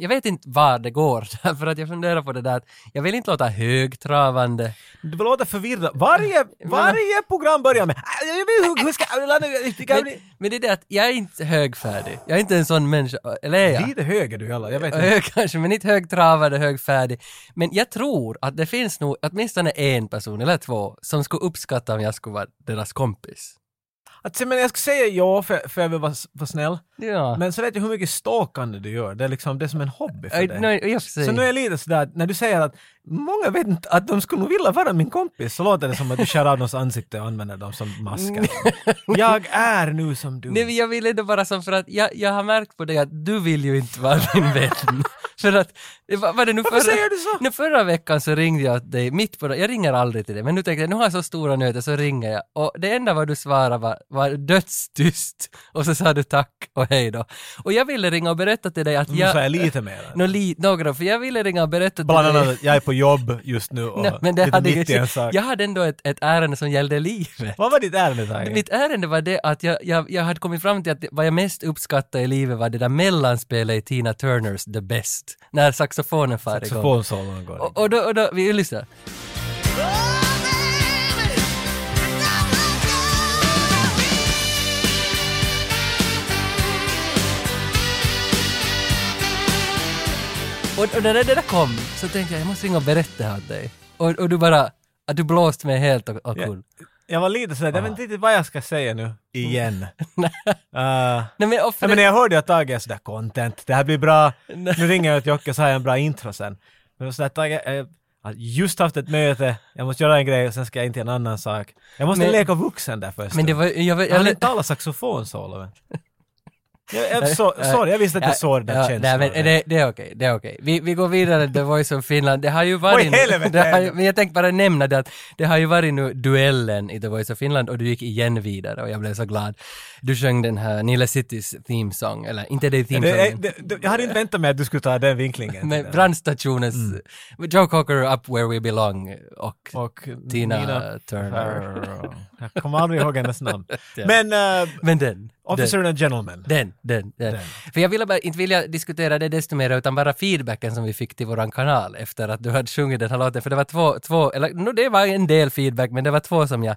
jag vet inte var det går, för att jag funderar på det där att jag vill inte låta högtravande. Du låter förvirrad. Varje, varje program börjar med "Ah, jag vet hur- ska. Men, men det är det att jag är inte högfärdig. Jag är inte en sån människa, eller är jag? Lite hög är du alla, jag vet inte. Hög kanske, men inte högtravande, högfärdig. Men jag tror att det finns nog åtminstone en person eller två som skulle uppskatta om jag skulle vara deras kompis. Alltså, men jag ska säga ja, för, för jag vill vara, vara snäll. Ja. Men så vet jag hur mycket stalkande du gör. Det är liksom det är som en hobby för dig. nej, sig. Så nu är jag lite sådär, när du säger att många vet inte att de skulle nog vilja vara min kompis, så låter det som att du skär av någons ansikte och använder dem som masker. jag är nu som du. Nej, men jag vill ändå bara som för att jag, jag har märkt på dig att du vill ju inte vara min vän. för att, var, det nu Varför förra, säger du så? Nu förra veckan så ringde jag dig mitt på jag ringer aldrig till dig, men nu tänkte jag nu har jag så stora nöter så ringer jag och det enda vad du svarade var, var dödstyst och så sa du tack och hej då. Och jag ville ringa och berätta till dig att Nu jag... sa jag lite mer. Nå, li, några, för jag ville ringa och berätta till Bland dig... annat att jag är på jobb just nu och Nej, men det hade mitt i en sak. jag hade ändå ett, ett ärende som gällde livet. Vad var ditt ärende Tage? Mitt ärende var det att jag, jag, jag hade kommit fram till att vad jag mest uppskattade i livet var det där mellanspelet i Tina Turners The Best, när saxofonen far igång. Saxofonsolon går Och, och då, och då, vi lyssnar. Och, och när det där kom så tänkte jag, jag måste ringa och berätta här åt dig. Och, och du bara, att du blåste mig helt och, och Ja. cool. Jag var lite sådär, jag vet inte riktigt vad jag ska säga nu, igen. uh, Nej men, Nej, men när jag hörde att Tage är sådär content, det här blir bra, nu ringer jag till Jocke så har jag en bra intro sen. Men var sådär Tage, jag har just haft ett möte, jag måste göra en grej och sen ska jag in till en annan sak. Jag måste Men- leka vuxen där först. men det var, jag, jag, jag har jag, inte du. Jag, jag, så, sorry, jag visste att jag såg den känslan. Nej, men det, det är okej, det är okej. Vi, vi går vidare, The Voice of Finland. Det har ju varit... Oj, helvete! ju- men jag tänkte bara nämna det att det har ju varit nu duellen i The Voice of Finland och du gick igen vidare och jag blev så glad. Du sjöng den här Nile Citys theme song, eller inte det theme songen. det, det, jag hade inte väntat mig att du skulle ta den vinklingen. med brandstationens Joe Cocker Up Where We Belong och, och Tina Nina Turner. Jag kommer aldrig ihåg hennes namn. Men uh, Men den. Officer den. and Gentleman. Den, den, den. Den. För jag ville bara, inte vilja diskutera det desto mer utan bara feedbacken som vi fick till våran kanal efter att du hade sjungit den här låten. För det var två, två eller no, det var en del feedback men det var två som jag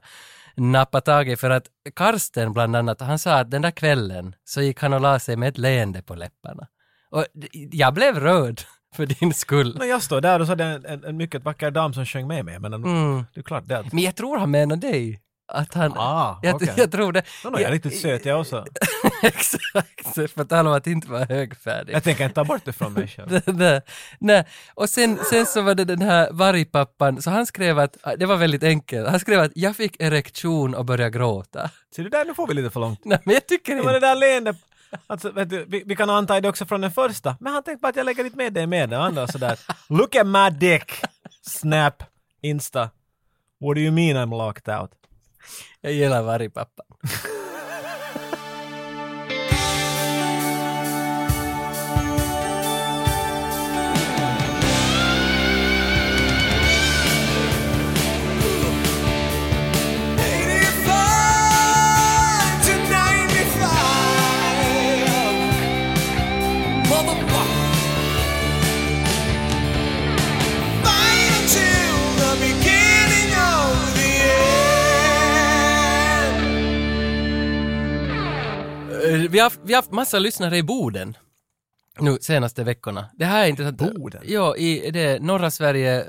nappade tag i för att Karsten bland annat, han sa att den där kvällen så gick han och la sig med ett leende på läpparna. Och jag blev rörd för din skull. Men jag står där och så det en, en, en mycket vacker dam som sjöng med mig. Men Mm. det är klart det. Men jag tror han menar dig. Att han... Ah, jag, okej. jag tror det. No, no, jag är riktigt söt jag också. Exakt, för tala om att inte vara högfärdig. Jag tänker inte ta bort det från mig själv. Nej, och sen, sen så var det den här vargpappan, så han skrev att, det var väldigt enkelt, han skrev att jag fick erektion och började gråta. Ser du där, nu får vi lite för långt. Nej, men jag tycker Det var det inte. där leendet. Alltså, du, vi, vi kan anta det också från den första. Men han tänkte bara att jag lägger inte med det med den andra sådär. Look at my dick! Snap! Insta. What do you mean I'm locked out? Jag gillar vargpappan. Vi har, vi har haft massa lyssnare i Boden. Nu senaste veckorna. Det här är intressant. Boden? Ja, i det norra Sverige,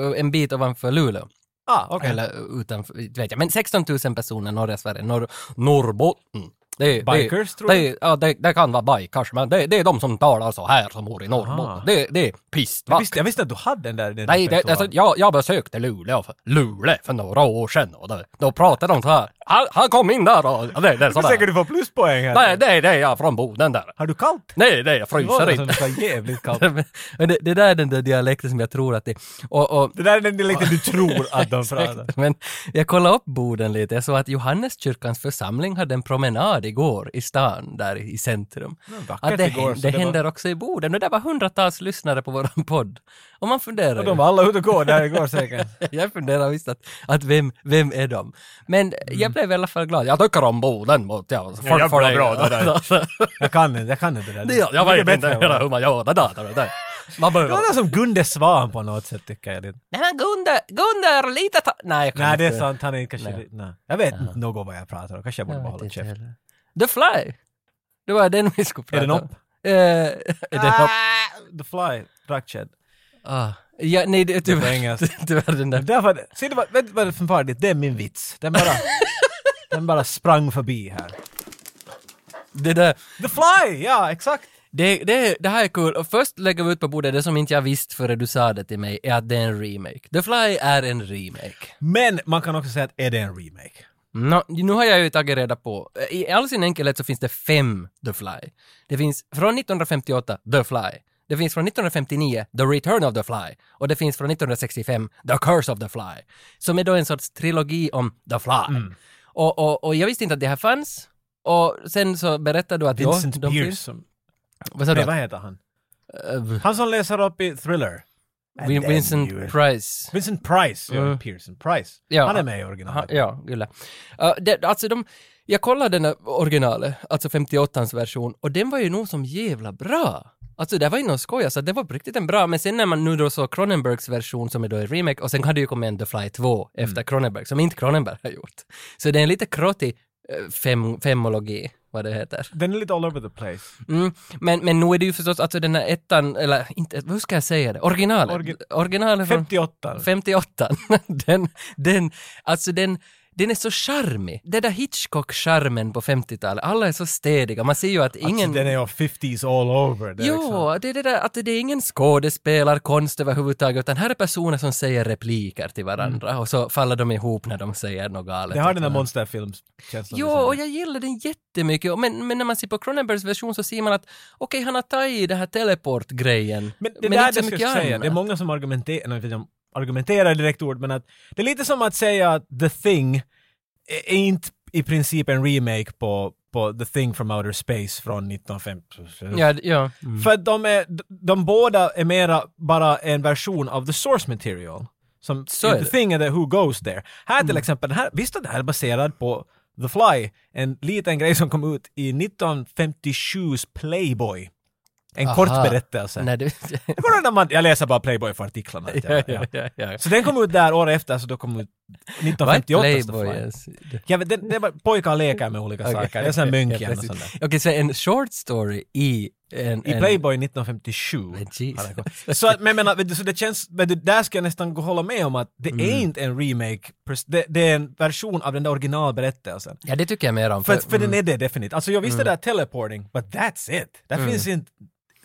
eh, en bit ovanför Luleå. Ah, okej. Eller utanför, vet jag. Men 16 000 personer norra Sverige, norr, Norrbotten. Det, Bikers, det, tror det, ja, det, det kan vara bikers, men det, det är de som talar så här som bor i Norrbotten. Det, det är pist, Jag visste, jag visste att du hade den där i din Nej, det, alltså, jag, jag besökte Luleå för, Luleå för några år sedan och då, då pratade de så här. Han, han kom in där och det, det Du är sådär. säker du får pluspoäng här. Nej, det, det är jag från Boden där. Har du kallt? Nej, det är jag Det var fryser det inte. du sa jävligt kallt. Men det, det där är den där dialekten som jag tror att det och, och Det där är den dialekten du tror att de pratar. Men jag kollade upp Boden lite. Jag såg att Johanneskyrkans församling hade en promenad igår i stan, där i centrum. Att det, igår, det, det var- händer också i Boden och det var hundratals lyssnare på våran podd. Och man funderar Och de var alla ute och gå där igår säkert. Jag funderar visst att, att vem, vem är de? Men jag blev i alla fall glad. Jag tycker om Boden mot ja, Mm. Ja, bra, dig. bra, det där. Jag kan inte, jag kan inte det där. Jag Mycket vet inte hur man gör det där. det där. Man Det låter som Gunde Svan på något sätt tycker jag. Nej men Gunde, Gunde är lite ta... Nej, jag kan Nej, inte. det är sant. Han är kanske... Nej. Nej. Jag vet inte något vad jag pratar om. Kanske jag borde Jag bara hålla inte käft. heller. The Fly! Det var den vi skulle Är prata den om. upp? Eh, är den upp? Ah, The Fly, Rakked. Ah. Ja, nej, det är på tyvärr, engelska. tyvärr den där. Därför, se, det var, vet du vad det är för farligt? Det är min vits. Den bara, den bara sprang förbi här. Det där. The Fly! Ja, exakt! Det, det, det här är kul. Och först lägger vi ut på bordet det som inte jag visste före du sa det till mig, är att det är en remake. The Fly är en remake. Men man kan också säga att är det en remake? Nå, nu har jag ju tagit reda på, i all sin enkelhet så finns det fem The Fly. Det finns från 1958 The Fly. Det finns från 1959 The Return of the Fly. Och det finns från 1965 The Curse of the Fly. Som är då en sorts trilogi om The Fly. Och, och, och jag visste inte att det här fanns. Och sen så berättade du att Vincent Pearce. Som, Vad sa nej, du? vad heter han? Uh, Han som läser upp i Thriller. Vin- then Vincent you- Price. Vincent Price, ja, Mm. Pearson. Price. Ja, han är med i Ha, originalet. ja, gilla. Uh, det, alltså de, jag kollade den här originalet, alltså 58ans version, och den var ju nog som jävla bra. Alltså det var ju någon skoj, alltså det var på riktigt en bra, men sen när man nu då såg Cronenbergs version som är då en remake, och sen hade ju kommit en The Fly 2 Mm. efter Cronenberg, som inte Cronenberg har gjort. Så det är en lite krottig eh, fem, femologi, vad det heter. Den är lite all over the place. Mm, men, men nu är det ju förstås, alltså den här ettan, eller inte, hur ska jag säga det? Originalet. Orgi- Originalet från... 58. 58. den, den, alltså den, den är så charmig. Det där Hitchcock-charmen på 50-talet. Alla är så städiga. Man ser ju att ingen... Alltså, den är ju 50s all over. Det är liksom- Jo, det är det där att det är ingen skådespelarkonst överhuvudtaget, utan här är personer som säger repliker till varandra och så faller de ihop när de säger något galet. Det har den där varandra. monsterfilmskänslan. Jo, och jag gillar den jättemycket. Men, men när man ser på Cronenbergs version så ser man att okej, han har tagit i det här teleport-grejen. Men det men där det så jag säga, annat. det är många som argumenterar, är direkt ord, men att det är lite som att säga att The Thing är inte i princip en remake på, på The Thing from Outer Space från 1950. Ja, ja. Mm. För de, är, de båda är mera bara en version av the source material. Som Så The det. Thing är the Who Goes There. Här till exempel, den här, visst att det här är baserad på The Fly, en liten grej som kom ut i 1957s Playboy. En Aha. kort berättelse. Nej, det... Jag, kommer när man, jag läser bara Playboy för artiklarna. ja, ja, ja, ja. Så den kom ut där året efter, så då kom ut Vad är 1958. Playboy ens? Ja, men det, det var, pojkar leker med olika Okej, saker. Det är sån ja, och sånt. Okej, så en short story i en... I en... Playboy 1957. Men. Så, men du, så det känns, du, där ska jag nästan gå hålla med om att det Mm. är inte en remake, det, det är en version av den där originalberättelsen. Ja, det tycker jag mer om. För, för mm. den är det definitivt. Alltså jag visste det där teleporting, but that's it. Där finns inte,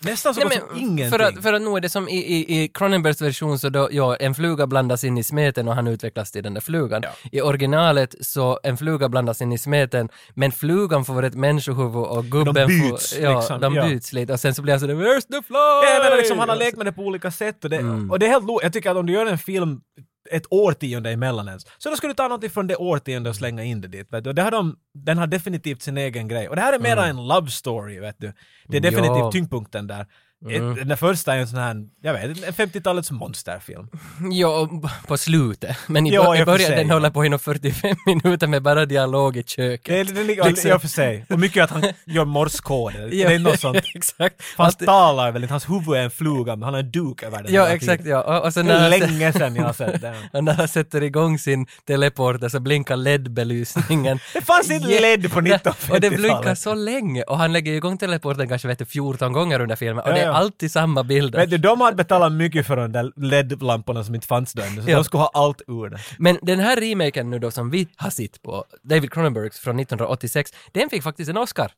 nästan så Nej, gott men som ingenting. För att, för att nu är det som i, i, i Cronenbergs version så då, ja, en fluga blandas in i smeten och han utvecklas till den där flugan. Ja. I originalet så en fluga blandas in i smeten, men flugan får ett människohuvud och gubben byts, får... Ja, liksom, de ja. byts lite och sen så blir han sådär “Where's the fly?” Ja, menar liksom, han har lekt med det på olika sätt och det, Mm. och det är helt lo- Jag tycker att om du gör en film ett årtionde emellan ens, så då ska du ta något från det årtiondet och slänga in det dit. Vet du? Och det har de, den har definitivt sin egen grej. Och det här är mera en love story, vet du. Det är definitivt Ja. tyngdpunkten där. Mm. Ett, den första är en sån här, jag vet en 50-talets monsterfilm. Ja, på slutet. Men i, Ja, i i början sig. den håller på inom 45 minuter med bara dialog i köket. Det det är, Liksom. I och för sig. Och mycket att han gör morskoder. Det Ja, är något sånt. exakt. Fast Att- talar väl inte, hans huvud är en fluga, men han har en duk över den Ja, exakt ja. Och, och sen Det är han, länge sedan jag har sett den. och när han sätter igång sin teleporter så blinkar LED-belysningen. Det fanns inte Jä- LED på Ja, Och det 1950-talet. blinkar så länge och han lägger igång teleporten kanske vet du, 14 gånger under filmen och Ja, det. Alltid samma bilder. Du, de hade betalat mycket för de där LED-lamporna som inte fanns då ännu, så Ja. de skulle ha allt ur det. Men den här remaken nu då som vi har sett på, David Cronenbergs från 1986, den fick faktiskt en Oscar.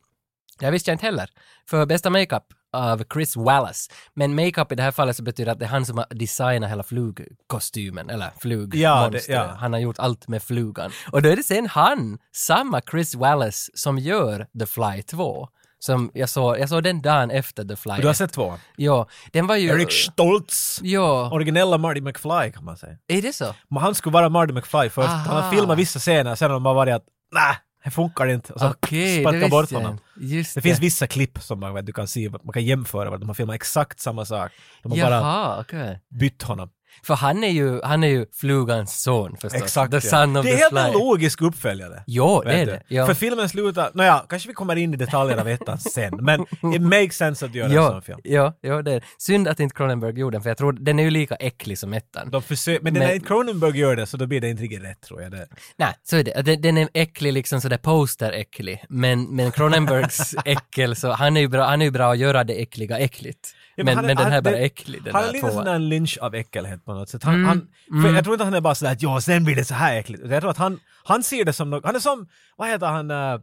Jag visste jag inte heller. För bästa makeup av Chris Wallace. Men makeup i det här fallet så betyder att det är han som har designat hela flugkostymen, eller flugmonstret. Ja, ja. Han har gjort allt med flugan. Och då är det sen han, samma Chris Wallace, som gör The Fly 2. Som jag såg, jag såg den dagen efter The Fly. Du har sett två? Ja, den var ju... Eric Stoltz! Ja, Originella Marty McFly kan man säga. är det så? Men han skulle vara Marty McFly först. Han Aha. har filmat vissa scener, sen har de bara varit att nej, det funkar inte. Och så det sparkar bort honom. Just Det finns vissa klipp som man, du kan se, man kan jämföra, de har filmat exakt samma sak. De har bara Jaha, okej. bytt honom. För han är ju, han är ju flugans son förstås. Exakt The ja. son of Det är the helt fly. en logisk uppföljare. Jo, det är det. Ja. För filmen slutar, nåja, kanske vi kommer in i detaljer av ettan sen, men it makes sense att göra en Ja, sån film. ja, ja, det är Synd att inte Cronenberg gjorde den, för jag tror den är ju lika äcklig som ettan. De försöker, men, Men- när Cronenberg gör det så då blir det inte riktigt rätt tror jag. Det. Nej, så är det. Den, den är äcklig, liksom sådär poster-äcklig. Men, men Cronenbergs äckel, så han är ju bra, han är ju bra att göra det äckliga äckligt. Ja, men, han men, den här det- äcklig, den Han är lite sån där lynch av äckelhet på något sätt. Han, Mm, han, mm. Jag tror inte att han är bara sådär att ja, sen blir det så här äckligt. Jag tror att han, han ser det som något, han är som, vad heter han, uh,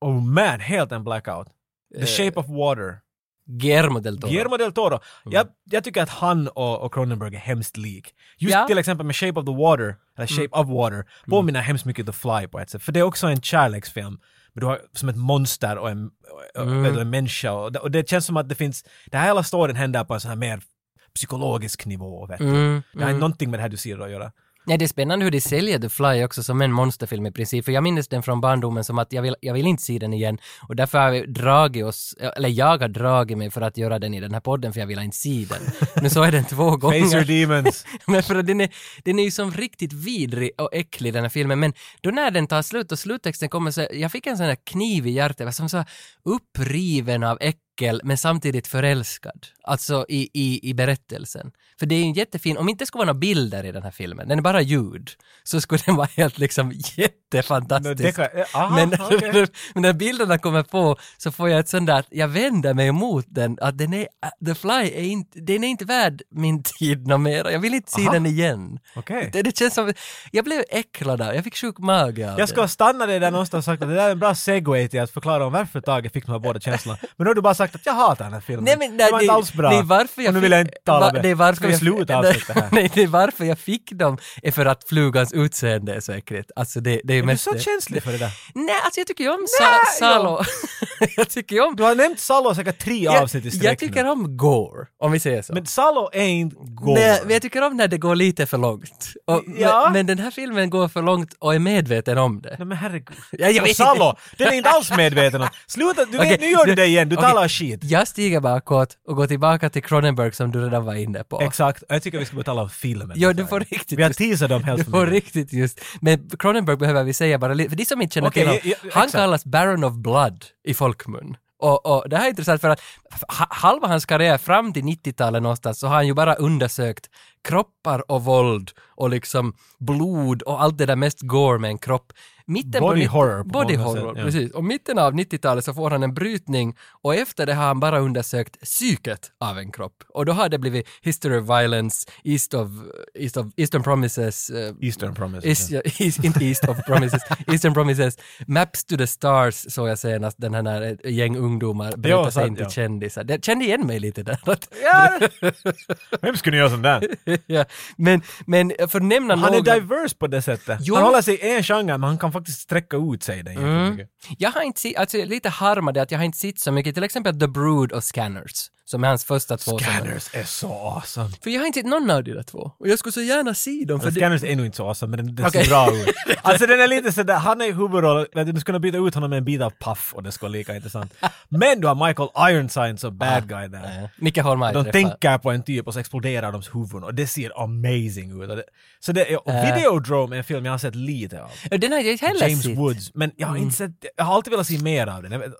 oh man, helt en blackout. The Eh, Shape of Water. Guillermo del Toro. Guillermo del Toro. Jag, jag tycker att han och, och Cronenberg är hemskt lik. Just Ja. Mm. till exempel med Shape of the Water, eller Shape of Water, påminner hemskt mycket The Fly på ett sätt. För det är också en kärleksfilm. Men du har som ett monster och en, och, Mm. en människa. Och det, och det känns som att det finns, det här hela storyn händer på en sån här mer psykologisk nivå. Vet du. Mm, Det har mm. någonting med det här du ser att göra. Ja, det är spännande hur de säljer The Fly också som en monsterfilm i princip. För jag minns den från barndomen som att jag vill, jag vill inte se den igen. Och därför har vi dragit oss, eller jag har dragit mig för att göra den i den här podden för jag vill inte se den. Nu så är den två Face your gånger. demons. Men för att den är, den är ju som riktigt vidrig och äcklig den här filmen. Men då när den tar slut och sluttexten kommer så, jag fick en sån här kniv i hjärtat, som så uppriven av äckel men samtidigt förälskad. Alltså i, i, i berättelsen. För det är ju en jättefin, om inte det skulle vara några bilder i den här filmen, den är bara ljud, så skulle den vara helt liksom jättefantastisk. kan, aha, Men, men när bilderna kommer på så får jag ett sånt där, att jag vänder mig emot den, att den är, The Fly är inte, den är inte värd min tid något mer. Jag vill inte se Aha. den igen. Okej. Det, det känns som, jag blev äcklad där, jag fick sjuk mage av Jag ska det. stanna dig där någonstans och sagt att det där är en bra segway till att förklara om varför Tage fick de här båda känslorna. Men då har du bara sagt att jag hatar den här filmen. Nej, men, det var nej, inte alls bra. Nej, varför jag och nu vill jag inte tala va, det är varför Ska vi sluta nej, avsluta här? Nej, det är varför jag fick dem, är för att flugans utseende är så äckligt. Alltså det, det är Är du mest så det. känslig för det där? Nej, alltså jag tycker ju om Sa- Salo. jag tycker ju om... Du har nämnt Salo säkert tre avsnitt i sträck jag tycker om gore, om vi säger så. Men Salo är inte gore. Nej, men jag tycker om när det går lite för långt. Och, Ja. men, men den här filmen går för långt och är medveten om det. Nej men herregud. Ja, jag vet Salo, den är inte alls medveten om. Sluta, du vet, nu gör du du- det igen, du okej. talar skit. Jag stiger bakåt och går tillbaka till Cronenberg som du redan var inne på. Exakt, jag tycker vi ska betala om filmen. Jo, du får riktigt Vi har teasat dem helt var mycket. riktigt just. Men Cronenberg behöver vi säga bara lite, för de som inte känner Okej, till honom, ja, ja, han exakt. kallas Baron of Blood i folkmun. Och, och det här är intressant för att ha- halva hans karriär fram till 90-talet någonstans så har han ju bara undersökt kroppar och våld och liksom blod och allt det där mest gore med en kropp. Mitten Body 90 horror på Body horror, sätt, ja. precis. Och mitten av 90-talet så får han en brytning och efter det har han bara undersökt psyket av en kropp. Och då har det blivit History of Violence, East of, East of Eastern Promises, eh, Eastern Promise. Is, ja, inte East of Promises, Eastern Promises. Maps to the Stars såg jag senast, den här när ett gäng ungdomar bryter sig sant, in till ja. kändisar. Jag kände igen mig lite där. Ja! Vem skulle göra sånt där? ja. Men, men för att nämna Han är några- diverse på det sättet. Jo. Han håller sig i en genre men han kan faktiskt sträcka ut sig den Mm. Jag har inte sett, alltså lite harmade att jag har inte sett så mycket, till exempel The Brood och Scanners, som är hans första två. som- Scanners är så awesome. För jag har inte sett någon av de där två. Och jag skulle så gärna se dem. För För det, Scanners är nog inte så awesome men den, den Okej. ser bra ut. Alltså den är lite sådär, han är i huvudroll, vet du skulle kunna byta ut honom med en bit av Puff och det skulle vara lika intressant. Men du har Michael Ironside som bad guy där. Nicke Holmberg De träffar- tänker på en typ och så exploderar deras huvuden och det ser amazing ut. Det, så det är, och Äh. Videodrome är en film jag har sett lite av. Den har jag heller James sett. Woods. Men jag har inte sett, jag har alltid velat se mer av den. Jag, vet,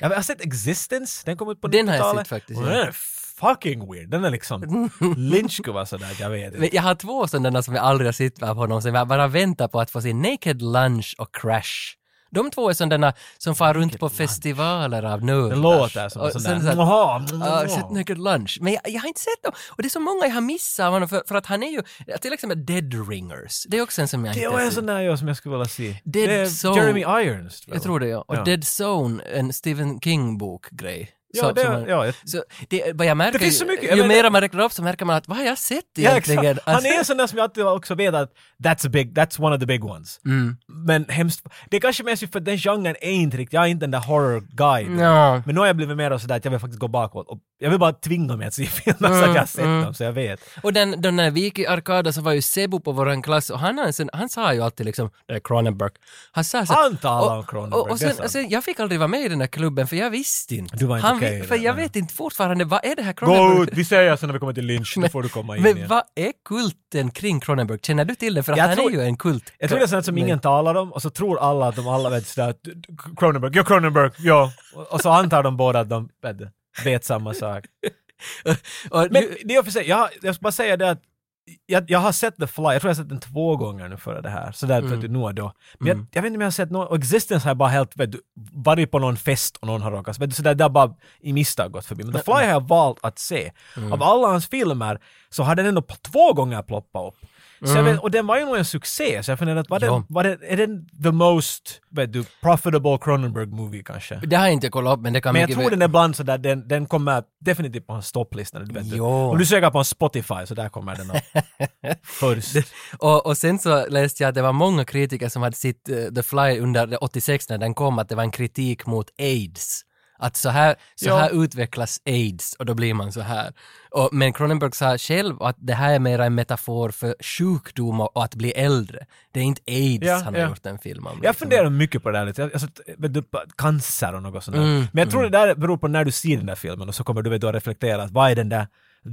jag har sett Existence, den kom ut på Den har jag 90-talet. sett faktiskt, Och ja. Den är fucking weird. Den är liksom, Lynch skulle vara sådär, jag vet Men inte. Jag har två sådana som jag aldrig har sett av honom, som jag bara väntar på att få se. Naked Lunch och Crash. De två är sådana som far runt på festivaler av nördar. Det låter som Och en sån där, Jaha, sett Naked Lunch. Men jag, jag har inte sett dem. Och det är så många jag har missat av honom, för, för att han är ju, till exempel Dead Ringers. Det är också en som jag Det inte var har en sett. sån där jag som jag skulle vilja se. Dead det Zone. Jeremy Irons. Jag tror det ja. Och Ja. Dead Zone, en Stephen King-bok-grej. Ja, det, man- ja, så det, vad jag märker, Det finns så ju- mycket, ju menar- mer man räknar upp så märker man att vad har jag sett Ja, egentligen? Han Alltså- är en sån där som jag alltid också vet att that's big, that's one of the big ones. Mm. Men hemskt, det är kanske mest ju för den genren är inte riktigt, jag är inte den där horror guide. Ja. Men nu har jag blivit mer sådär att jag vill faktiskt gå bakåt och jag vill bara tvinga mig att se filmer så att jag har sett mm. dem så jag vet. Och den, den där Viki Arkada så var ju Sebo på våran klass och han, har en sån- han sa ju alltid liksom, det är Cronenberg. Han sa så Han talar om Cronenberg, och, och sen, sen, jag fick aldrig vara med i den här klubben för jag visste inte. Du var inte han, okej i För jag vet inte fortfarande, vad är det här Gå Cronenberg? ut, vi säger sen när vi kommer till Lynch, då får du komma in Men igen. vad är kulten kring Cronenberg? Känner du till det? För att Jag han tror- är ju en kult. Jag tror det är sånt som Men- ingen talar om och så tror alla att de alla vet sådär att Cronenberg, ja Cronenberg, ja. Och, och så antar de båda att de vet, samma sak. Och Men nu- det är för sig, jag, jag ska bara säga det att jag, jag har sett The Fly, jag tror jag har sett den två gånger nu före det här, sådär Mm. vet du, nu och då. Men jag, jag vet inte om jag har sett någon, och Existence har jag bara helt, vet du, varit på någon fest och någon har råkat, vet du, sådär, har bara i misstag gått förbi. Men The Fly har jag valt att se. Mm. Av alla hans filmer så har den ändå två gånger ploppat upp. Så jag vet, och den var ju nog en succé, så jag funderar att var den, Mm. Ja. var den, är den the most, vet du, profitable Cronenberg movie kanske? det har jag inte kollat upp men det kan Men jag tror väl- den är ibland sådär, den, den kommer definitivt på hans topplista. Du vet, Jo. Om du söker på Spotify så där kommer den upp. Först. Och, och sen så läste jag att det var många kritiker som hade sett eh, The Fly under 86 när den kom, att det var en kritik mot AIDS. Att så här, så Ja. här utvecklas AIDS och då blir man så här. Och, men Cronenberg sa själv att det här är mera en metafor för sjukdom och, att bli äldre. Det är inte AIDS Ja, han har ja. gjort en film om. Jag liksom. funderar mycket på det där lite. Jag- Alltså, du, cancer och något sånt där. Mm, Men jag tror det där beror på när du ser den där filmen och så kommer du vet, att reflektera att vad är den där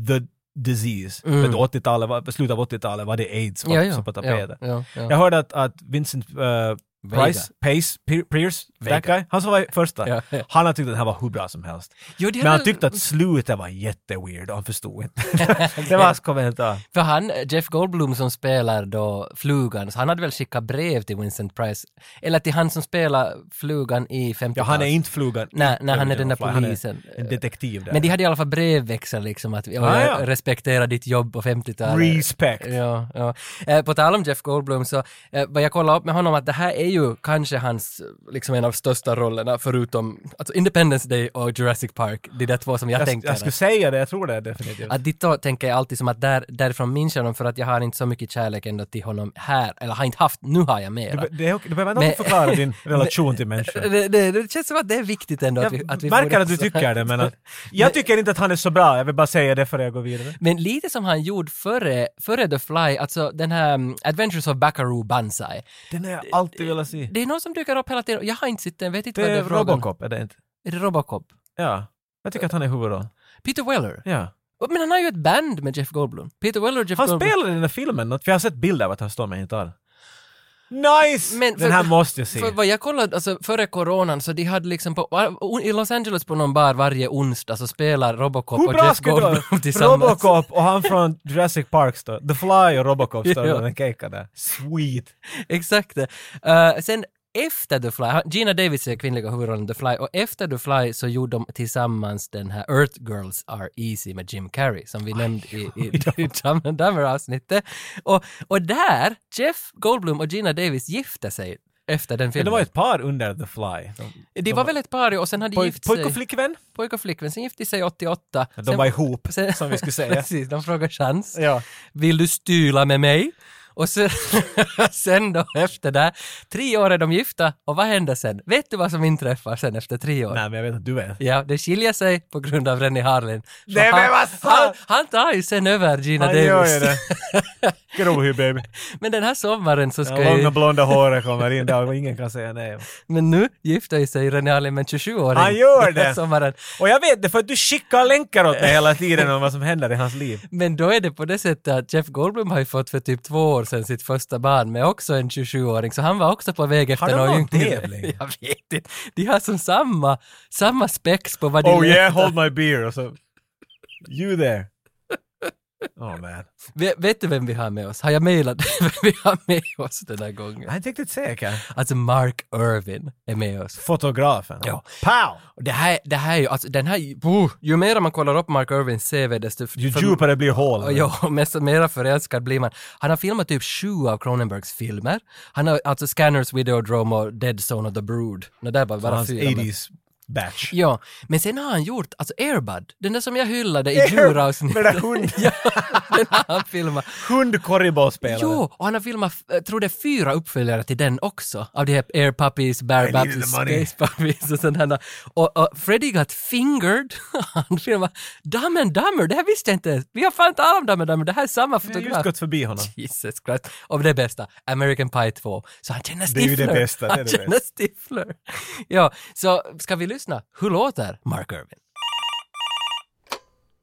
the disease? Mm. Vet du, 80-talet, var- slutet av 80-talet var det aids var Ja, ja, som på tapeten. ja, ja. Jag hörde att, att Vincent uh, Vega. Price, Pace, Pe- Pierce, Vega. that guy, han som var första, Ja, ja. han har tyckt att här var hur bra som helst. Jo, Men han tyckte att slutet var jätteweird och han förstod inte. det var hans kommentar. För han, Jeff Goldblum som spelar då flugan, så han hade väl skickat brev till Vincent Price, eller till han som spelar flugan i 50 Ja, han är inte flugan. Nej, nej, han är den där. Han polisen. en detektiv där. Men de hade i alla fall brevväxel liksom att Ah, ja. respekterar ditt jobb på 50-talet. Respect. Ja, ja. Eh, på tal om Jeff Goldblum så eh, vad jag kollade upp med honom att det här är ju kanske hans, liksom en av största rollerna förutom alltså Independence Day och Jurassic Park, de där två som jag, jag, tänker. jag skulle säga det, jag tror det definitivt. Att dit då tänker jag alltid som att där, därifrån minns jag honom för att jag har inte så mycket kärlek ändå till honom här, eller har inte haft, nu har jag Du, mera. det är, okej, du behöver inte Men- förklara din relation till människor. Det, det, det känns som att det är viktigt ändå att vi, att vi märker att du tycker det, men att, jag tycker inte att han är så bra. Jag vill bara säga det före jag går vidare. Men lite som han gjorde före, före The Fly, alltså den här um, Adventures of Buckaroo Banzai. Den har jag alltid velat se. Det är någon som dyker upp hela tiden, jag har inte sett den, vet inte Det vad det är frågan. Robocop, är det inte? Är det Robocop? Ja. Jag tycker att han är huvudroll. Peter Weller? Ja. Men han har ju ett band med Jeff Goldblum. Peter Weller och Jeff Han Goldblum. spelar i den där filmen, för jag har sett bilder av att han står med en gitarr. Nice! Men för- den här måste jag se. För vad jag kollade, alltså före coronan, så de hade liksom på, i Los Angeles på någon bar varje onsdag så spelar Robocop Hur och Jeff Goldblum tillsammans. Robocop och han från Jurassic Park står, The Fly och Robocop står Ja. och en kejka där. Sweet! Exakt. Uh, sen efter The Fly, Gina Davis är kvinnliga huvudrollen The Fly och efter The Fly så gjorde de tillsammans den här Earth Girls Are Easy med Jim Carrey som vi nämnde i, i, i Dumber-avsnittet. Och, och där, Jeff Goldblum och Gina Davis gifte sig efter den Men filmen. det var ett par under The Fly. De, de var väl ett par och sen hade de poj, gift pojk sig. och flickvän? Pojk och flickvän. Sen gifte de sig 88. De sen, var ihop, sen- som vi skulle säga. Precis, de frågade chans. Ja. Vill du styla med mig? Och sen, sen då efter det, tre år är de gifta och vad händer sen? Vet du vad som inträffar sen efter tre år? Nej, men jag vet att du vet. Ja, det skiljer sig på grund av Rennie Harlin. Så Nej, men han, vad han, sant! han tar ju sen över Gina Han gör ju Davis. det. Grohy baby. Men den här sommaren så ska Det långa ju, blonda håret kommer in där och ingen kan säga nej. men nu gifter ju sig Rennie Harlin med en 27-åring. Han gör det. Sommaren. Och jag vet det för att du skickar länkar åt mig hela tiden om vad som händer i hans liv. Men då är det på det sättet att Jeff Goldblum har ju fått för typ två år sedan sitt första barn med också en 27-åring, så han var också på väg efter de någon någon yngre. tävling? Jag vet inte. De har som samma, samma spex på vad de Oh yeah, hold my beer. Så, you there. Oh man. Vet, vet du vem vi har med oss? Har jag mejlat vem vi har med oss den här gången? Jag är inte riktigt säker. Alltså Mark Irvin är med oss. Fotografen. Ja. Pow! Det här, det här är ju, alltså den här, oh, ju mer man kollar upp Mark Irvins CV desto... Ju djupare blir hålet. Ja, mest, mera förälskad blir man. Han har filmat typ sju av Cronenbergs filmer. Han har alltså Scanners, Videodrome och Dead Zone of the Brood. No, det är bara, bara Hans fyra. men- 80s batch. Ja, men sen har han gjort, alltså Airbud, den där som jag hyllade i djuravsnittet. den där hund- ja, den har han filmat. Hund-korribollspelare. Jo, och han har filmat, jag tror det fyra uppföljare till den också. Av de här Air Puppies, Bear money. Space Puppies och sådana. Och, och Freddy got fingered. han filmade Dumb and Dumber, det här visste jag inte. Vi har fan talat om Dumb and Dumber, det här är samma Jag har just fotograf. gått förbi honom. Jesus Christ. Och det bästa, American Pie 2. Så han känner Det är ju det bästa, det är Han det känner stiflor. Ja, så ska vi lyssna? Hur låter Mark Irvin?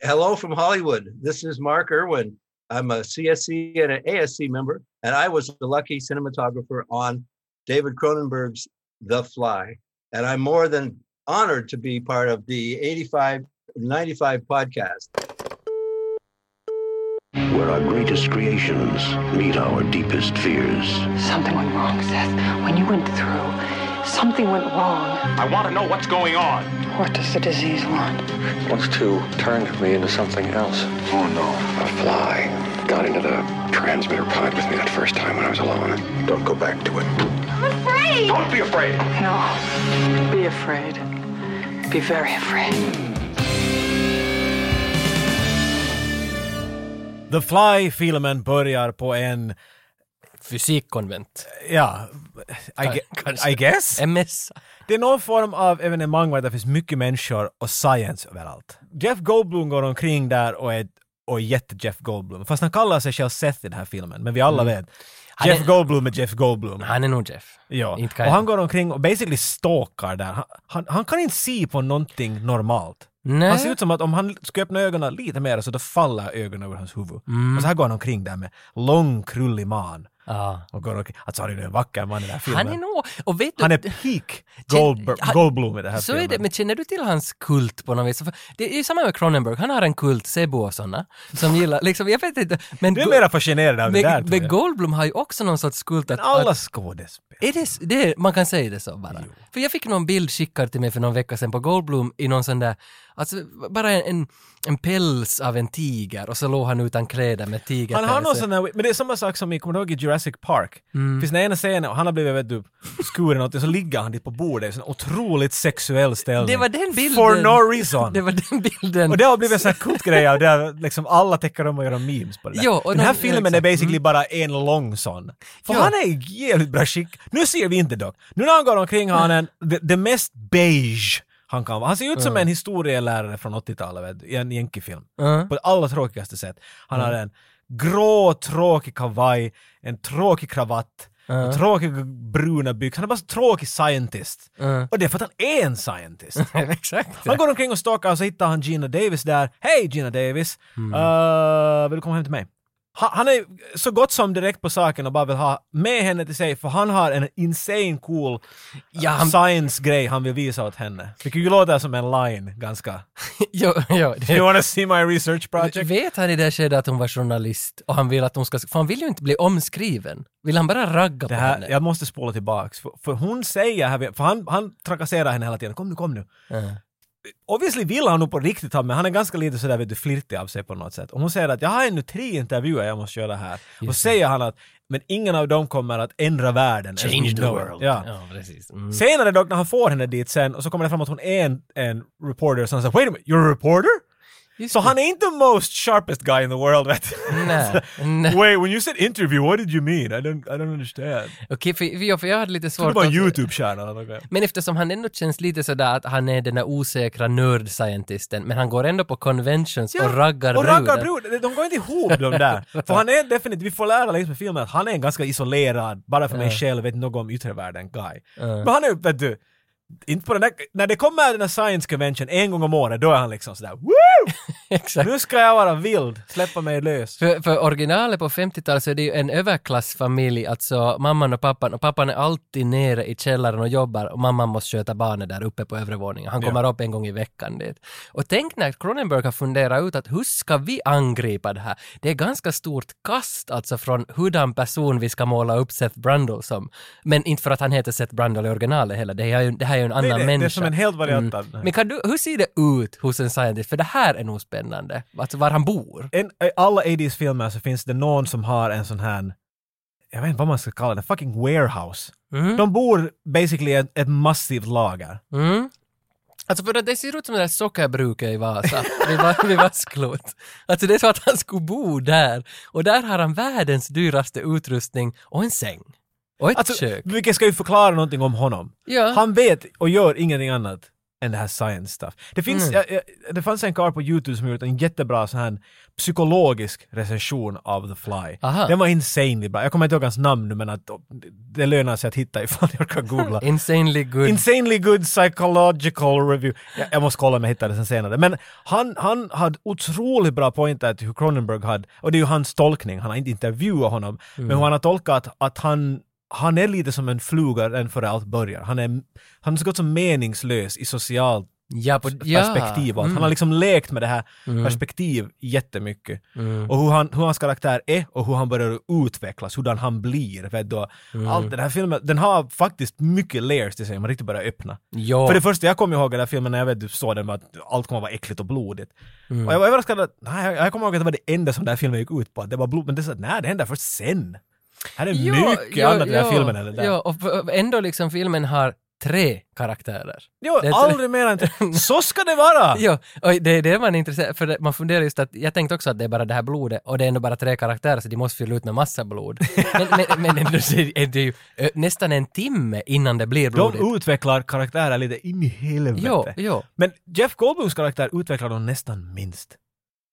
Hello from Hollywood. This is Mark Irwin. I'm a CSC and an ASC member, and I was the lucky cinematographer on David Cronenberg's The Fly. And I'm more than honored to be part of the 85 95 podcast. where our greatest creations meet our deepest fears. Something went wrong, Seth. When you went through, something went wrong. I want to know what's going on. What does the disease want? wants to turn me into something else. Oh no. A fly got into the transmitter pod with me that first time when I was alone. Don't go back to it. I'm afraid. Don't be afraid. No. Be afraid. Be very afraid. The Fly-filmen börjar på en, Fysikkonvent. ja, I, ge- kanske. I guess? MS. Det är någon form av evenemang där det finns mycket människor och science överallt. Jeff Goldblum går omkring där och är, och är jätte-Jeff Goldblum. Fast han kallar sig själv Seth i den här filmen, men vi alla vet. Mm. Han Jeff är- Goldblum är Jeff Goldblum. Han är nog Jeff. Ja, Inte och jag. han går omkring och basically stalkar där. Han, han, han kan inte se på någonting normalt. Nej. Han ser ut som att om han skulle öppna ögonen lite mer så då faller ögonen över hans huvud. Mm. Och så här går han omkring där med lång krullig man. Ja. Och går omkring. Alltså han är en vacker man i den här filmen. Han är nog, och vet du, Han är peak Goldberg, han- Goldblum i den här så filmen. är det, men känner du till hans kult på något vis? Det är ju samma med Cronenberg, han har en kult, Sebo och såna, som gillar, liksom, jag vet inte, men, Du är mera fascinerad av det där men, men. Goldblum har ju också någon sorts kult att, Alla att skådespel. är det, det, man kan säga det så bara. För jag fick någon bild skickad till mig för någon vecka sedan på Goldblum i någon sån där, alltså bara en, en, en päls av en tiger och så låg han utan kläder med tigerpäls. Han har någon sån där, men det är samma sak som i, kommer du ihåg i Jurassic Park? Mm. Finns det ena scenen och han har blivit vet du, skuren och så ligger han dit på bordet i en otroligt sexuell ställning. Det var den bilden. For no reason. Det var den bilden. Och det har blivit en sån här kultgrej av där liksom alla täcker om att göra memes på det där. Jo, och Den här de- filmen. Mm. är basically bara en lång sån. För Jo. han är i jävligt bra skick. Nu ser vi inte dock. Nu när han går omkring har han en, det, det mest beige han kan. Han ser ut som en historielärare från 80-talet vet du, i en jänkefilm. Mm. På det allra tråkigaste sätt. Han har en grå tråkig kavaj, en tråkig kravatt, och tråkiga bruna byxor. Han är bara så tråkig scientist. Mm. Och det är för att han är en scientist. Exakt. Han går omkring och stalkar och så hittar han Gina Davis där. Hej Gina Davis! Uh, vill du komma hem till mig? Ha, han är så gott som direkt på saken och bara vill ha med henne till sig för han har en insane cool Ja, han- science-grej han vill visa åt henne. Vilket ju låter som en line ganska. jo, jo, det, You wanna see my research project? Vet han i det skedet att hon var journalist och han vill att hon ska... För han vill ju inte bli omskriven. Vill han bara ragga Det på här, henne? jag måste spola tillbaks, för, för hon säger här, för han, han trakasserar henne hela tiden. Kom nu, kom nu. Mm. Obviously vill han nog på riktigt ha men han är ganska lite sådär vet du, flirtig av sig på något sätt. Och hon säger att jag har ännu tre intervjuer jag måste göra här. och säger han att men ingen av dem kommer att ändra världen. Change the world. Ja. ja precis. Mm. Senare dock när han får henne dit sen och så kommer det fram att hon är en, en reporter så han säger wait a minute, you're a reporter? Just Så det. han är inte the most sharpest guy in the world vet du. Nej, nej. Wait, when you said interview, what did you mean? I don't, I don't understand. Okej, för, för, för jag hade lite Det svårt en också- YouTube-stjärna något. Men eftersom han ändå känns lite sådär att han är den där osäkra nörd-scientisten, men han går ändå på conventions och raggar och brudar. raggar brud. De går inte ihop de där. För han är definitivt, vi får lära längs med filmen att han är en ganska isolerad, bara för mig själv, vet något om yttre världen guy. Men han är, vet du, inte på den där, när det kommer den här science convention en gång om året, då är han liksom sådär Woo! Exakt. Nu ska jag vara vild, släppa mig lös. För, för originalet på 50-talet så är det ju en överklassfamilj, alltså mamman och pappan, och pappan är alltid nere i källaren och jobbar och mamman måste sköta barnet där uppe på övre våningen. Han kommer upp en gång i veckan dit. Och tänk när Cronenberg har funderat ut att hur ska vi angripa det här? Det är ganska stort kast alltså från hurdan person vi ska måla upp Seth Brundle som. Men inte för att han heter Seth Brundle i originalet heller, det här är ju, det här är ju en annan det, det, människa. det är som en helt variant av Men kan du, hur ser det ut hos en scientist? För det här är nog spännande. Alltså var han bor. en, I alla 80s filmer så finns det någon som har en sån här jag vet inte vad man ska kalla det, fucking warehouse. Mm. De bor basically ett, ett massivt lager. Mm. Alltså för att det ser ut som det där sockerbruket i Vasa, vid, vid Vasklot. Alltså det är så att han skulle bo där. Och där har han världens dyraste utrustning och en säng. Och ett Alltså, kök. vilket ska ju förklara någonting om honom. Ja. Han vet och gör ingenting annat än det här science stuff. Det finns, Mm. jag, jag, det fanns en karl på YouTube som gjort en jättebra sån här psykologisk recension av The Fly. Aha. Den var insanely bra. Jag kommer inte ihåg hans namn nu men att det lönar sig att hitta ifall jag kan googla. Insanely good. Insanely good psychological review. Jag, jag måste kolla om jag hittar det sen senare. Men han, han hade otroligt bra pointer till hur Cronenberg hade, och det är ju hans tolkning, han har inte intervjuat honom, Mm. men hur han har tolkat att han han är lite som en fluga redan före allt börjar. Han är, han är så gott som meningslös i socialt ja, på, ja. perspektiv. Mm. Han har liksom lekt med det här perspektiv jättemycket. Mm. Och hur, han, hur hans karaktär är och hur han börjar utvecklas, hurdan han blir. Vet du? Mm. Allt den här filmen, den har faktiskt mycket layers till sig man riktigt börjar öppna. Jo. För det första, jag kommer ihåg den här filmen när jag vet, du såg den att allt kommer att vara äckligt och blodigt. Mm. Och jag var överraskad att, nej, jag- kommer ihåg att det var det enda som den här filmen gick ut på, det var blod, men det att nej, det händer först sen. Här är Jo, mycket jo, annat i den här filmen än det där. Jo, och ändå liksom filmen har tre karaktärer. Jo, Det är- aldrig mer än Så ska det vara! Jo, och det är det man är intresserad för man funderar just att, jag tänkte också att det är bara det här blodet och det är ändå bara tre karaktärer så de måste fylla ut med massa blod. Men, men, men ändå så är det ju nästan en timme innan det blir blodigt. De utvecklar karaktärer lite in i helvete. Jo, jo. Men Jeff Goldblums karaktär utvecklar de nästan minst.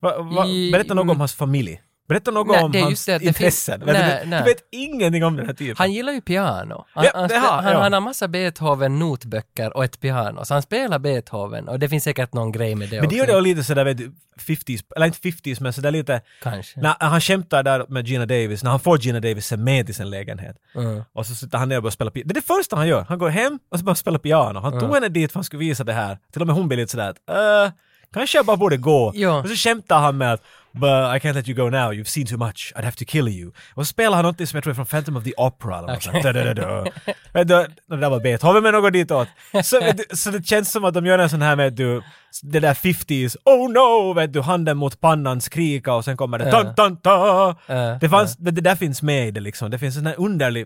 Va, va, berätta något om hans familj. Berätta något Nej, om hans det intressen. finns- Vet du, nej, du, nej. vet ingenting om den här typen. Han gillar ju piano. Han, Ja, han, har- han, ja. han har massa Beethoven-notböcker och ett piano, så han spelar Beethoven och det finns säkert någon grej med det men det gör det lite sådär, vet du, 50s, eller inte 50s, men sådär lite... Kanske. När han skämtar där med Gina Davis, när han får Gina Davis med till sin lägenhet. Mm. Och så sitter han ner och börjar spela piano. Det är det första han gör. Han går hem och så börjar spela piano. Han tog henne dit för att han skulle visa det här. Till och med hon blir lite sådär att uh, kanske jag bara borde gå. Ja. Och så skämtar han med att But I can't let you go now, you've seen too much, I'd have to kill you. Och så spelar han något som jag tror är från Phantom of the Opera eller något sånt. Det där var Beethoven men något ditåt. Så, du, så det känns som att de gör en sån här med du, det där 50s, oh no, vet du, handen mot pannan skrika och sen kommer det dun, dun. Ja, Det fanns, det där finns med i det liksom. Det finns en sån här underlig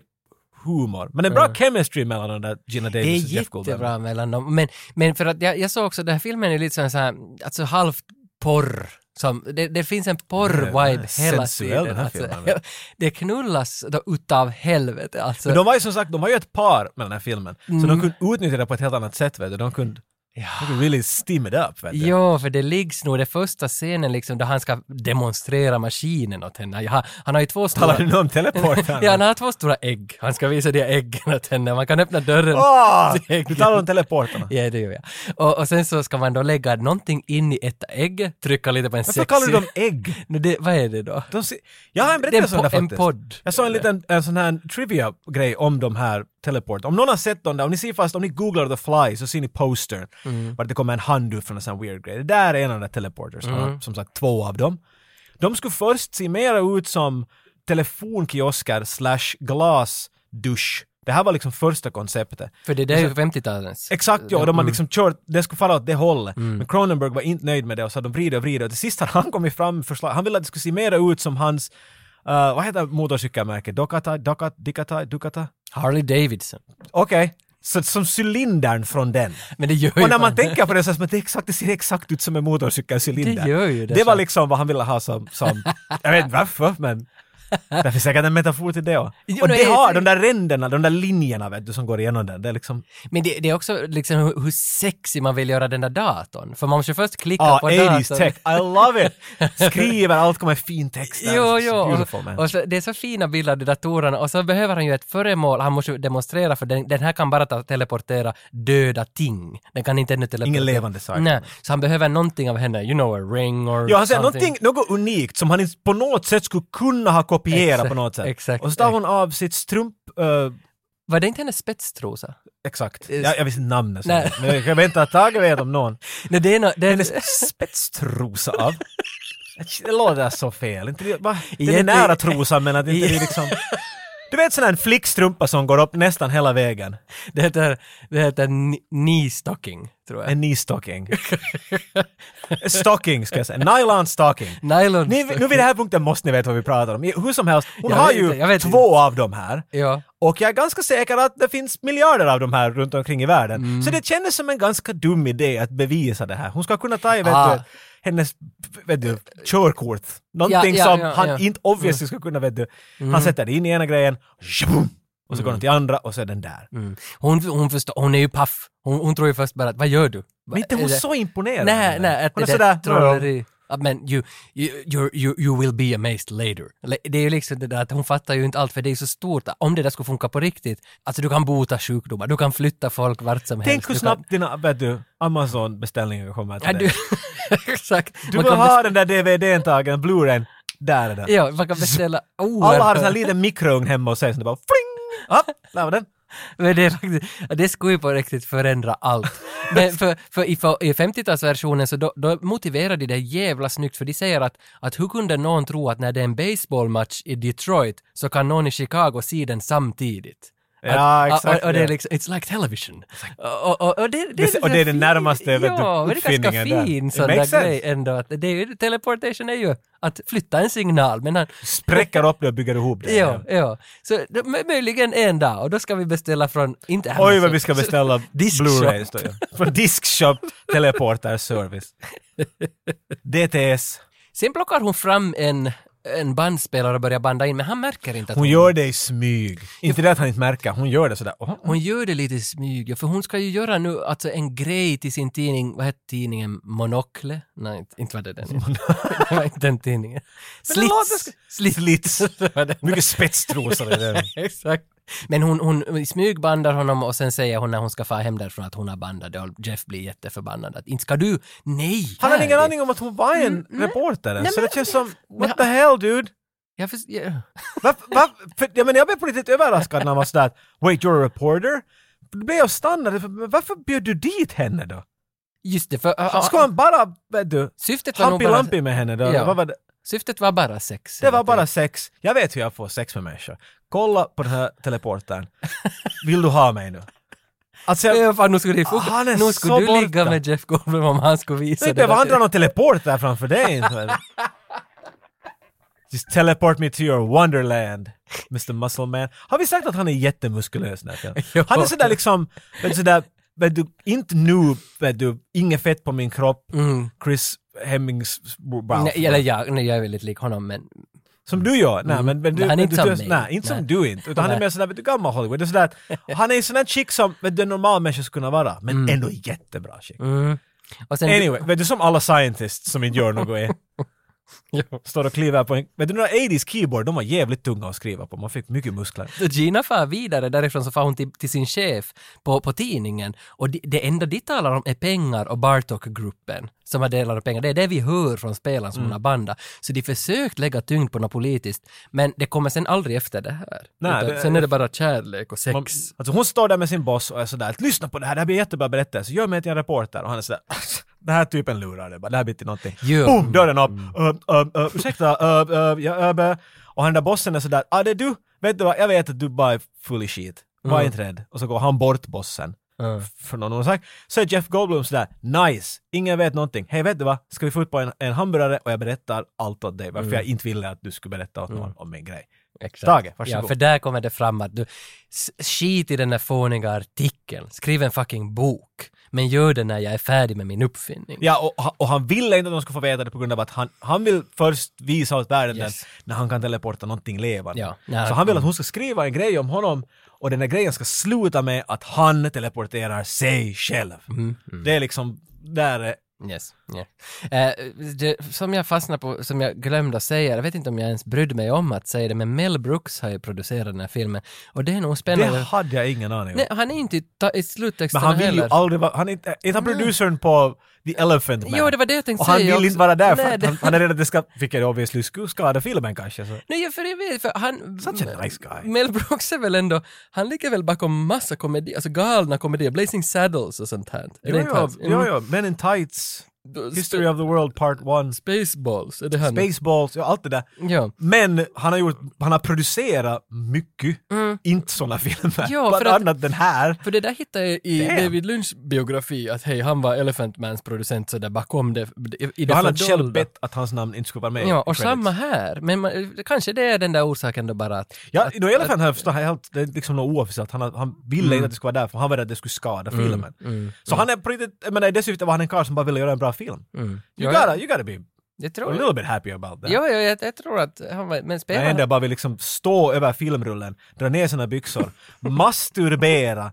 humor. Men en bra chemistry mellan de där Gina Det är Davis och Jeff Goldblum. jättebra mellan dem. Men, men för att jag, jag såg också, den här filmen är lite sån så här, alltså halvt porr. Som, det, det finns en porr-vibe hela tiden. den här Alltså, filmen. det knullas då utav helvete. Alltså, Men de var ju som sagt, de var ju ett par med den här filmen. Så Mm. de kunde utnyttja det på ett helt annat sätt vet du. De kunde, de kunde really steam it up vet du. Jo, för det liggs nog, det första scenen liksom då han ska demonstrera maskinen åt henne. Ja, han har ju två stora... Talar du nu om teleporten? Ja, han har två stora ägg. Han ska visa de äggen åt henne. Man kan öppna dörren till Du talar om teleporterna. Ja, det gör jag. Och, och sen så ska man då lägga någonting in i ett ägg, trycka lite på en Varför sexig... kallar du dem ägg? No, det, vad är det då? De se- jag har en berättelse om det po- en faktiskt. podd. Jag såg en liten en sån här trivia-grej om de här teleport. Om någon har sett dem där, om ni ser fast, om ni googlar The Fly så ser ni postern. Mm. Vart det kommer en hand ut från en sån weird grej. Det där är en av de där teleporters. Mm. Som sagt två av dem. De skulle först se mera ut som telefonkiosker slash glasdusch. Det här var liksom första konceptet. För det där är ju 50-talens. Exakt ja, och de har Mm. liksom kört, det skulle falla åt det hållet. Men Cronenberg var inte nöjd med det och så hade de vridit och vridit och till sist hade han kommit fram med förslag. Han ville att det skulle se mera ut som hans, uh, vad heter motorcykelmärket? Dokata, Dokata, Dikata, Dukata? Harley Davidson. Okej. Så som cylindern från den. Men det gör ju Och när man tänker på det så är det exakt, det ser exakt ut som en motorcykelcylinder. Det gör ju det Det var så. liksom vad han ville ha som, som jag vet inte varför men det finns säkert en metafor till det också. Och det har, de där ränderna, de där linjerna vet du som går igenom den, det är liksom Men det, det är också liksom hur, hur sexy man vill göra den där datorn. För man måste först klicka Ja, på 80s datorn. tech. I love it! Skriver, allt kommer fin text där. Jo, jo. Beautiful, man. Och, så, det är så fina bilder i datorerna och så behöver han ju ett föremål, han måste demonstrera för den, den här kan bara ta, teleportera döda ting. Den kan inte ännu teleportera. Ingen levande sak. Nej, så han behöver någonting av henne, you know a ring or Ja, han säger någonting, något unikt som han på något sätt skulle kunna ha kopierat Exakt, på något sätt. exakt, och så tar hon av sitt strump... eh, Var det inte hennes spetstrosa? exakt. Jag, jag visste namnet. så. Nej. Men jag väntar att Tage vet om någon. Nej, det är no, det är, Hennes spetstrosa av. Det låter så fel. Inte det, va? Det är nära trosan men att inte det är liksom... Du vet sån här flickstrumpa som går upp nästan hela vägen. Det heter, det heter ni- knee stocking, tror jag. En knee stocking. stocking ska jag säga. Nylon stocking. Nylon Ni, nu vid den här punkten måste ni veta vad vi pratar om. Hur som helst, hon Jag har ju inte, två av dem här. Ja. Och jag är ganska säker att det finns miljarder av de här runt omkring i världen. Mm. Så det kändes som en ganska dum idé att bevisa det här. Hon ska kunna ta vet Ah. Hennes vet du, körkort. Någonting Ja, ja, som han inte obviously ska kunna, vet du. Han sätter det in i ena grejen, tjabum, och så går den till andra och så är den där. Mm. Hon, hon, förstår, hon är ju paff. Hon, hon tror ju först bara att vad gör du? Men inte hon Är det- så imponerad. Nej, nej, att hon är det sådär, där trolleri. Men you, you, you, you, will be amazed later. Det är ju liksom det där att hon fattar ju inte allt för det är så stort. Om det där skulle funka på riktigt, alltså du kan bota sjukdomar, du kan flytta folk vart som helst. Tänk hur snabbt dina, vet du, Amazon-beställningar kommer Kan, ja, du, exakt. Du Man vill ha den där DVD-tagen, Blu-rayn, där är den. Ja, man kan beställa Alla har en sån här oerhört. liten mikrougn hemma och säger så det bara fling! Ja, där var den. Men det, är faktiskt, det skulle ju på riktigt förändra allt. Men för, för i, i 50-talsversionen så då, då motiverar de det jävla snyggt för de säger att, att hur kunde någon tro att när det är en baseballmatch i Detroit så kan någon i Chicago se den samtidigt? Ja, exakt, Och, och det är ja. liksom, it's like television. Och, och, och det, det, Det- och det är den närmaste, vet du, Ja, men det är ganska uppfinningen där. fin sån där grej ändå. Att det är ju, teleportation är ju att flytta en signal men han, Spräcker upp det och bygger ihop det. Ja, ja. Så det- mö- möjligen en dag och då ska vi beställa från, inte Oj Amazon, vad vi ska beställa. Blu-rays då ja. Från Diskshop Teleporter Service. DTS. Sen plockar hon fram en, en bandspelare börjar banda in, men han märker inte att Hon gör det i smyg. Inte det att han inte märker, hon gör det sådär. Oh. Hon gör det lite i smyg, för hon ska ju göra nu alltså en grej till sin tidning, vad hette tidningen? Monocle? Nej, inte, inte var det den. det var inte den tidningen. Slits. Slits. Slits. Mycket spetstrosor i den. Exakt. Men hon, hon smygbandar honom och sen säger hon när hon ska få hem därifrån att hon har bandat och Jeff blir jätteförbannad. Att inte ska du, nej! Han hade ingen aning om att hon var en reporter ens, Nej, så men- det känns som, men- what the hell dude? Jag först, ja. Va, va, för, ja, men jag blev på riktigt överraskad när han var sådär, wait you're a reporter? Då blev jag stannade, för, varför bjöd du dit henne då? Just det, för uh, Ska han bara, vet du, syftet var nog hampi bara, lampi med henne då? Ja. Vad var det? Syftet var bara sex. Det var bara sex. Jag vet hur jag får sex med människor. Kolla på den här teleportern. Vill du ha mig nu? Alltså jag... Ja, fan, nu skulle, Ah, han är nu skulle så du ligga med Jeff Goldblum om han skulle visa Jag det behöver där han dra till- någon teleport där framför dig. Just teleport me to your wonderland, Mr Muscle Man. Har vi sagt att han är jättemuskulös. Han är sådär liksom, du, sådär, vet du, inte nu, vet du, inget fett på min kropp, Mm. Chris Hemmings... Nej, eller jag, nej, jag är väldigt lik honom men Som du gör? Nej, Mm. men, men du, Han är inte som du, mig. Nej, inte som du inte. Utan han är mer sådär, vet du, gammal Hollywood. Det är sådär han är en sån där chick som vet du, en normal människa skulle kunna vara, men ändå jättebra chick. mm. Anyway, vet du som alla scientists som inte gör något är. Står och kliver på en... Vet du några 80s keyboard, de var jävligt tunga att skriva på. Man fick mycket muskler. Gina far vidare därifrån så far hon till, till sin chef på, på tidningen och det, det enda de talar om är pengar och Bartok-gruppen som har delat pengar. Det är det vi hör från spelaren som Mm. hon har bandat. Så de försökt lägga tyngd på något politiskt men det kommer sen aldrig efter det här. Nej, Utan det- sen är det bara kärlek och sex. Man, alltså hon står där med sin boss och är sådär lyssna på det här, det här blir jättebra berättelse, gör mig till en reporter. Och han är sådär den här typen lurar det bara, det här blir till någonting. Ja. Boom, dörren upp. Uh, uh, uh, ursäkta, uh, uh, ja. Och han där bossen är sådär, ah det är du, vet du vad, jag vet att du bara är full i skit. Var Mm. inte rädd. Och så går han bort bossen. Mm. För någon sagt. Så är Jeff Goldblum sådär, nice, ingen vet någonting. Hej vet du vad, ska vi få ut på en, en hamburgare och jag berättar allt åt dig. Varför Mm. jag inte ville att du skulle berätta åt någon om min grej. Exakt. Tage, varsågod. Ja, för där kommer det fram att du, skit i den där fåniga artikeln, skriv en fucking bok, men gör det när jag är färdig med min uppfinning. Ja, och, och han ville inte att de skulle få veta det på grund av att han, han vill först visa åt världen Yes. den, när han kan teleporta någonting levande. Ja, när- så han vill att hon ska skriva en grej om honom och den där grejen ska sluta med att han teleporterar sig själv. Mm, Det är liksom, där är... Yes. Yeah. Eh, det, som jag fastnade på, som jag glömde att säga, jag vet inte om jag ens brydde mig om att säga det, men Mel Brooks har ju producerat den här filmen och det är nog Det spännande. hade jag ingen aning om. Nej, han är inte i, i Men sluttexten han vill ju heller. aldrig vara, han är inte, är han producern på The Elephant Man? Jo, det var det jag tänkte Och han säga vill också. inte vara där för Nej, det- han, han är rädd att det ska, vilket det obviously skulle skada filmen kanske. Så. Nej, för jag vet, för han... Such a nice guy. Mel Brooks är väl ändå, han ligger väl bakom massa komedier, alltså galna komedier, Blazing Saddles och sånt här. Är Jo, det jo, jo, jo, Men in Tights. History of the World Part 1, Spaceballs, är det han? Spaceballs, ja allt det där. Ja. Men han har gjort, han har producerat mycket, inte sådana filmer. Mm. Ja, Bland för att- annat den här. För det där hittade jag i Damn. David Lynchs biografi, att hej, han var Elephant Mans producent så där bakom det, i, det han hade själv bett att hans namn inte skulle vara med Ja, och samma här. Men man, kanske det är den där orsaken då bara att... Ja, att, då jag förstått, helt, det är liksom något oofficiellt, han, han ville Mm. inte att det skulle vara där för han var rädd att det skulle skada filmen. Så han är på riktigt, jag menar i det syftet var han en karl som bara ville göra en bra film. Mm. You, gotta, you gotta be Jag a tror... little bit happy about that. Ja, ja, jag, jag tror att han var... Men Jag spelar ändå bara vill liksom stå över filmrullen, dra ner sina byxor, masturbera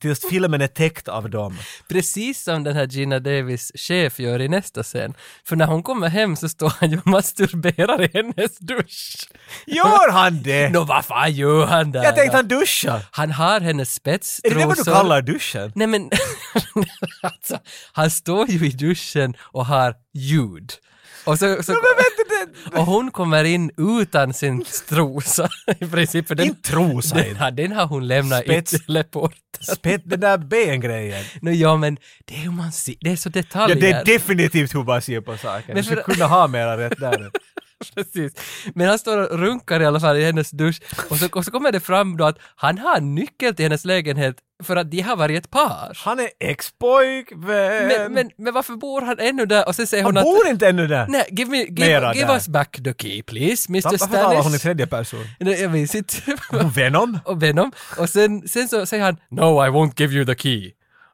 tills filmen är täckt av dem. Precis som den här Gina Davis chef gör i nästa scen. För när hon kommer hem så står han ju och masturberar i hennes dusch. Gör han det? Nå vad fan gör han där? Jag tänkte han duschar. Han har hennes Är spetstrosor. det det vad du kallar duschen? Nej men, alltså, han står ju i duschen och har ljud. Och, så, så, och hon kommer in utan sin trosa i princip. För den, Inte trosa den, har- den har hon lämnat Spets. i teleporten. Spett den där ben-grejen. No, ja men det är hur man ser, det är så Ja, detaljer. det är definitivt hur man ser på saker. Men Du skulle kunna ha mera rätt där. Precis. Men han står och runkar i alla fall i hennes dusch och så, och så kommer det fram då att han har nyckel till hennes lägenhet för att de har varit ett par. Han är ex-pojkvän. Men, men, men varför bor han ännu där? Och sen säger han hon att... bor inte ännu där. Nej, give, me, give, give us back the key please, Mr. Varför talar hon i Stannis. tredje person? Nej, Jag minns inte. Venom? och Venom. Och sen, sen så säger han “No, I won't give you the key.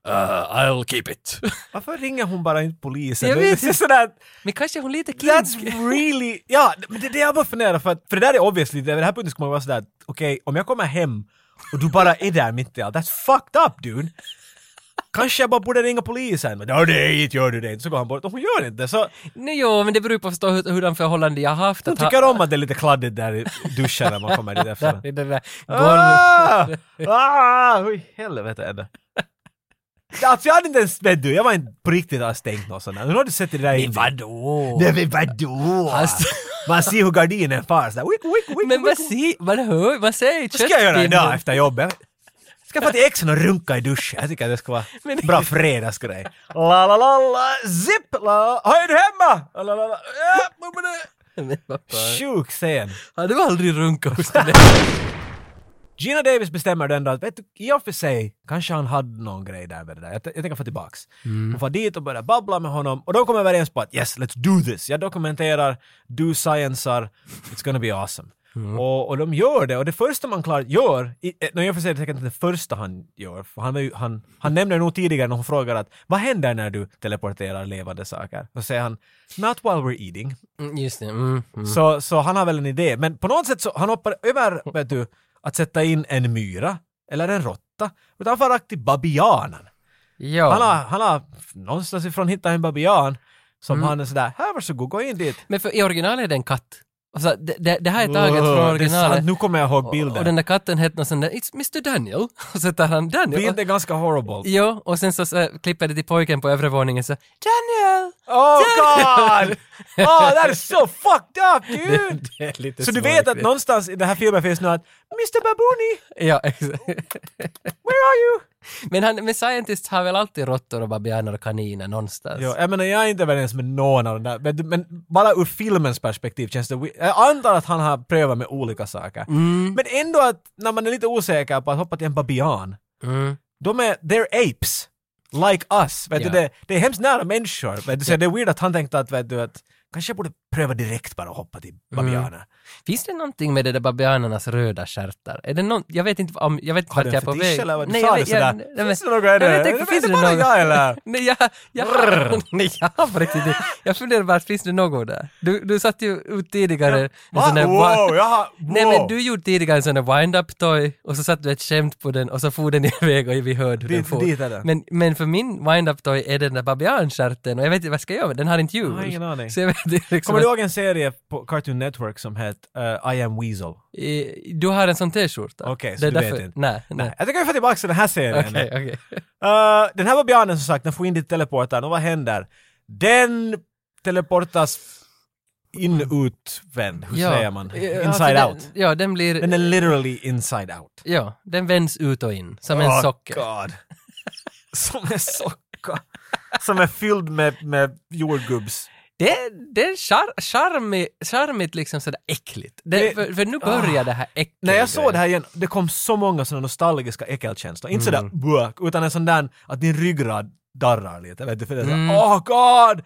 Uh, I'll keep it”. Varför ringer hon bara inte polisen? Jag vet det är sådär, Men kanske hon lite that's kinsk. really... Ja, men det är det jag bara funderar för att, för det där är obviously, det här punkten ska man vara sådär, att, okej, om jag kommer hem och du bara är där mitt i allt, that's fucked up dude! Kanske jag bara borde ringa polisen, men det är inte, gör du det inte, så går han bort och hon gör inte så. Nej, jo, men det beror ju på förstås hur, hurdan förhållande jag har haft. Hon att ha- tycker om att det är lite kladdigt där i duschen när man kommer dit efter. i den där golv... Ah! Ah! Hur i helvete är det? Alltså jag hade inte ens, vet du, jag var inte på riktigt alls tänkt något sånt där. Nu har du sett det där Men vadå? Nej men vadå? St- Man ser hur gardinen far sådär, wick, wick, wick, Men wick. ser, man hör, man ser Vad ska jag göra köttpinnen. idag efter jobbet? Ska jag få till exen och runka i duschen? Jag tycker att det ska vara Men- bra fredagsgrej. La la la la, zip la, Har du hemma? La la la, ja, vad. Sjuk scen. Har du aldrig runkat hos den Gina Davis bestämmer då ändå att, vet du, i och för sig, kanske han hade någon grej där med det där. Jag, jag tänker få tillbaks. Hon får dit och börjar babbla med honom och de kommer överens på att yes, let's do this. Jag dokumenterar, du sciencear, it's gonna be awesome. Och, och de gör det och det första man klart gör, i, eh, när jag får säga det säkert inte det första han gör, för han, ju, han, han nämner nog tidigare när hon frågar att vad händer när du teleporterar levande saker? Då säger han “Not while we're eating”. Mm, Just det. Mm, mm. Så, så han har väl en idé. Men på något sätt så han hoppar över, vet du, att sätta in en myra eller en råtta. Utan far rakt till babianen. Ja. Han, har, han har någonstans ifrån hittat en babian som Mm. han är sådär, här varsågod, gå in dit. Men för i originalet är det en katt. Alltså, det, det, det här är taget från originalet. Nu kommer jag ihåg Och, bilden. och den där katten hette någon sån där “It's Mr Daniel” och så tar han Daniel. Bilden är ganska horrible. Jo, och sen så, så klipper det till pojken på övre våningen så “Daniel!” Oh god! Oh, that is so fucked up dude! Det är lite Så du vet att någonstans i den här filmen finns nu att Mr Babooni, Ja, exakt. where are you? Men, han, men scientists har väl alltid råttor och babianer och kaniner någonstans? Jo, jag menar jag är inte överens med någon av de där, men, men bara ur filmens perspektiv känns det... Jag antar att han har prövat med olika saker. Mm. Men ändå att när man är lite osäker på att hoppa till en babian, Mm. de är, they're apes. Like us. Vet Ja. du, det, det är hemskt nära människor. Vet du, så det är weird att han tänkte att, vet du, att kanske jag borde pröva direkt bara att hoppa till Mm. babianer. Finns det någonting med det där babianernas röda stjärtar? Är det någon, jag vet inte om, jag vet inte Har vart du jag en är på fetisch väg. eller vad? Du Nej, sa jag det jag- sådär. nej, Finns det något i Jag det? inte, Är finns det bara jag eller? Nej, jag, jag, nej, jag har på riktigt Jag funderar bara, finns det något där? Du, du satt ju ut tidigare en Va? sån där Wow, jag har... Nej wow. men du gjorde tidigare en sån där wind-up toy och så satte du ett skämt på den och så for den iväg och vi hörde hur den for. dit är det. Men, men för min wind-up toy är den där babianstjärten och jag vet inte vad jag ska göra med den, har inte Jag hjul. har ingen aning. Så jag vet liksom, du ihåg en serie på Cartoon Network som hette uh, I am Weasel? Eh, Du har en sån t-skjorta? Okej, så Det du därför- vet inte. Nej, nej. Jag tycker vi får tillbaka till den här serien. Okej, okej. Uh, den här babianen som sagt, den får in dit teleportern och vad händer? Den teleportas inutvänd, hur säger man? Inside alltså den, out. Ja, den blir... Den är literally inside out. Ja, den vänds ut och in, som en Oh, socker. God. Som en socker. som är fylld med, med jordgubbs. Det, det är char, charmigt, charmigt liksom sådär äckligt. Det, Det- för, för nu börjar det här äckliga När jag såg det här igen, det kom så många sådana nostalgiska äckelkänslor. Inte Mm. sådär "Buak", utan en sån där att din ryggrad darrar lite. Vet du? För det är såhär, Mm. åh god!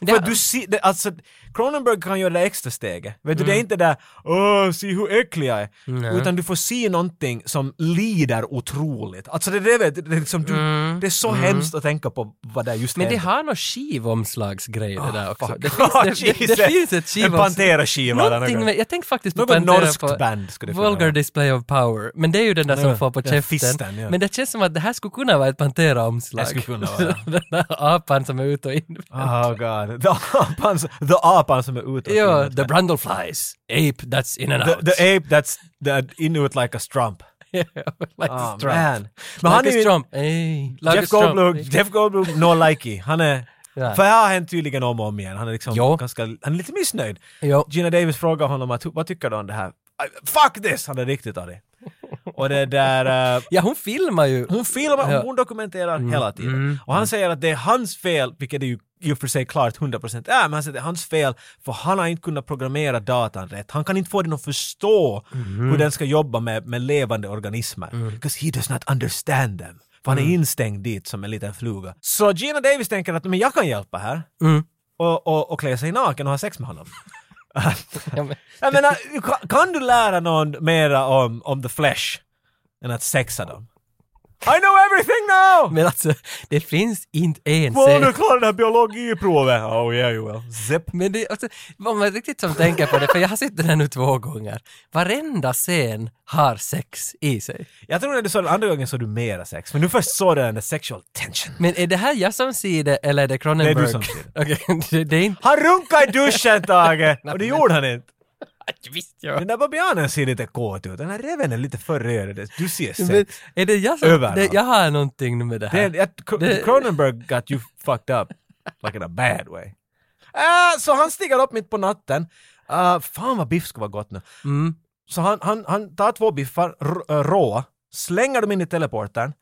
Det- För du ser, alltså Cronenberg kan göra det extra steget. Vet du, det är Mm. inte där åh, se hur äcklig jag är. Nej. Utan du får se någonting som lider otroligt. Alltså det, det, vet det, är liksom, du, det är så hemskt att tänka på vad det är just Mm. Men det har någon skivomslagsgrej det där också. fuck. Det finns, det, det, det, finns ett En skivomslag. Pantera-skiva eller Någonting något. med, jag tänkte faktiskt på Något Pantera norskt på band skulle det Vulgar vara. Display of Power. Men det är ju den där Ja, som får på käften. fisten, ja. Men det känns som att det här skulle kunna vara ett Pantera-omslag. Det skulle kunna vara. den där apan som är ute och in. Oh god. The apan, the apan som är ute. Ja, the Brundleflies. Ape that's in and the, out. the ape that's that in ut like a strump. like Oh, a strump. man. Men han like är a ju... strump. Hey, like a Jeff strump. Goldblum, Jeff Goldblum, no likey. Han är... Ja. För det har hänt tydligen om och om igen. Han är liksom Jo. ganska... Han är lite missnöjd. Jo. Gina Davis frågar honom att, vad tycker du om det här? "I- Fuck this! Han är riktigt arg. Och det där... eh, Ja, hon filmar ju. hon filmar, Ja. hon dokumenterar hela tiden. mm, och han säger att det är hans fel, vilket är ju i och för sig klart 100% är, men han säger det är hans fel för han har inte kunnat programmera datan rätt. Han kan inte få den att förstå Mm. hur den ska jobba med, med levande organismer. Because he does not understand them. För han är Mm. instängd dit som en liten fluga. Så Gina Davis tänker att men jag kan hjälpa här. Mm. Och, och, och klä sig naken och ha sex med honom. Jag menar, kan, kan du lära någon mera om, om the flesh än att sexa dem? I know everything now! men alltså, det finns inte en Vad scen. du klarar det här biologiprovet? Oh yeah you will. Zip. Men det, alltså, om man riktigt som tänker på det, för jag har sett den här nu två gånger. Varenda scen har sex i sig. Jag tror när du såg den andra gången såg du mera sex, men nu först såg du den där sexual tension. Men är det här jag som ser det eller är det Cronenberg? Det är du som ser det. Okej, det, det är inte... Han runkade i duschen Tage! Och det gjorde han inte. Visst, ja. Den där babianen ser lite kåt ut, den här reven är lite för röd. Du ser sex. är det jag som... Överallt. Det, jag har någonting med det här. Det- Cronenberg got you fucked up. Like in a bad way. Uh, så han stiger upp mitt på natten. Uh, fan vad biff skulle vara gott nu. Mm. Så han, han, han tar två biffar, äh, råa, slänger dem in i teleportern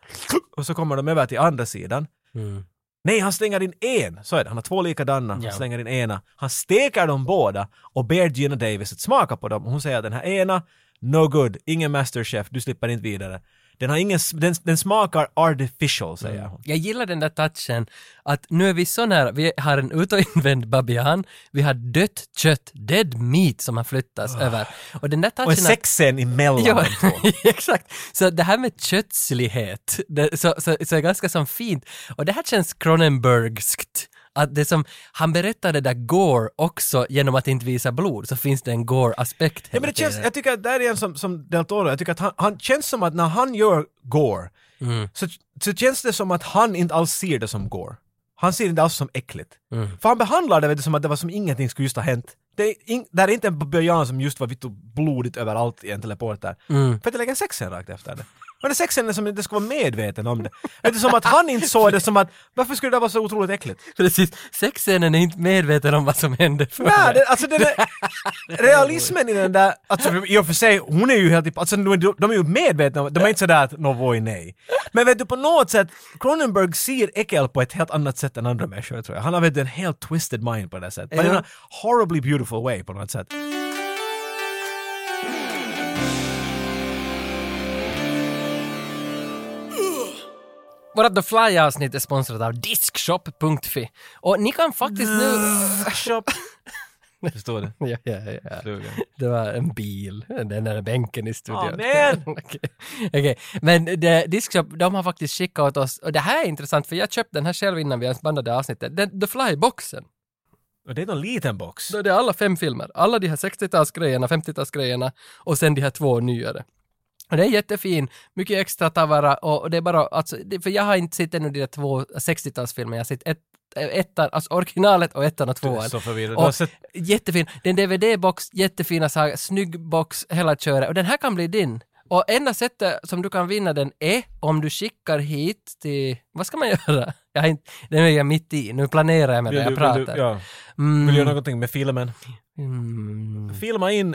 och så kommer de över till andra sidan. Mm. Nej, han slänger in en. Så är det. Han har två likadana. Han slänger in ena. Han steker dem båda och ber Gina Davis att smaka på dem. Hon säger att den här ena, no good, ingen masterchef, du slipper inte vidare. Den, har ingen, den, den smakar artificial, säger hon. Jag gillar den där touchen att nu är vi så nära, vi har en ut och invänd babian, vi har dött kött, dead meat som har flyttats över. Och den där touchen Ah. Och en att- sexscen emellan Ja, exakt. Så det här med kötslighet, det, så, så, så är ganska som fint. Och det här känns Cronenbergskt. Att det som, han berättar det där gore också genom att inte visa blod, så finns det en gore-aspekt Ja, men det känns, jag tycker att det är en som, som Del Toro, jag tycker att han, han känns som att när han gör gore, Mm. så, så känns det som att han inte alls ser det som gore. Han ser det inte alls som äckligt. Mm. För han behandlar det vet du, som att det var som ingenting skulle just ha hänt. Det är, in, det är inte en babian som just var vitt blodigt överallt i en teleporter. Mm. För att det lägger sexen rakt efter det. Det är sexen är som inte ska vara medveten om det. Det är som att han inte såg det som att varför skulle det vara så otroligt äckligt? Precis, sexscenen är inte medveten om vad som hände för Nej, det, alltså den är, realismen i den där, alltså i och för sig, hon är ju helt, alltså de, är- de är ju medvetna om, de är inte sådär att no voi nej. Men vet du på något sätt, Cronenberg ser äckel på ett helt annat sätt än andra människor tror jag. Han har vet en helt twisted mind på det sättet. But in a horribly beautiful way på något sätt. Vårat The Fly-avsnitt är sponsrat av Diskshop.fi. Och ni kan faktiskt nu... Shop. Förstår du? ja, ja, ja. Det var en bil, den där bänken i studion. Aw, man! Okej, Okej. men det, Diskshop, de har faktiskt skickat åt oss, och det här är intressant för jag köpte den här själv innan vi ens bandade avsnittet, den, The Fly-boxen. Och det är någon liten box. Det är alla fem filmer, alla de här 60-talsgrejerna, 50-talsgrejerna och sen de här två nyare. Och det är jättefin, mycket extra tavara och det är bara, alltså, för jag har inte sett ännu de där två 60-talsfilmerna, jag har sett ett, ettan, alltså originalet och ettan och tvåan. Så förvirrad. Och sett Jättefin. Det är en DVD-box, jättefina saker, snygg box, hela köret. Och den här kan bli din. Och enda sättet som du kan vinna den är om du skickar hit till... Vad ska man göra? Jag inte, den är jag mitt i. Nu planerar jag med det jag vill pratar. du, ja, Mm. vill du göra någonting med filmen? Mm. Filma in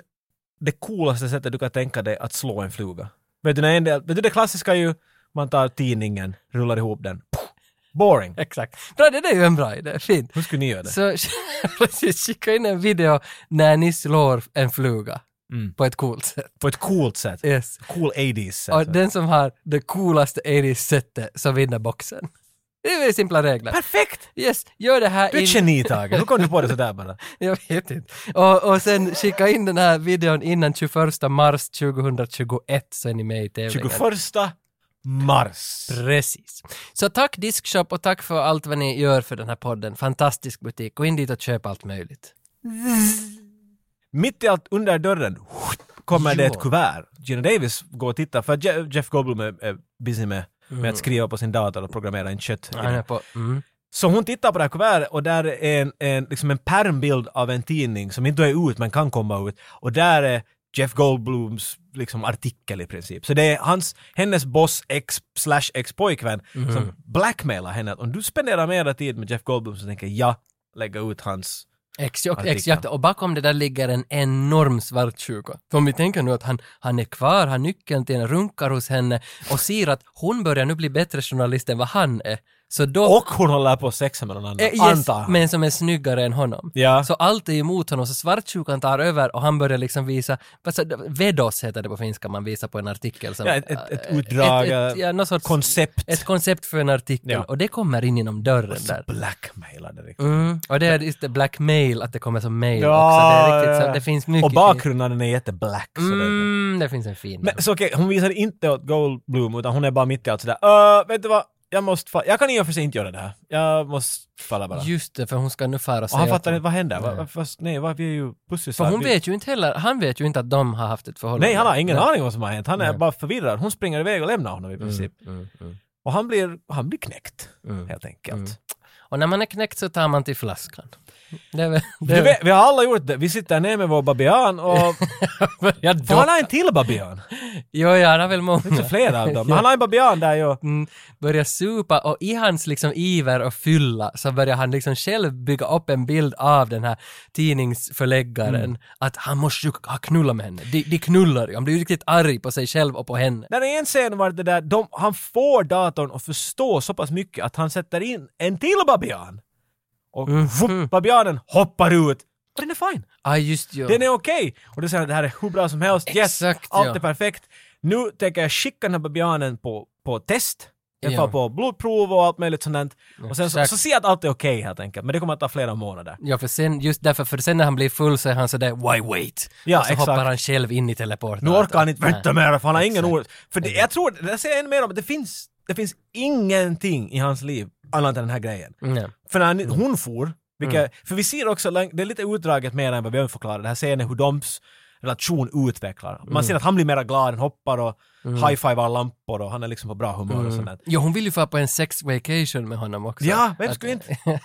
det coolaste sättet du kan tänka dig att slå en fluga. Vet du, när en del, vet du det klassiska är ju, man tar tidningen, rullar ihop den. Boring. Exakt. Bra, det är ju en bra idé. Fint. Hur skulle ni göra det? Så precis, skicka in en video när ni slår en fluga Mm. på ett coolt sätt. På ett coolt sätt. Yes. Cool 80s sätt. Och den som har det coolaste 80s-sättet så vinner boxen. Det är väldigt simpla regler. Perfekt! Yes, gör det här Du är ett geni Tage. Hur kom du på det sådär bara? Jag vet inte. Och, och sen skicka in den här videon innan 21 mars 2021 så är ni med i tävlingen. 21 mars. Precis. Så tack Diskshop och tack för allt vad ni gör för den här podden. Fantastisk butik. Gå in dit och köp allt möjligt. Mitt i allt under dörren kommer det Jo. ett kuvert. Gina Davis går och tittar för Je- Jeff Goldblum är, är busy med, med att skriva på sin dator och programmera in kött. i Han är den. på... Mm. Så hon tittar på det här kuvertet och där är en, en, liksom en pärmbild av en tidning som inte är ut men kan komma ut. Och där är Jeff Goldblums liksom artikel i princip. Så det är hans, hennes boss ex slash ex-pojkvän som blackmailar henne att om du spenderar mera tid med Jeff Goldblum så tänker jag lägga ut hans Exakt, exakt. Och bakom det där ligger en enorm svartsjuka. För om vi tänker nu att han, han är kvar, har nyckeln till en runkar hos henne och ser att hon börjar nu bli bättre journalist än vad han är. Så då... Och hon håller på att sexa med någon annan, Eh, yes, antar han. men som är snyggare än honom. Ja. Så allt är emot honom, så svartsjukan tar över och han börjar liksom visa, vedos heter det på finska, man visar på en artikel. Som, Ja, ett- ett- ett äh, utdrag, ett, ja, någon sorts, koncept. Ett koncept för en artikel Ja. och det kommer in genom dörren Så där. blackmailade riktigt. Mm, och det är just det blackmail, att det kommer som mail Ja, också. Det, är riktigt, ja. så, det finns mycket Och bakgrunden är jätteblack. så det- Mm, det finns en fin. Men så okej, hon visar inte åt Goldblum utan hon är bara mitt i allt sådär. Uh, vet du vad? Jag måste fa- Jag kan i och för sig inte göra det här. Jag måste falla bara. Just det, för hon ska nu fara och och säga han fattar inte vad händer. Nej. Va, fast nej, va, vi är ju För pussisar. hon vi... vet ju inte heller, han vet ju inte att de har haft ett förhållande. Nej, han har ingen aning vad som har hänt. Han är Nej. bara förvirrad. Hon springer iväg och lämnar honom i princip. Mm, mm, Och han blir, han blir knäckt, mm. helt enkelt. Och när man är knäckt så tar man till flaskan. Det. Det är vet, vi har alla gjort det. Vi sitter ner med vår babian och... jag han har en till babian. Jo, ja, han har väl Det många. ju flera av dem. Men han har en babian där ju. Mm, börjar supa och i hans liksom iver och fylla så börjar han liksom själv bygga upp en bild av den här tidningsförläggaren Mm. att han måste ju ha knullat med henne. De, de knullar ju, han blir ju riktigt arg på sig själv och på henne. Där är en scen var det där, de, han får datorn att förstå så pass mycket att han sätter in en till babian. Och Mhm. vupp, babianen hoppar ut. Och den är fine. Ah, just ju. Den är okej. Och då säger det här är hur bra som helst. Yes, Exakt, allt ja. är perfekt. Nu tänker jag skicka den här babianen på, på test. Jag Ja. får på blodprov och allt möjligt sånt. Och sen så, så ser jag att allt är okej helt enkelt. Men det kommer att ta flera månader. Ja, för sen, just därför, för sen när han blir full så är han sådär “Why wait?” Ja, och så exakt. hoppar han själv in i teleporten. Nu orkar han inte vänta mer för han har ingen ord. För det, jag tror, det säger ännu mer om det finns, det finns ingenting i hans liv annat än den här grejen. Nej. För när han, hon for, vilka, Mm. för vi ser också, det är lite utdraget mer än vad vi har förklarat, det här scenen hur deras relation utvecklar. Man Mm. ser att han blir mera glad, han hoppar och high-fivar lampor och han är liksom på bra humör och sånt där. Jo, hon vill ju få på en sex vacation med honom också. Ja, vem skulle inte?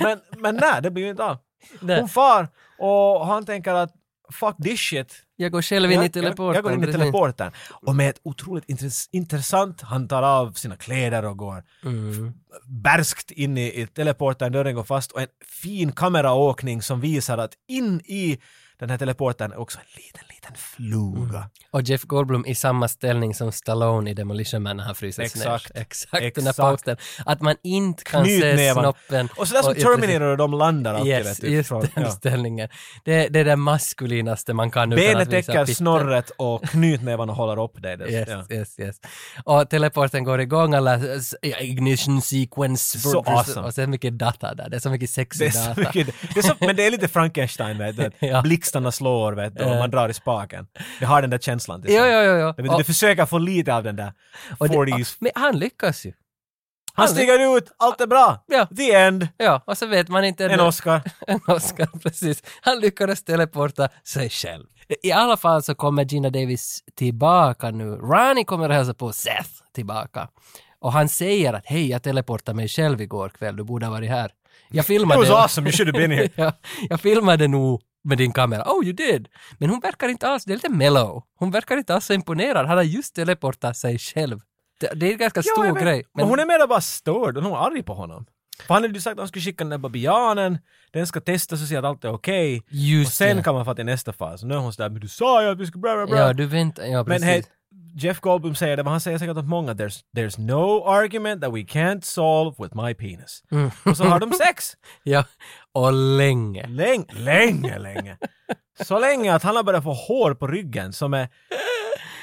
Men, men nej, det blir ju inte av. Hon far och han tänker att fuck this shit. Jag går själv in i Jag- teleporten. Jag, jag går in i teleporten. Och med ett otroligt intress- intressant, han tar av sina kläder och går Mm. bärskt in i, i teleporten, dörren går fast och en fin kameraåkning som visar att in i den här teleporten är också en liten, liten fluga. Och Jeff Goldblum i samma ställning som Stallone i Demolition Man när han fryses Exakt. ner. Exakt. Den där Exakt. posten. Att man inte kan se Knytnävarna. snoppen. Och sådär som och- Terminator och de landar alltid Yes, vet just från- den ja. ställningen. Det, det är det maskulinaste man kan utan Benet täcker snorret och knytnävarna håller upp dig. Det- Yes, ja. yes, yes. Och teleporten går igång, alla ignition sequence. Så awesome. Och så mycket data där, det är så mycket sexig data. mycket, det så, men det är lite Frankenstein vet du. Ja. Blixtarna slår vet du, och Ja. man drar i spaken. Det har den där känslan. till Jo, sig. jo, jo. jo. Det, det, Och- det försöker få lite av den där och det- 40s. Men han lyckas ju. Han stiger ut, allt är bra! Ja. The end! Ja, och så vet man inte... En Oscar. En Oscar, precis. Han lyckades teleporta sig själv. I alla fall så kommer Gina Davis tillbaka nu. Ronnie kommer att hälsa på Seth tillbaka. Och han säger att hej, jag teleportade mig själv igår kväll, du borde ha varit här. Jag It filmade... was awesome, you should have been here. ja, jag filmade nog med din kamera. Oh, you did! Men hon verkar inte alls, det är lite mellow. Hon verkar inte alls så imponerad. Han har just teleportat sig själv. Det, det är en ganska stor vet. grej. Men hon är mer bara störd hon är arg på honom. För han hade ju sagt att han skulle skicka den där babianen, den ska testas och se att allt är okej. Just och sen det. kan man få till nästa fas. Nu är hon sådär, men du sa ju att vi skulle bla bla bla. Ja, du väntar, ja men precis. hej, Jeff Goldblum säger det, men han säger säkert åt många, there's, there's no argument that we can't solve with my penis. Mm. Och så har de sex. Ja, och länge. Länge, länge, länge. Så länge att han har börjat få hår på ryggen som är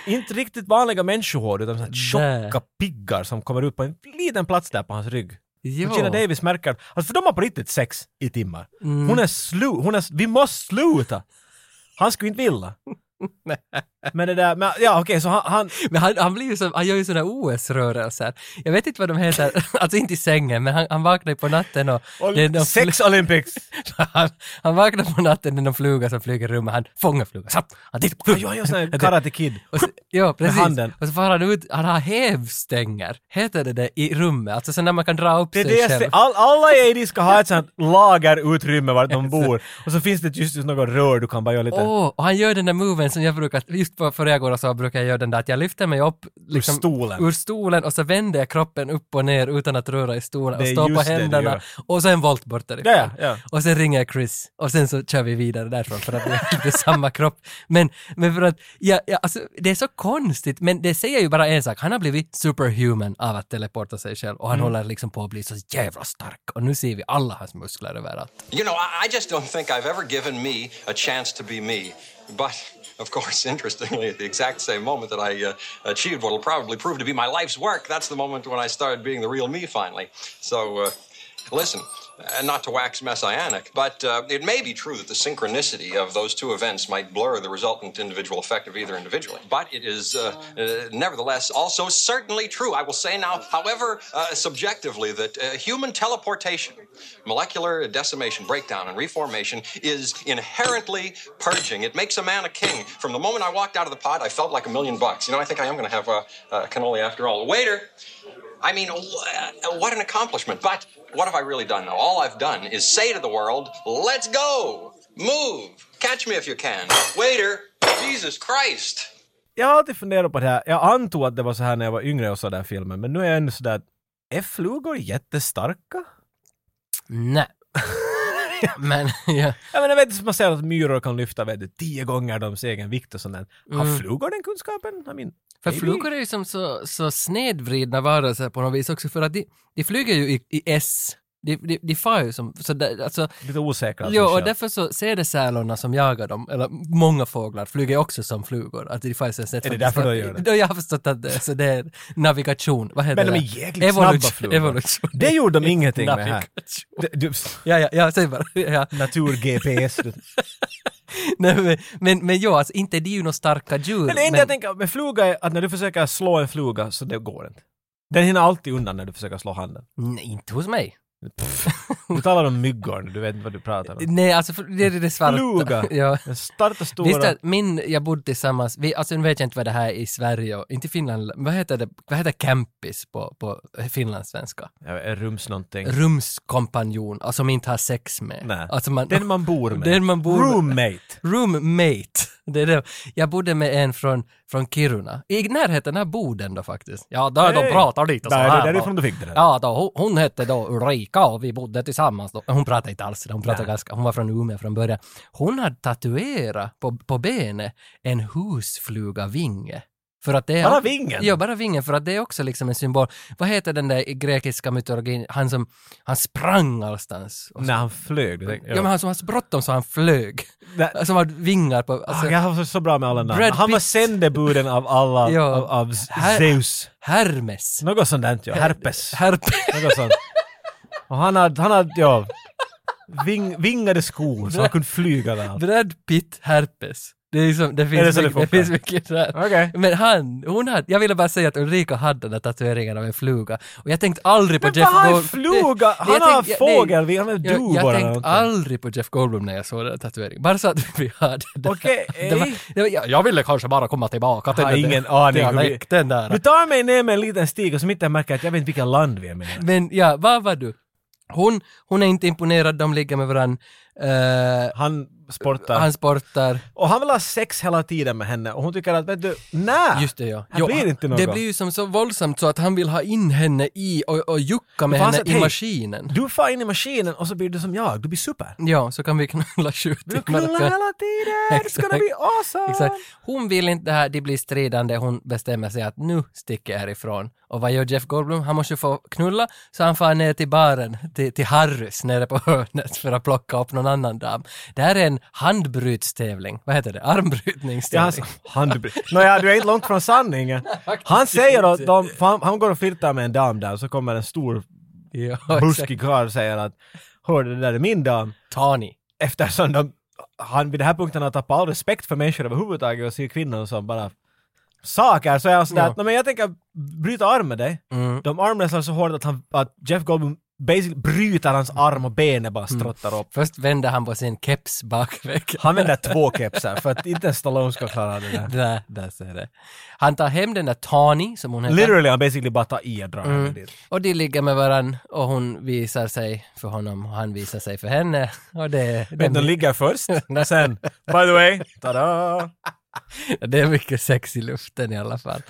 inte riktigt vanliga människohår utan så här tjocka piggar som kommer ut på en liten plats där på hans rygg. Jo. Gina Davis märker, alltså för de har på riktigt sex i timmar. Mm. Hon är slu, hon är, vi måste sluta! Han skulle inte vilja. Men det där, men, ja okej så han, han Men han, han blir ju så, han gör ju sådana OS-rörelser. Jag vet inte vad de heter, alltså inte i sängen, men han, han vaknar ju på natten och... och det är någon sex Olympics! han, han vaknar på natten, det är någon fluga som flyger i rummet, han fångar flugan, snabbt! Han tittar på Han flugan! gör sån här Karate Kid. Och så, ja, precis. handen. Och så får han ut, han har hävstänger, heter det det, i rummet, alltså så när man kan dra upp Det sig det själv. All, alla i 80 ska ha ett sånt lagerutrymme vart de bor. Och så finns det just, just något rör du kan bara göra lite... Åh, och han gör den där moven som jag brukar, just på före jag går och så brukar jag göra den där att jag lyfter mig upp liksom, stolen. ur stolen och så vänder jag kroppen upp och ner utan att röra i stolen och är står på händerna och så en volt bort därifrån. Ja, ja. Och sen ringer jag Chris och sen så kör vi vidare därifrån för att det är inte samma kropp. Men, men för att, ja, ja, alltså, det är så konstigt, men det säger ju bara en sak, han har blivit superhuman av att teleporta sig själv och han Mm. håller liksom på att bli så jävla stark och nu ser vi alla hans muskler överallt. You know, I just don't think I've ever given me a chance to be me. But, of course, interestingly, at the exact same moment that I uh, achieved what will probably prove to be my life's work, that's the moment when I started being the real me finally. So, uh, listen, and not to wax messianic, but uh, it may be true that the synchronicity of those two events might blur the resultant individual effect of either individually. But it is, uh, uh, nevertheless, also certainly true. I will say now, however uh, subjectively, that uh, human teleportation, molecular decimation, breakdown, and reformation is inherently purging. It makes a man a king. From the moment I walked out of the pod, I felt like a million bucks. You know, I think I am going to have a, uh cannoli after all. Waiter! I mean, wh- what an accomplishment. But what have I really done now? All I've done is say to the world, let's go! Move! Catch me if you can. Waiter! Jesus Christ! Jag har alltid funderat på det här. Jag antog att det var så här när jag var yngre och såg den här filmen. Men nu är jag ändå sådär, är flugor jättestarka? Nej. men, ja. Jag menar, vet inte, man säger att myror kan lyfta vet tio gånger deras egen vikt och sånt där. Har Mm. flugor den kunskapen? I mean, För maybe. flugor är ju som så, så snedvridna varelser på något vis också för att de, de flyger ju i, i S. De, de, de far ju som, så där, alltså, Lite osäkra. Jo, och därför så sädesärlorna som jagar dem, eller många fåglar, flyger också som flugor. Att de far så sätt Är det för- därför de gör det? Då jag har förstått att det, så det är navigation, vad heter Men de är jäkligt snabba Evolution- flugor. Evolution. Det gjorde de ingenting med här. Du, Ja, ja, ja, säg bara. Ja. Natur-GPS. Nej, men, men, men ja, alltså inte är ju några starka djur. Men det enda jag tänker med fluga är att när du försöker slå en fluga så det går inte. Den hinner alltid undan när du försöker slå handen. Nej, inte hos mig. Du talar om myggor du vet inte vad du pratar om. Nej, alltså för- det är det svarta. Fluga! Ja. Den starta stora... Visst att min, jag bodde tillsammans, vi, alltså nu vet jag inte vad det här är i Sverige och inte i Finland, vad heter det, vad heter campis på, på finlandssvenska? Ja, rums någonting. Rumskompanjon, alltså som inte har sex med. Nej. Alltså man, Den man bor med. Den man bor med. Roommate. Det är det. Jag bodde med en från, från Kiruna, i närheten av Boden då faktiskt. Ja, där Hey. de pratar lite så Där är det här. därifrån du fick det där. Ja, då, hon, hon hette då Ulrika och vi bodde tillsammans. Då. Hon pratade inte alls, hon pratade ganska, hon var från Umeå från början. Hon hade tatuerat på, på benet en husflugavinge. För att det är, Bara vingen? Ja, bara vingen, för att det är också liksom en symbol. Vad heter den där i grekiska mytologin, han som, han sprang allstans. När han flög. Du tänker, Ja, men han som hade så bråttom så han flög. Nej. Som hade vingar på... Alltså, Ah, jag har så, bra med alla namn. Brad Han var sändebuden av alla, Ja. av, av Här- Zeus. Hermes. Något sånt där, ja. Herpes. Herpes. Något sånt. Och han hade, han hade, ja, ving, vingade skor så han kunde flyga överallt. Brad Pitt herpes. Det, är liksom, det, finns, det mycket, det, finns mycket där. Okej. Men han, hon hade, jag ville bara säga att Ulrika hade den där tatueringen av en fluga. Och jag tänkte aldrig på Men Jeff vad har Gold- en fluga? Han jag har tänkte- fågelving, han jag, duvor jag eller tänkte aldrig på Jeff Goldblum när jag såg den där tatueringen. Bara så att vi hade det. Okej. Det var, det var, jag, jag ville kanske bara komma tillbaka till har den där ingen aning hur vi- dialekten där. Du tar mig ner med en liten stig och så mitt jag märker att jag vet inte vilket land vi är med. Men ja, vad var du? Hon, hon är inte imponerad, de ligger med varandra. Eh, Han sportar. Han sportar. Och han vill ha sex hela tiden med henne och hon tycker att vet du, nej! Just det ja. Här blir inte något. Det blir ju som så våldsamt så att han vill ha in henne i och, och jucka med henne i "Hej, maskinen. Du far in i maskinen och så blir du som jag, du blir super. Ja, så kan vi knulla sju timmar. knullar hela tiden, it's gonna be awesome! Exakt. Hon vill inte det här, de blir stridande, hon bestämmer sig att nu sticker jag härifrån. Och vad gör Jeff Goldblum? Han måste få knulla, så han far ner till baren, till, till Harrys nere på hörnet för att plocka upp någon annan dam. Det här är en handbrytstävling, vad heter det? Ja, Armbrytningstävling. alltså, handbry- Nåja, du är inte långt från sanningen. Han säger att de, han, han går och flirtar med en dam där och så kommer en stor Ja, buskig karl och säger att Hör du, det där är min dam. Tani. Eftersom de, han vid den här punkten har tappat all respekt för människor överhuvudtaget och ser kvinnor som bara saker så är han sådär Ja. att "Nej, men jag tänker bryta arm med dig. Mm. De armwrestlar så hårt att, han, att Jeff Goldblum basically bryter hans arm och benet bara strottar upp. Först vänder han på sin keps bakväg. Han vänder två kepsar för att inte Stallone ska klara det där. Där, där ser det. Han tar hem den där Tani, som hon heter. Literally han basically bara tar i och drar Mm. dit. Och de ligger med varann och hon visar sig för honom och han visar sig för henne. Och det, Men de ligger först, sen, by the way, tada! Det är mycket sex i luften i alla fall.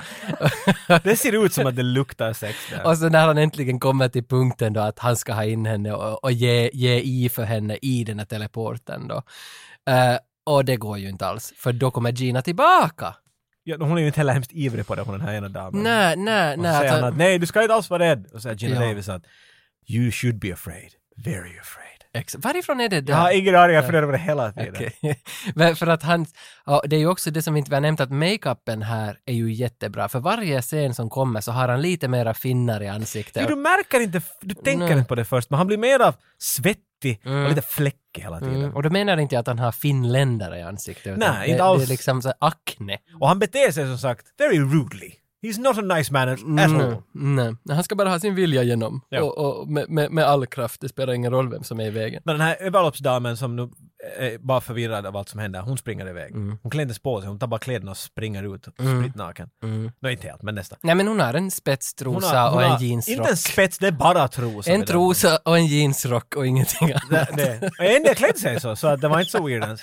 Det ser ut som att det luktar sex där. och så när han äntligen kommer till punkten då att han ska ha in henne och, och ge, ge i för henne i den här teleporten då. Eh, och det går ju inte alls, för då kommer Gina tillbaka. Ja, hon är ju inte heller hemskt ivrig på det, hon den här ena damen. Nej, nej, Och så nej. säger han att nej, du ska inte alls vara rädd. Och så säger Gina Ja. Davis att You should be afraid. Very afraid. Ex- Varifrån är det där? Jag har ingen aning, jag funderar på det hela tiden. Okej. Men för att han, ja, det är ju också det som inte vi har nämnt att makeupen här är ju jättebra. För varje scen som kommer så har han lite mera finnar i ansiktet. Jo, du märker inte, du tänker Nej. inte på det först, men han blir mer av svettig och lite fläckig hela tiden. Mm, och då menar inte att han har finländare i ansiktet. Nej, inte alls. Det är liksom så här akne. Och han beter sig som sagt very rudely. He's not a nice man at all. Nej, nej, han ska bara ha sin vilja igenom. Ja. Och, och med, med, med all kraft, det spelar ingen roll vem som är i vägen. Men den här överloppsdamen som nu är bara förvirrad av allt som händer, hon springer iväg. Hon klär inte ens på sig, hon tar bara kläderna och springer ut spritt naken. Nej, inte helt, men nästan. Nej men hon har en spetstrosa och en jeansrock. Inte en spets, det är bara trosa. en trosa och en jeansrock och ingenting annat. Det, det. Och En del klädde sig så, så att det var inte så weird ens.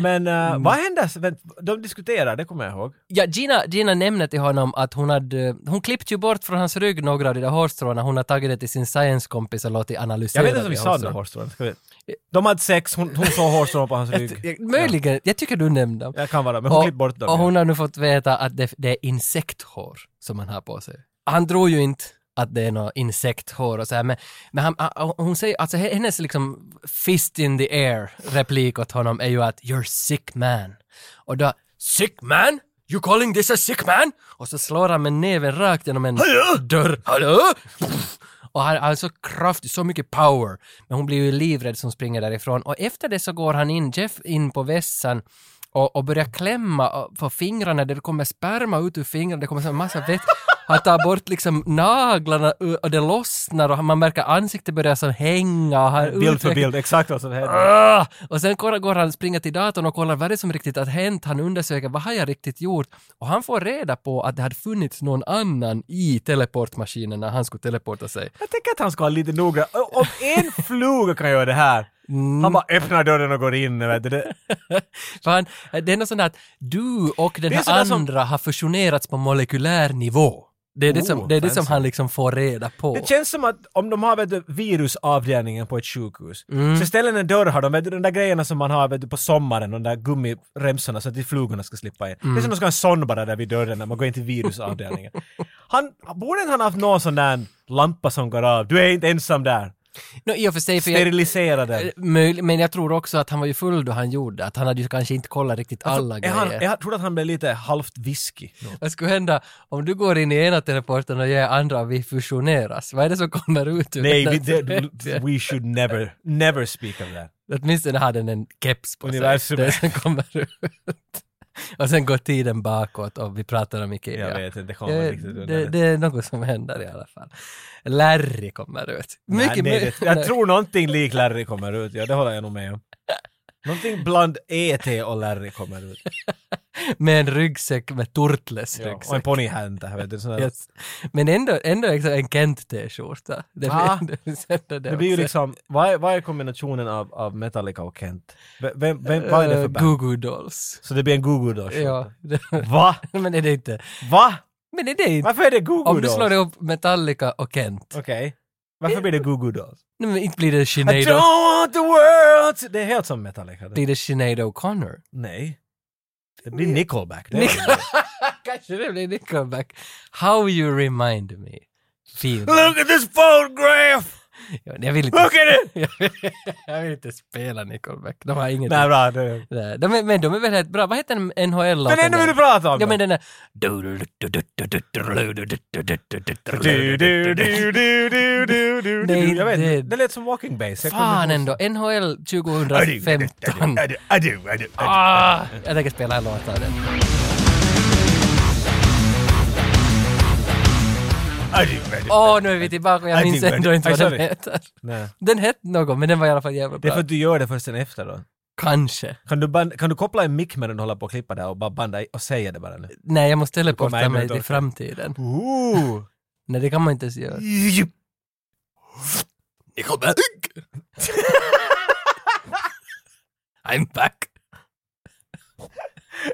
Men uh, vad hände? Vänt, De diskuterar, det kommer jag ihåg. Ja, Gina, Gina nämnde till honom att hon hade, hon klippte ju bort från hans rygg några av de där hårstråna, hon har tagit det till sin science-kompis och låtit analysera Jag vet inte om vi de sa den där hårstråna. De hade sex, hon, hon såg hårstrån på hans rygg. Jag- Möjligen, jag tycker du nämnde dem. Jag kan vara, men hon klippte bort dem. och hon har nu fått veta att det, det är insekthår som han har på sig. Han tror ju inte att det är något insekthår och så här, men, men han, hon säger, alltså hennes liksom fist in the air replik åt honom är ju att “you're sick man”. Och då “sick man? You calling this a sick man?” Och så slår han med näven rakt genom en dörr. Hallå? Och han har alltså kraftig, så mycket power. Men hon blir ju livrädd som springer därifrån. Och efter det så går han in, Jeff in på vässan och, och börjar klämma på fingrarna där det kommer sperma ut ur fingrarna, det kommer en massa vett. Han tar bort liksom naglarna och det lossnar och man märker ansiktet börjar så hänga. han Bild för bild, exakt vad som hände. Ah! Och sen går, han springa till datorn och kollar vad det är som riktigt har hänt. Han undersöker vad har jag riktigt gjort? Och han får reda på att det hade funnits någon annan i teleportmaskinen när han skulle teleporta sig. Jag tänker att han ska ha lite noga. Om en fluga kan göra det här, Mm. han bara öppnar dörren och går in. Vet du. Det, För han, det är något sånt där att du och den här sådär som- andra har fusionerats på molekylär nivå. Det är det, som, det, är det som han liksom får reda på. det känns som att om de har vet du, virusavdelningen på ett sjukhus, Mm. så ställer en dörr har de, vet du, de där grejerna som man har vet du, på sommaren, de där gummiremsorna så att de flugorna ska slippa in. Mm. Det är som de ska ha en sån bara där vid dörren när man går in till virusavdelningen. han, borde inte han haft någon sån där lampa som går av? Du är inte ensam där. No, I och för sig, för jag, Sterilisera den. möj, men jag tror också att han var ju full då han gjorde att han hade ju kanske inte kollat riktigt alla Alltså, han, grejer. jag tror att han blev lite halvt whisky. Vad skulle hända om du går in i ena teleporten och ger andra och vi fusioneras? Vad är det som kommer ut ur Nej, vi, det, we should never, never speak of that. Åtminstone har den en keps på sig. Det som kommer ut. Och sen går tiden bakåt och vi pratar om Ikea. Jag vet inte, det kommer riktigt undan. det, det är något som händer i alla fall. Larry kommer ut. Nej, Mycket, nej, mycket- det, jag tror någonting lik Larry kommer ut, ja det håller jag nog med om. Någonting bland E.T. och Larry kommer ut. med en ryggsäck med Turtles Ja, och en ponnyhänta, vet du. Yes. Men ändå, ändå liksom en Kent-t-skjorta. Det, Ah. det, det, blir ju liksom, vad är, vad är kombinationen av, av Metallica och Kent? Vem, vem, vem, vad är det för Eh, band? Goo Goo Dolls. Så det blir en Goo Dolls Ja. Va? men är det inte... Va? Men är det inte... Varför är det Goo Om du Dolls? slår ihop Metallica och Kent. Okej. Varför blir det Goo Dolls? Nej men inte blir det I Sinead, don't want the world. Det är helt som Metallica. blir det Sinead O'Connor. Nej. Det blir Nickelback. Det Nic- Kanske det blir Nickelback. How you remind me. Feel. Look at this photograph! Ja, jag vill inte... At it! jag vill inte spela Nickelback. De har inget... Nej, bra. Det... Nej, de är, men de är väl helt bra. Vad heter den NHL-låten? Den enda vill där? du prata om Ja men den är... Nej. Jag vet det-. Det lät som Walking. Jag kommer Fan ändå, NHL 2015. Adu, adu, adu, adu. Ah, jag tänker spela en låt av den. Åh, nu är vi tillbaka och jag minns ändå inte vad den heter. Nej. Den hette något, men den var i alla fall jävla Det är bra. för att du gör det först sen efter då. Kanske. Kan du, band, kan du koppla en mick medan du håller på att klippa där och bara banda i och säga det bara nu? Nej, jag måste kommer teleporta en mig till också. framtiden. Ooh. Nej, det kan man inte ens göra. Nickelback! I'm back!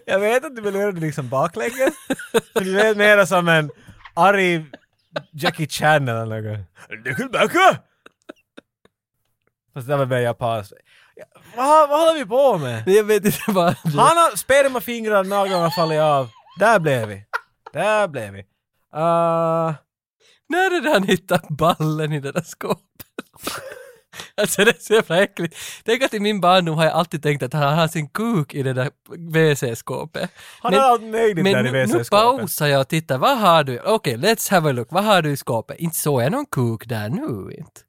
Jag vet att du vill göra det liksom baklänges. Men du är mer som en arg Jackie Chan eller något. Nickelback! Fast det var mer japanskt. Ja, Vad, vad håller vi på med? Jag vet inte vad... Han har spermafingrar, naglarna har fallit av. Där blev vi. Där blev vi. Uh, När är det han hittar ballen i det där skåpet? Alltså det är så jävla äckligt. Tänk att i min barndom har jag alltid tänkt att han har sin kuk i det där WC-skåpet. han har allt möjligt men där i nu, nu WC-skåpet. pausar jag och tittar, vad har du? Okej, let's have a look. Vad har du i skåpet? Inte såg jag någon kuk där nu inte.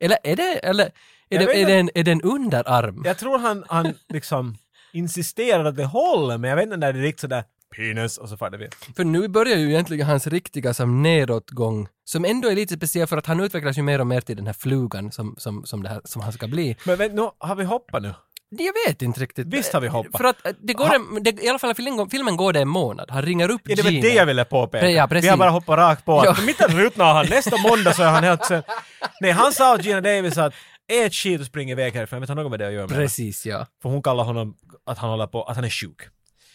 Eller är det, eller är Jag det, är det, en, är det en underarm? Jag tror han, han liksom insisterar att det håller, men jag vet inte när det är riktigt sådär penis och så far det vid. För nu börjar ju egentligen hans riktiga som nedåtgång, som ändå är lite speciell för att han utvecklas ju mer och mer till den här flugan som, som, som, här, som han ska bli. Men vet, nu, har vi hoppat nu? Jag vet inte riktigt. Visst har vi hoppat. För att eh, det går en, det, i alla fall filmen, filmen går det en månad. Han ringer upp Ja, det var det jag ville påpeka. Ja, precis. vi har bara hoppat rakt på. Att Mitt i ruttnar han. Nästa måndag så är han helt sen. Nej, han sa åt Gina Davis att ät skit och spring iväg härifrån. Jag vet inte något med det att göra. Precis, ja. För hon kallar honom att han håller på, att han är sjuk.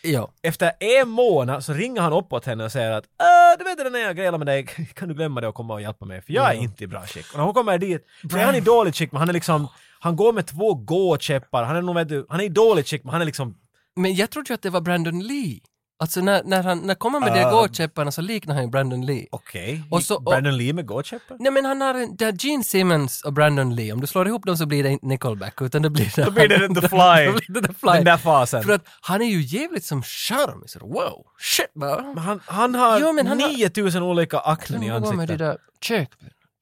Ja. Efter en månad så ringer han upp åt henne och säger att äh, du vet den här grejen med dig, kan du glömma det och komma och hjälpa mig för jag är inte i bra skick. Och när hon kommer dit så är han i dåligt skick men han är liksom, han går med två gåkäppar, han är nog vet du, han är i dåligt skick men han är liksom Men jag trodde ju att det var Brandon Lee. Alltså när, när han när kommer med de Ah. gåkäpparna så liknar han ju Brandon Lee. okej. Och så- och- Brandon Lee med gåkäppar? Nej men han har en, det är Gene Simmons och Brandon Lee, om du slår ihop dem så blir det inte Nickelback utan det blir det... Då blir det The Då Fly. blir det The Fly. Den där fasen. För att han är ju jävligt som charmig, så wow, shit bara. Men han, han har Jo, men han har- 9000 olika aknen i Vad med ansiktet. de där check?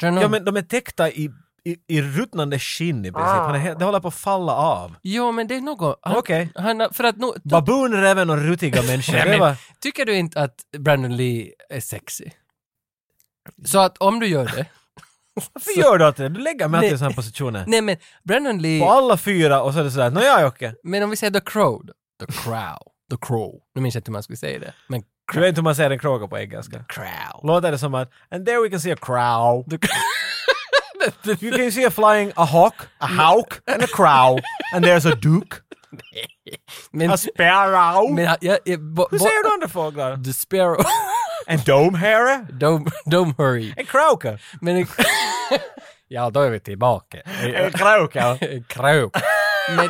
Ja men de är täckta i, i, i ruttnande skinn i princip. Han är, he- det håller på att falla av. Jo men det är något... han- Okej. Han, för att nu... Baboonräven och ruttiga människor. Nej, det men, var, Tycker du inte att Brandon Lee är sexy? Så att om du gör det... varför gör du alltid det? Du lägger mig alltid i Nej. sådana positioner. Nej men Brandon Lee... På alla fyra och så är det sådär, nåja Jocke. Men om vi säger The Crow då? The Crow. The Crow. Nu minns jag inte hur man skulle säga det. Men Du vet inte hur man säger en kråka på engelska. Crow. Låter det som att, and there we can see a crow. The, You can see a flying a hawk, a hawk and a crow. And there's a duke, men, a sparrow. men jag, jag, bo, Hur säger du andra fåglar? The Sparrow. En domhare? don't, don't hurry. En kråka? Men... ja, då är vi tillbaka. En kråka? En krok. Men...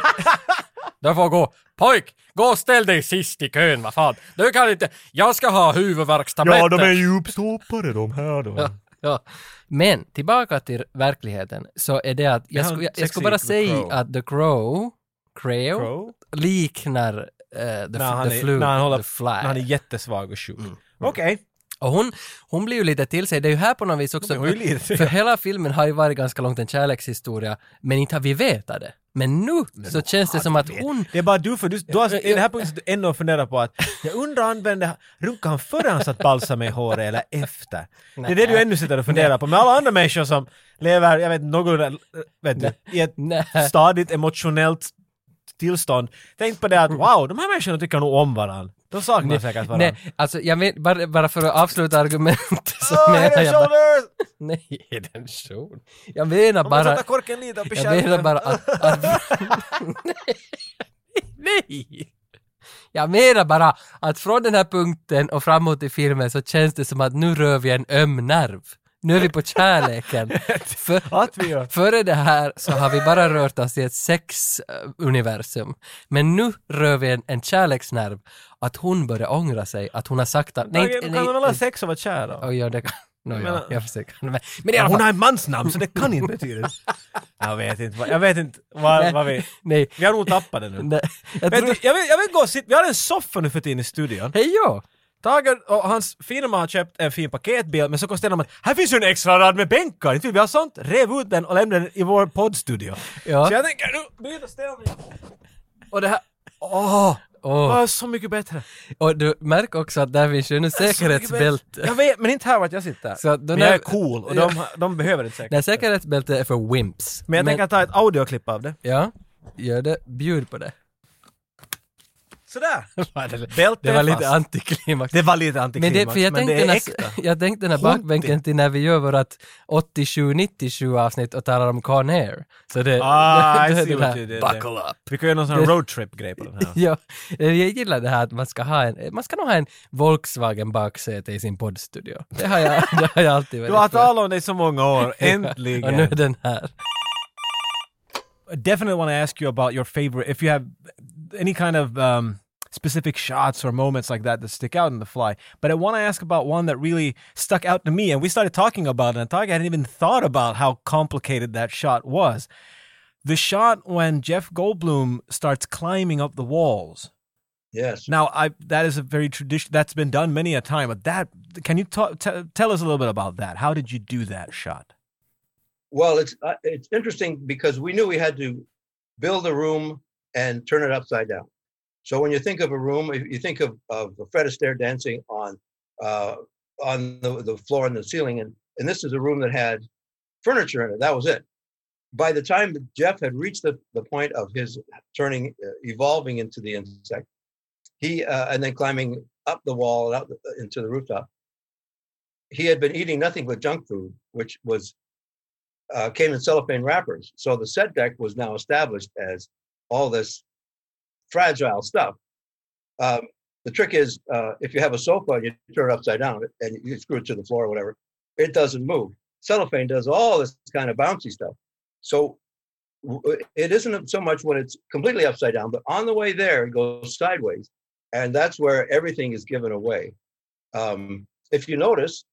Du får gå. Pojk, gå och ställ dig sist i kön, vad fan. Du kan inte... Jag ska ha huvudvärkstabletter. Ja, de är ju uppstoppade de här då. Ja, ja. Men tillbaka till verkligheten så är det att jag, skulle, jag, jag skulle bara säga att The Crow, Crow, Crow? liknar eh, the, När han, the, är, flu, när, han håller, the fly. när han är jättesvag och sjuk. Okej. Och hon, hon blir ju lite till sig, det är ju här på något vis också, lite- för hela filmen har ju varit ganska långt en kärlekshistoria, men inte har vi vetat det. Men nu så känns det som att hon... Det är bara du, för du, du har i det här punkten ännu funderar på att jag undrar, använde, runkade han före han satt balsam i håret eller efter? Det är det du ännu sitter och funderar på. Men alla andra människor som lever, jag vet någorlunda, vet du, i ett stadigt emotionellt tillstånd. Tänk på det att wow, de här människorna tycker nog om varandra. De saknar säkert varandra. Nej, alltså jag men, bara, bara för att avsluta argumentet så Oh, menar head and jag bara! Nej, är den show? Jag menar Man bara... sätter korken lite upp i Jag menar bara att... att nej! Jag menar bara att från den här punkten och framåt i filmen så känns det som att nu rör vi en öm nerv. Nu är vi på kärleken. För, före det här så har vi bara rört oss i ett sexuniversum. Men nu rör vi en, en kärleksnerv. Att hon börjar ångra sig, att hon har sagt att... Nej, kan man ha sex och vara kär då? Oj, ja, det kan... No, ja, menar- jag försöker. Men, men Ja, hon har ett mansnamn så det kan inte betyda Jag vet inte, jag vet inte vad, vad vi... nej, Vi har nog tappat det nu. nej, jag tror... jag, vill, jag vill gå och sitta, vi har en soffa nu för tiden i studion. Hej jo! Tage och hans firma har köpt en fin paketbil men så konstaterar de att här finns ju en extra rad med bänkar, inte vill vi ha sånt? Rev ut den och lämna den i vår poddstudio. Ja. Så jag tänker nu byta ställning. Och det här, åh! Åh. Oh, så mycket bättre. Och du märker också att där finns ju nu säkerhetsbälte. Jag vet, men inte här vart jag sitter. Så men jag är cool och de, de behöver inte Nej, säkert. säkerhetsbälte är för wimps. Men jag tänker ta ett audioklipp av det. Ja, gör det. Bjud på det. Sådär! det Bältet var lite antiklimax. Det var lite Men, antiklimax, det, för jag, men tänkte det är äkta. jag tänkte när Hunti. bakbänken till när vi gör vårat 87-97 avsnitt och talar om Con Air. Så det, Ah, det I see den what här, you did buckle up. Vi kan göra någon sån här roadtrip-grej på den här. Ja, jag gillar det här att man ska ha en, man ska nog ha en Volkswagen baksäte i sin poddstudio. Det har jag, det har jag alltid Du varit har talat om det i så många år, Och nu äntligen! är den här. I definitely want to ask you about your favorite, if you have any kind of um, specific shots or moments like that that stick out in the fly. But I want to ask about one that really stuck out to me, and we started talking about it, and Tage hadn't even thought about how complicated that shot was. The shot when Jeff Goldblum starts climbing up the walls. Yes. Now, I that is a very tradition that's been done many a time. But that, can you ta- t- tell us a little bit about that? How did you do that shot? Well, it's uh, it's interesting because we knew we had to build a room and turn it upside down. So when you think of a room, if you think of, of Fred Astaire dancing on uh, on the, the floor and the ceiling, and and this is a room that had furniture in it. That was it. By the time Jeff had reached the, the point of his turning, uh, evolving into the insect, he uh, and then climbing up the wall and out the, into the rooftop. He had been eating nothing but junk food, which was uh, came in cellophane wrappers. So the set deck was now established as all this fragile stuff. Um, the trick is uh, if you have a sofa and you turn it upside down and you screw it to the floor or whatever, it doesn't move. Cellophane does all this kind of bouncy stuff. So it isn't so much when it's completely upside down, but on the way there, it goes sideways. And that's where everything is given away. Um, if you notice,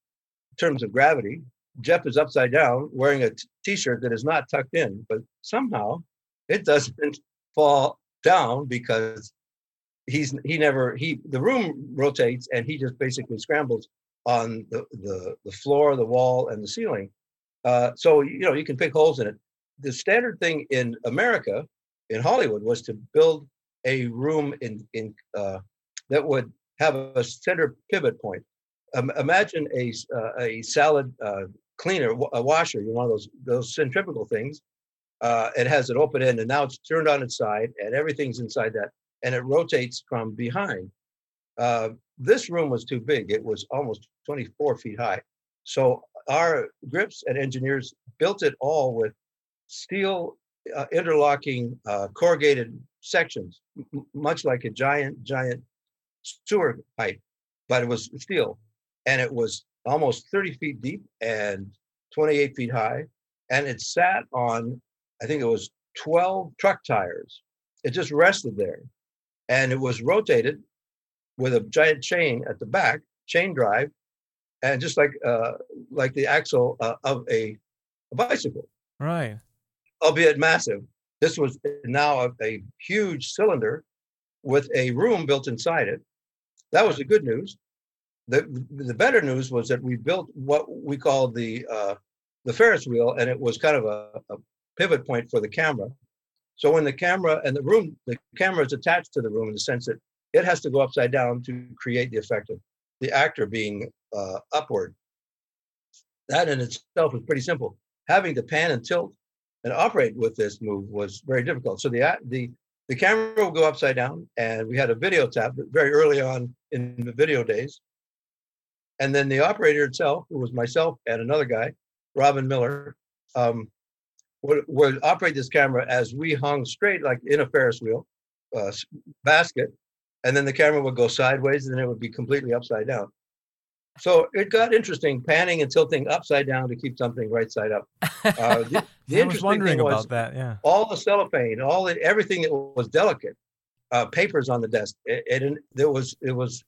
in terms of gravity, Jeff is upside down wearing a t shirt that is not tucked in, but somehow it doesn't fall down because he's he never he the room rotates and he just basically scrambles on the the, the floor, the wall, and the ceiling. Uh, so you know you can pick holes in it. The standard thing in America, in Hollywood, was to build a room in in uh, that would have a center pivot point. Um, imagine a uh, a salad uh, cleaner, a washer, you know, one of those those centrifugal things. Uh, it has an open end, and now it's turned on its side, and everything's inside that, and it rotates from behind. Uh, this room was too big; it was almost 24 feet high. So our grips and engineers built it all with steel uh, interlocking uh, corrugated sections, m- much like a giant, giant sewer pipe, but it was steel, and it was almost 30 feet deep and 28 feet high, and it sat on, I think it was 12 truck tires. It just rested there, and it was rotated with a giant chain at the back, chain drive, and just like uh, like the axle uh, of a, a bicycle Right. albeit massive. This was now a, a huge cylinder with a room built inside it. That was the good news. The the better news was that we built what we called the uh, the Ferris wheel, and it was kind of a, a pivot point for the camera. So when the camera and the room, the camera is attached to the room in the sense that it has to go upside down to create the effect of the actor being uh, upward. That in itself is pretty simple. Having to pan and tilt and operate with this move was very difficult. So the the the camera will go upside down, and we had a video tap very early on in the video days. And then the operator itself, who was myself and another guy, Robin Miller, um, would, would operate this camera as we hung straight, like in a Ferris wheel uh, basket, and then the camera would go sideways, and then it would be completely upside down. So it got interesting, panning and tilting upside down to keep something right side up. Uh, the, the I was interesting wondering thing was about that. Yeah. all the cellophane, all the, everything that was delicate, uh, papers on the desk. It, it, there was it was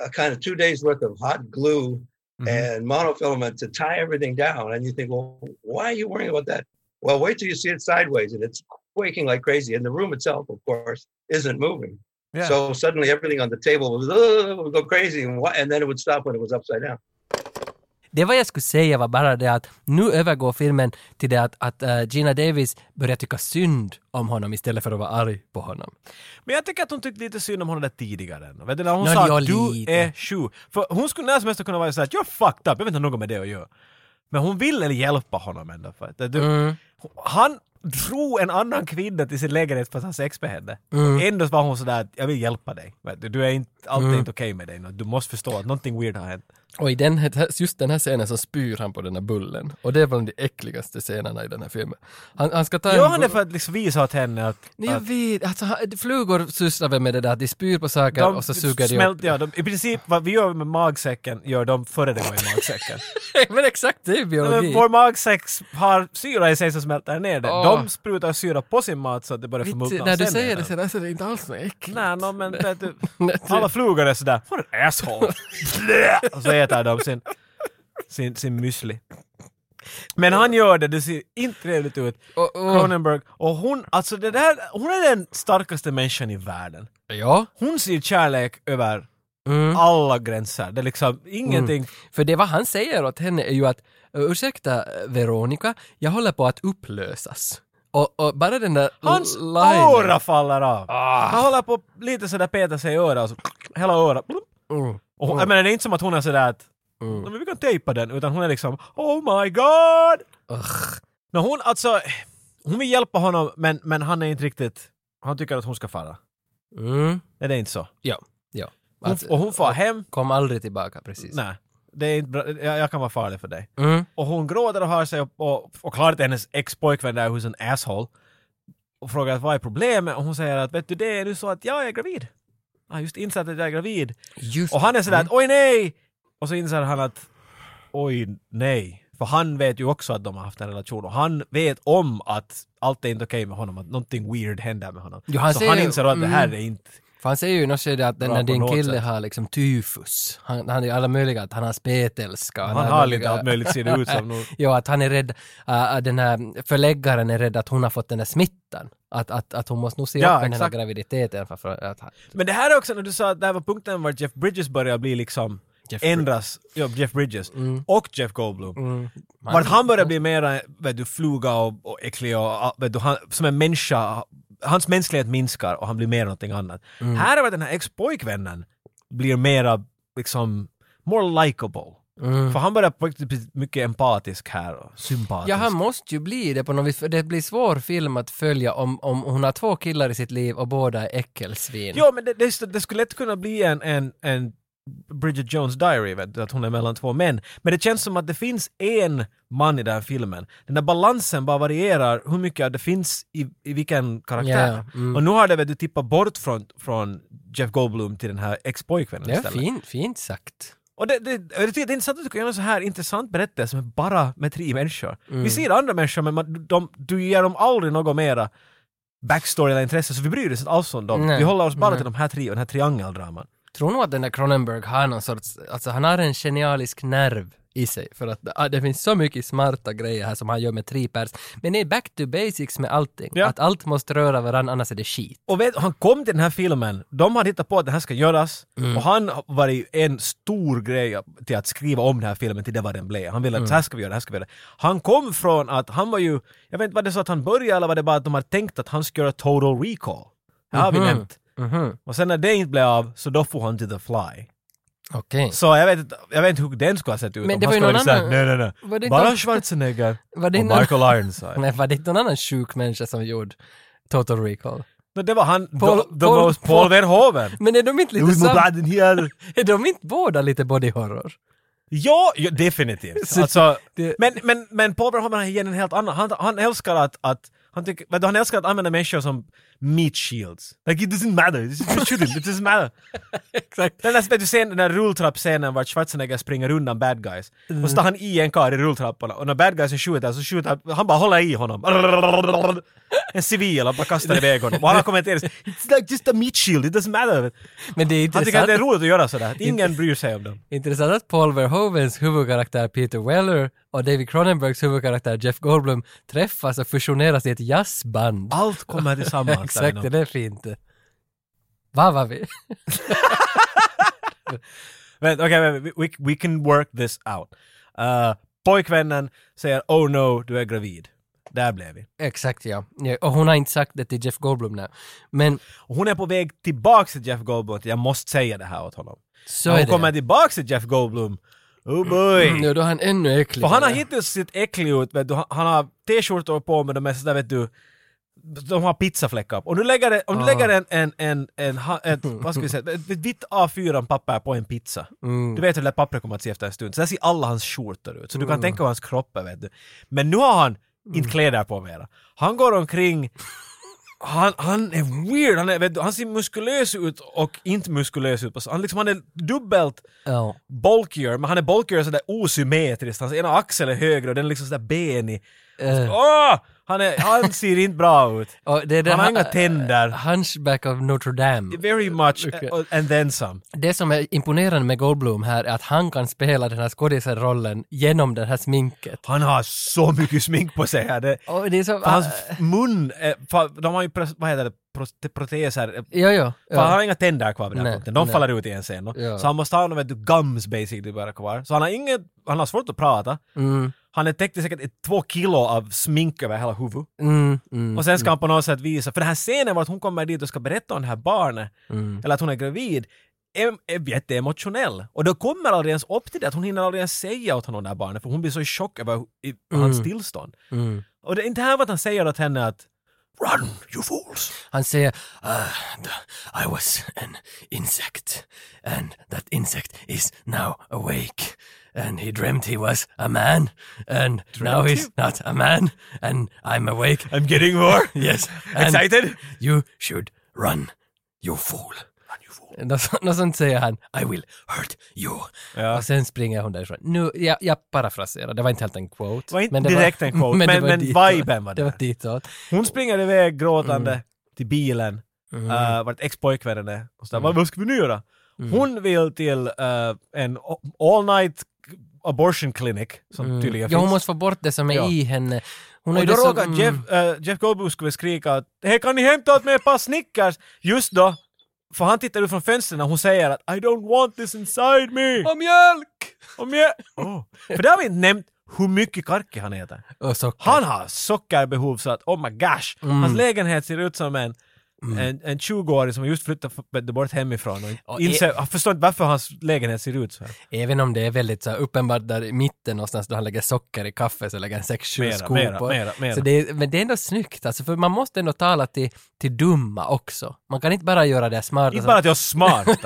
a kind of two days worth of hot glue Mhm. and monofilament to tie everything down. And you think, well, why are you worrying about that? Well, wait till you see it sideways, and it's quaking like crazy. And the room itself, of course, isn't moving. Yeah. So suddenly everything on the table was "Ugh," would go crazy, and, wha- and then it would stop when it was upside down. Det vad jag skulle säga var bara det att nu övergår filmen till det att, att eh, Gina Davis börjar tycka synd om honom istället för att vara arg på honom. Men jag tycker att hon tyckte lite synd om honom där tidigare. Vet du, när hon Nå, sa att du lite. är sjuk. För hon skulle när som helst kunna vara såhär att you're fucked up, jag vet inte något med det att göra. Men hon ville hjälpa honom ändå. För att, du, Mm. Han drog en annan kvinna till sin lägenhet för att ha sex med henne. Mm. Ändå var hon sådär att jag vill hjälpa dig. Du, du är inte, allt är inte okej med dig. Du måste förstå att någonting weird har hänt. Och i den, just den här scenen så spyr han på den här bullen. Och det är bland de äckligaste scenerna i den här filmen. Han, han ska ta Gör han det för att liksom visa åt henne att... Nej, jag att vet, alltså, han- flugor sysslar väl med det där att de spyr på saker och så suger de upp. ja, de, I princip vad vi gör med magsäcken gör de före det går i magsäcken. Men exakt, det är biologi. vår magsäck har syra i sig som smälter ner det. Åh. De sprutar syra på sin mat så att det börjar förmultna. när du säger är det så där så är det inte alls något äckligt. Nej, no, men vet du, alla flugor är sådär “What an asshole!” Och så äter de sin, sin, sin müsli. Men han gör det, det ser inte trevligt ut. Cronenberg. Och hon, alltså det där, hon är den starkaste människan i världen. Ja. Hon ser kärlek över Mm. alla gränser. Det är liksom ingenting... För det vad han säger åt henne är ju att ursäkta Veronica, jag håller på att upplösas. Och, och bara den där Hans öra faller av. Ah. Han håller på lite sådär peta sig i örat och så hela örat. Mm. Och, hon- Jag menar det är inte som att hon är sådär att Mm. "Nej, men vi kan tejpa den, utan hon är liksom Oh my god! Ugh. Men hon alltså, hon vill hjälpa honom men, men han är inte riktigt, han tycker att hon ska fara. Mm. Är det inte så? Ja, ja. Hon, och hon far hem, Kom aldrig tillbaka precis. nej. Det är inte bra, jag, jag kan vara farlig för dig. Mm. Och hon gråter och har sig och, och, och klart hennes ex-pojkvän där who's an asshole och frågar vad är problemet och hon säger att vet du det är nu så att jag är gravid. Har just insett att jag är gravid. Just Och han är sådär Mm. att oj nej! Och så inser han att oj nej. För han vet ju också att de har haft en relation och han vet om att allt är inte okej med honom, att någonting weird händer med honom. Jo, han så han ju- inser att det här mm. är inte... För han säger ju i något skede att när din kille sätt. har liksom tyfus, han, han är alla möjliga, att han har spetälska. Han alla har lite allt möjligt ser det ut som nu. Jo, att han är rädd, äh, den här förläggaren är rädd att hon har fått den där smittan. Att, att, att hon måste nog se Ja, upp med den här graviditeten. För, för att, Men det här är också när du sa att det här var punkten var Jeff Bridges börjar bli liksom Jeff ändras, ja, Jeff Bridges och Jeff Goldblum. mm, Vart han börjar bli mera, vet du, fluga och, och äcklig och, vet du, han, som en människa, hans mänsklighet minskar och han blir mer någonting annat. Mm. Här är den här ex-pojkvännen blir mera, liksom, more likable. Mm. För han börjar på riktigt bli mycket empatisk här och sympatisk. Ja, han måste ju bli det på något vis, för det blir svår film att följa om, om hon har två killar i sitt liv och båda är äckelsvin. Jo, men det, det, det skulle lätt kunna bli en, en, en Bridget Jones Diary, vet du, att hon är mellan två män. Men det känns som att det finns en man i den här filmen. Den där balansen bara varierar hur mycket det finns i, i vilken karaktär. Ja, mm. Och nu har det vet du, tippat bort från, från Jeff Goldblum till den här ex-pojkvännen är istället. fint, fint sagt. Och det, det, det, det är intressant att du kan göra en så här intressant berättelse med bara med tre människor. Mm. Vi ser andra människor men man, de, du ger dem aldrig något mera backstory eller intresse så vi bryr oss inte alls om dem. Nej. Vi håller oss bara Nej. till de här tre och den här triangeldraman. tror nog att den där Cronenberg har någon sorts, alltså han har en genialisk nerv i sig för att ah, det finns så mycket smarta grejer här som han gör med tre pers. Men det är back to basics med allting. Ja. Att allt måste röra varandra annars är det skit. Och vet, han kom till den här filmen, de hade hittat på att det här ska göras Mm. och han har varit en stor grej till att skriva om den här filmen till det vad den blev. Han ville att Mm. så här ska vi göra, det här ska vi göra. Han kom från att han var ju, jag vet inte vad det så att han började eller var det bara att de hade tänkt att han skulle göra total recall. Det har vi Mhm. nämnt. Mhm. Och sen när det inte blev av så då får han till The Fly. Okej. Så jag vet, inte- jag vet inte hur den skulle ha sett ut. Men om det han var ju skulle någon varit såhär, annan- Nej, nej, var nej. inte Bara någon- Schwarzenegger Var det och någon- Michael Ironside. Nej, var det inte någon annan sjuk människa som gjorde Total Recall? No, det var han, Paul- the, the Paul- most Paul Verhoeven. Men är de inte lite Who's my sam- blood in here? Är de inte båda lite body horror? Ja, ja definitivt. Så Alltså, det- men, men, men Paul Verhoeven har igen en helt annan. Han, han älskar att, att han, tycker, han älskar att använda människor som meat shields. Like it doesn't matter, just shoot him, it doesn't matter. Exakt. Den där, vet du, scen, den där rulltrappscenen vart Schwarzenegger springer undan bad guys. Och så tar han i en karl i rulltrapporna och när bad guysen skjuter så skjuter han, bara håller i honom. En civil och bara kastar iväg honom. Och han har kommenterat It's like just a meat shield, it doesn't matter. Men det är Han tycker att intressant, det är roligt att göra sådär. Ingen bryr sig om dem. intressant att Paul Verhovens huvudkaraktär Peter Weller och David Cronenbergs huvudkaraktär Jeff Goldblum träffas och fusioneras i ett jazzband. Allt kommer tillsammans. Exakt, det är fint. Vad var vi? Men okej, men we, we, can work this out. Uh, pojkvännen säger oh no, du är gravid. Där blev vi. Exakt ja. ja. Och hon har inte sagt det till Jeff Goldblum nu. Men Och hon är på väg tillbaks till Jeff Goldblum, jag måste säga det här åt honom. så När är hon kommer tillbaks till Jeff Goldblum, oh boy! Nu då är han ännu äckligare. För han har hittills sett äcklig ut, han har t-skjortor på med de är sådär vet du, de har pizzafläckar. Och nu lägger det, om du Ah. lägger en, en, en, en, ett, vad ska vi säga, ett, vitt A4-papper på en pizza. Mm. Du vet hur det där pappret kommer att se efter en stund. Så där ser alla hans skjortor ut. Så du Mm. kan tänka på hans kropp, vet du. Men nu har han inte kläder på mera. Han går omkring han, han är weird, han, är, vet du, han ser muskulös ut och inte muskulös ut. Han, liksom, han är dubbelt Ja. bulkier, men han är bulkier sådär osymmetriskt. Hans ena axel är högre och den är liksom sådär benig. Eh, Åh! Han, är, han ser inte bra ut. det är det Han har ha- inga tänder. Hunchback of Notre Dame. Very much, Okej. uh, and then some. Det som är imponerande med Goldblum här är att han kan spela den här skådisarrollen genom det här sminket. Han har så mycket smink på sig här. Det, det är så... hans mun, är, de har ju, vad heter det, Pro- proteser. Jo, jo. För han har Ja. inga tänder kvar vid den Nej, punkten. De nej. faller ut i en scen. då. Ja. Så han måste ha du, gums basically bara kvar. Så han har inget, han har svårt att prata. Mm, Han är täckt i säkert ett, två kilo av smink över hela huvudet. mm, mm. Och sen ska han på något sätt visa, för den här scenen var att hon kommer dit och ska berätta om det här barnet, Mm. eller att hon är gravid, är, är jätteemotionell. Och då kommer aldrig ens upp till det, att hon hinner aldrig ens säga åt honom det här barnet, för hon blir så i chock över i, hans tillstånd. Mm. Och det är inte här vad han säger åt henne att Run, you fools! Han säger "Ah, the- I was an insect and that insect is now awake and he dreamt he was a man and now he's he? not a man and I'm awake. I'm getting more! Yes. Excited? You should run, you fool. Run, you fool! Något så- något sånt säger han, I will hurt you. Ja. Och sen springer hon därifrån. Nu, jag, jag parafraserar, det var inte helt en quote. Det var inte men direkt en quote, men- var men ditåt. viben var Det var där. ditåt. Hon springer iväg gråtande till bilen, Mm. uh, vart ex-pojkvännen är. Och så där, vad, vad ska vi nu göra? Hon vill till uh, en all night abortion clinic, som tydligen Mm. Ja, hon finns. måste få bort det som är Ja. i henne. Hon Och då råkar mm. Jeff, uh, Jeff Goldblum skulle skrika att Hej kan ni hämta åt mig ett par Snickers? Just då, för han tittar ut från fönstren och hon säger att I don't want this inside me! Och mjölk! Om jag... Oh. För det har vi inte nämnt hur mycket karki han äter. Och socker. Han har sockerbehov så att oh my gosh. Mm. Hans lägenhet ser ut som en, en, en 20-åring som just flyttat bort hemifrån och Och inser, e- förstår inte varför hans lägenhet ser ut så här. Även om det är väldigt så här uppenbart där i mitten någonstans då han lägger socker i kaffe så lägger han sex, sju Mera, skopor. mera, mera, mera. Så det är, men det är ändå snyggt alltså, för man måste ändå tala till, till dumma också. Man kan inte bara göra det smarta. Inte bara att jag är smart.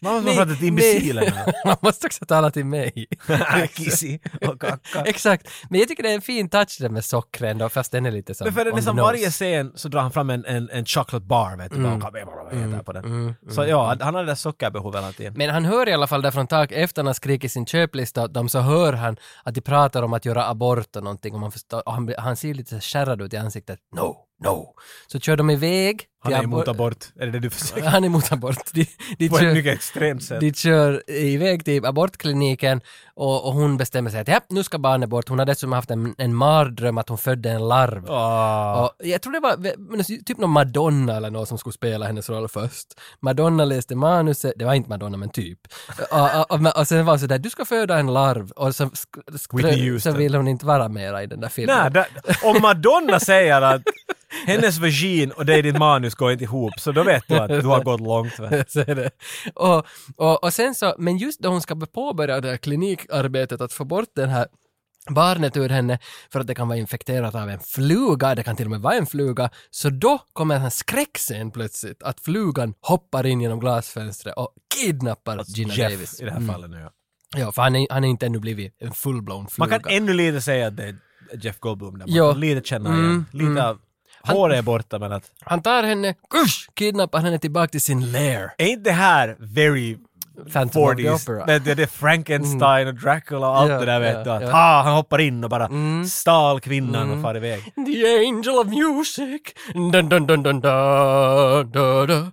måste Nej, prata till imbecilerna. Man måste också tala till mig. Kissi och kacka. Exakt. Men jag tycker det är en fin touch det med socker ändå, fast den är lite som Men för the nästan nose. varje scen så drar han fram en, en, en chocolate bar vet du. Mm. Heter på den. Så ja, han har det där sockerbehovet hela tiden. Men han hör i alla fall där från tag efter han har skrikit sin köplista dem så hör han att de pratar om att göra abort och någonting och, man förstår, och han, han ser lite skärrad ut i ansiktet. No, no. Så kör de iväg. Han är emot abor- abort. Är det det du försöker? Han är emot abort. De, de, På ett kör, mycket extremt sätt. de kör iväg till abortkliniken och, och hon bestämmer sig att ja, nu ska barnet bort. Hon har dessutom haft en, en mardröm att hon födde en larv. Ah. Och jag tror det var men typ någon Madonna eller någon som skulle spela hennes roll först. Madonna läste manuset, det var inte Madonna men typ. och, och, och, sen var det sådär, du ska föda en larv och så, så vill hon inte vara mera i den där filmen. Nej, där, om Madonna säger att hennes vagin och det i ditt manus går inte ihop, så då vet du att du har gått långt. Va? så är det. Och, och, och sen så, men just då hon ska påbörja det här klinikarbetet att få bort den här barnet ur henne för att det kan vara infekterat av en fluga, det kan till och med vara en fluga, så då kommer en sån här skräckscen plötsligt att flugan hoppar in genom glasfönstret och kidnappar Gina Jeff Davis. i det här Mm. fallet nu ja. Ja, för han är, han är inte ännu blivit en full-blown Man fluga. kan ännu lite säga att det är Jeff Goldblum där. Man kan lite känna Mm, igen. Lite mm. av håret är borta men att Han tar henne, kusch, kidnappar henne tillbaka till sin lair. är inte det här very Phantom of the 40s? Opera. Det, det, det är Frankenstein och Dracula och allt Ja, det där vet ja, du. Att, ja. ha, han hoppar in och bara Mm. stal kvinnan Mm. och far iväg. The angel of music. Dun, dun, dun, dun, da, da, da.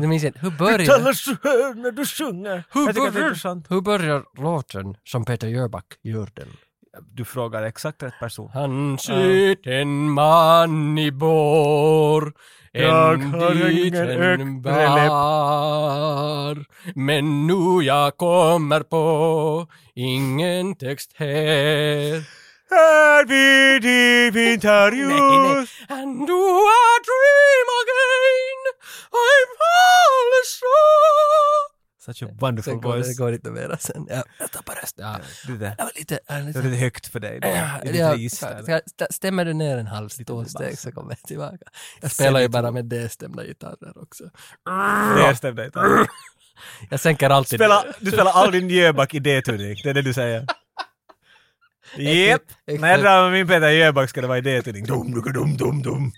Nu minns jag, hur börjar, talar så här när du sjunger. hur, börjar, hur börjar låten som Peter Jöback gör den? Du frågar exakt rätt person. Han sköt en man i bår Jag en har ingen bar. Men nu jag kommer på ingen text här. Här vid i. And do I dream again? I'm all astray Such a wonderful Sen går det, det voice. går lite mera sen. Ja, jag tappar rösten. Ja. Det där. Det var lite... Ja, Det lite var lite högt för dig. Det Ja, lite ja, ska- ska- Stämmer du ner en halv steg bass. så kommer jag tillbaka. Jag spelar ju bara med D-stämda gitarrer också. Det stämde inte. Jag sänker alltid... Spela, du spelar aldrig Jöback i D-tuning, det är det du säger? Jep! När jag drar med min Peter Jöback ska det vara i D-tuning. Dum, dum, dum, dum,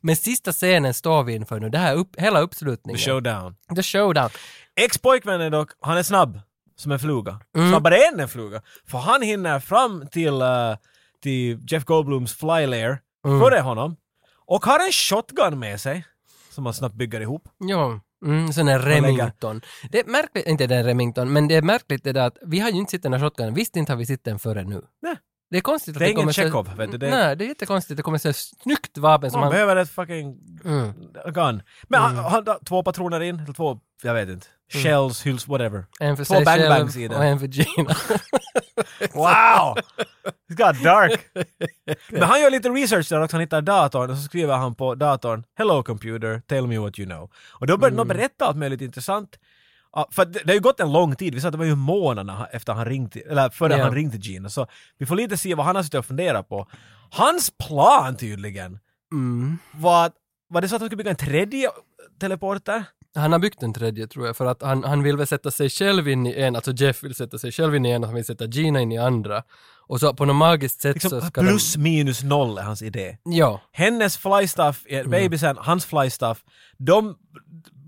Men sista scenen står vi inför nu. Det här upp, hela uppslutningen. Showdown. The showdown. Ex-pojkvännen dock, han är snabb som en fluga. Mm. Snabbare än en fluga. För han hinner fram till, eh, till Jeff Goldblums fly lair Mm. före honom och har en shotgun med sig som han snabbt bygger ihop. Ja. Mm, sån här Remington. Det är märkligt, inte den Remington, men det är märkligt det där att vi har ju inte sett den här shotgunen. Visst inte har vi sett den förrän nu. Nej. Det är konstigt att Det är det, ingen kommer så... Chekhov, vet du, det är- Nej, det är jättekonstigt. Det kommer så snyggt vapen som Man han... behöver ett fucking Mm. gun. Men han, han har två patroner in, eller två, jag vet inte. Shells, hyls, whatever. En för Två sig bang själv bangs i den. och en för Gina. Wow! It got dark! Men han gör lite research där också, han hittar datorn och så skriver han på datorn “Hello computer, tell me what you know”. Och då börjar de berätta allt möjligt intressant. Ja, för det, det har ju gått en lång tid, vi sa att det var ju månaderna efter han ringde, eller före Ja. han ringde Gina, så vi får lite se vad han har suttit och funderat på. Hans plan tydligen Mm. var att, var det så att han skulle bygga en tredje teleporter? Han har byggt en tredje tror jag, för att han, han vill väl sätta sig själv in i en, alltså Jeff vill sätta sig själv in i en och han vill sätta Gina in i andra. Och så på något magiskt sätt så Liksom ska plus minus noll är hans idé. de... Ja. hennes flystuff, Mm. babysen, hans flystuff, de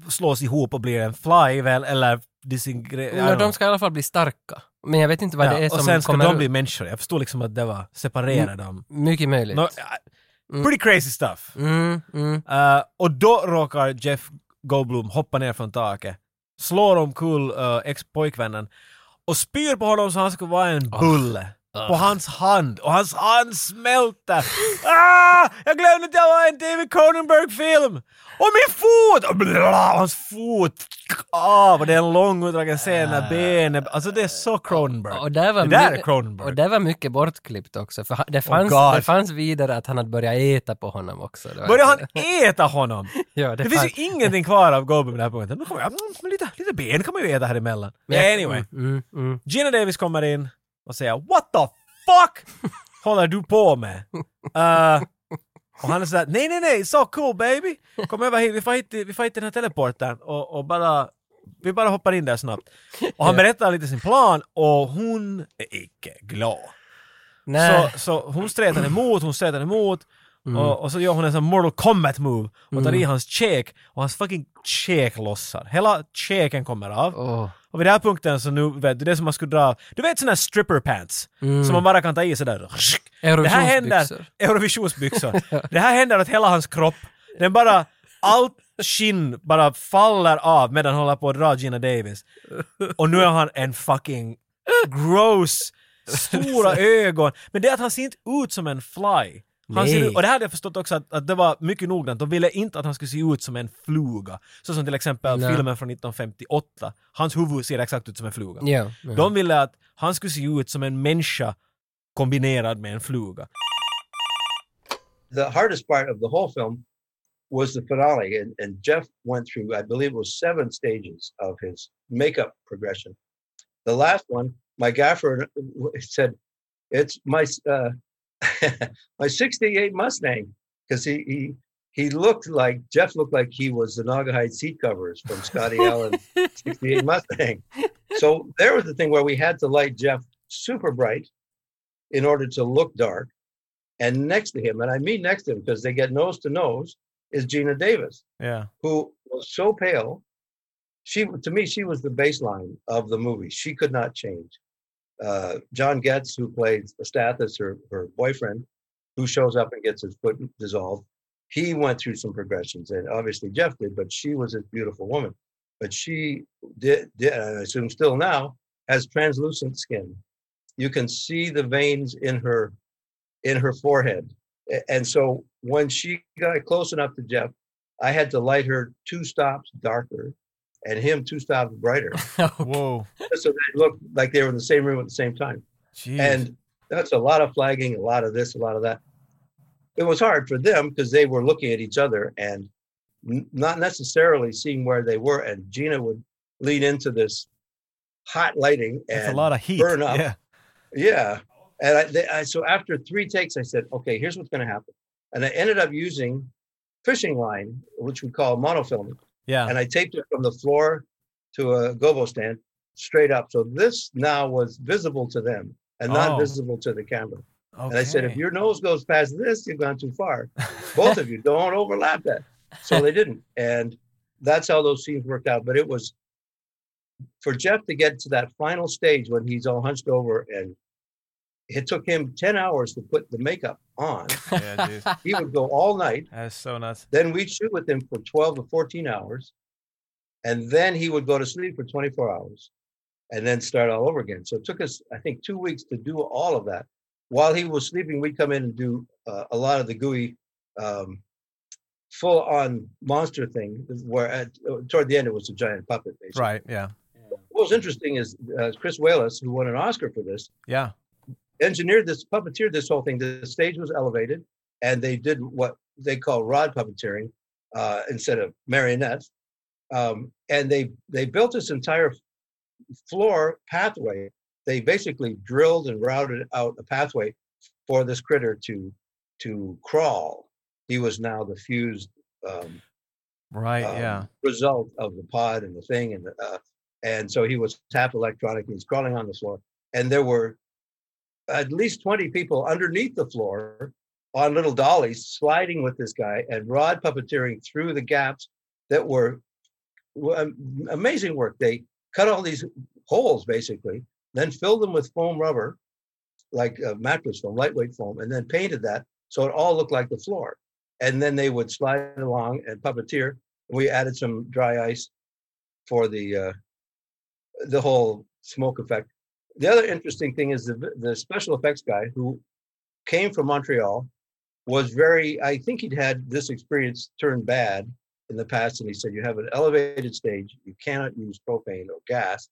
slås ihop och blir en fly väl, eller disintegrerar. De ska i alla fall bli starka. Men jag vet inte vad det är ja, som och sen ska kommer... de bli människor. Jag förstår liksom att det var separera dem. Mycket möjligt. No, uh, pretty crazy stuff. Mm, mm. Uh, och då råkar Jeff Goldblum hoppa ner från taket, slår omkull uh, ex-pojkvännen och spyr på honom så han ska vara en bulle. På hans hand och hans hand smälter. Ah! Jag glömde att jag var en David Cronenberg-film! Och min fot! Och bla, hans fot! Ah, vad det är en lång utdragen scen när benet... Alltså det är så Cronenberg. Och där var det där är Cronenberg. Och det var mycket bortklippt också, för det fanns, God. det fanns vidare att han hade börjat äta på honom också. Börjar han äta honom? Ja, Det, det, finns fanns... ju ingenting kvar av Goldblum i det här punkten. Kommer jag, mm, men lite, lite ben kan man ju äta här emellan. Men anyway. Mm, mm. Gina Davis kommer in och säger “What the fuck håller du på med?” uh, Och han är sådär “Nej, nej, nej, so cool baby! Kom över hit, vi får hit, vi får hit den här teleporten och, och bara vi bara hoppar in där snabbt. Och han berättar lite sin plan och hon är icke glad. Nej. Så, så hon stretar emot, hon stretar emot Mm. och, och så gör hon en sån Mortal Kombat move och tar i hans käk och hans fucking käk lossar. Hela käken kommer av. Åh. Och vid den här punkten så nu vet du, det är som man skulle dra, du vet såna här stripper pants Mm. som man bara kan ta i sådär. Det här händer, Eurovisionsbyxor. Eurovisionsbyxor. det här händer åt hela hans kropp. Den bara, allt skinn bara faller av medan han håller på att dra Gina Davis. Och nu är han en fucking gross, stora ögon. Men det är att han ser inte ut som en fly. Han ser ut, och det här hade jag förstått också att, att det var mycket noggrant. De ville inte att han skulle se ut som en fluga. Så som till exempel Nej. filmen från 1958. Hans huvud ser exakt ut som en fluga. Ja. ja. De ville att han skulle se ut som en människa kombinerad med en fluga. the hardest part of the whole film was the finale and, and jeff went through i believe it was seven stages of his makeup progression the last one my gaffer said, "It's my uh, my '68 Mustang," because he he he looked like Jeff looked like he was the Naugahyde seat covers from Scotty Allen's '68 Mustang. So there was the thing where we had to light Jeff super bright in order to look dark. And next to him, and I mean next to him because they get nose to nose, is Gina Davis, Yeah. who was so pale. She to me, she was the baseline of the movie. She could not change. Uh, John Getz, who played Stathis, her, her boyfriend, who shows up and gets his foot dissolved, he went through some progressions, and obviously Jeff did. But she was a beautiful woman. But she did, did I assume still now, has translucent skin. You can see the veins in her in her forehead. And so when she got close enough to Jeff, I had to light her two stops darker and him two stops brighter Whoa. so they looked like they were in the same room at the same time. Jeez. And that's a lot of flagging, a lot of this, a lot of that. It was hard for them because they were looking at each other and n- not necessarily seeing where they were. And Gina would lean into this hot lighting and It's a lot of heat. burn up. Yeah. Yeah. And I, they, I, so after three takes, I said, okay, here's what's going to happen. And I ended up using fishing line, which we call monofilament Yeah. and I taped it from the floor to a gobo stand straight up. So this now was visible to them and not Oh. visible to the camera. okay. And I said, if your nose goes past this, you've gone too far. Both of you don't overlap that. So they didn't. And that's how those scenes worked out. But it was for Jeff to get to that final stage when he's all hunched over and it took him 10 hours to put the makeup on. yeah. He would go all night That's so nuts. then we'd shoot with him for 12 to 14 hours. And then he would go to sleep for 24 hours and then start all over again. So it took us, I think, two weeks to do all of that. While he was sleeping, we'd come in and do uh, a lot of the gooey, um, full on monster thing, where at, toward the end it was a giant puppet. Basically. Right. Yeah. What was interesting is uh, Chris Wallace, who won an Oscar for this, Yeah. Engineered this, puppeteered this whole thing. The stage was elevated, and they did what they call rod puppeteering uh, instead of marionettes. Um, and they they built this entire floor pathway. They basically drilled and routed out a pathway for this critter to to crawl. He was now the fused um, Right. um, yeah. result of the pod and the thing and the, uh, and so he was half electronic he's crawling on the floor and there were at least 20 people underneath the floor on little dollies sliding with this guy and rod puppeteering through the gaps that were amazing work. They cut all these holes basically then filled them with foam rubber like mattress foam lightweight foam and then painted that so it all looked like the floor. And then they would slide along and puppeteer. We added some dry ice for the uh, the whole smoke effect. The other interesting thing is the the special effects guy who came from Montreal was very. I think he'd had this experience turn bad in the past, and he said you have an elevated stage, you cannot use propane or gas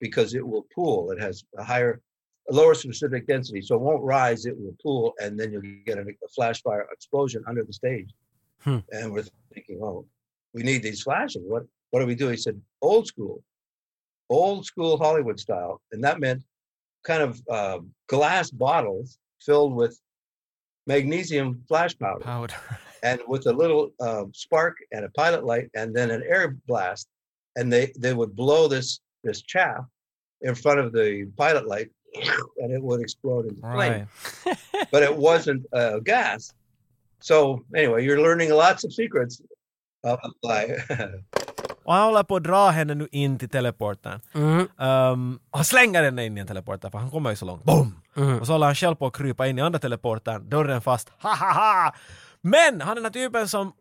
because it will pool. It has a higher, a lower specific density, so it won't rise. It will pool, and then you'll get a, a flash fire explosion under the stage. Hmm. And we're thinking, oh, we need these flashes. What what do we do? He said, old school, old school Hollywood style, and that meant kind of uh, glass bottles filled with magnesium flash powder, Powder. and with a little uh, spark and a pilot light, and then an air blast, and they they would blow this this chaff in front of the pilot light, and it would explode into flame Right. but it wasn't uh, gas. So anyway, you're learning lots of secrets of fly. Och han håller på att dra henne nu in till teleporten. Mm. Um, han slänger henne in i en teleporter för han kommer ju så långt. Boom! Mm. Och så håller han själv på att krypa in i andra teleporten, dörren fast. Ha ha ha! Men han är den här typen som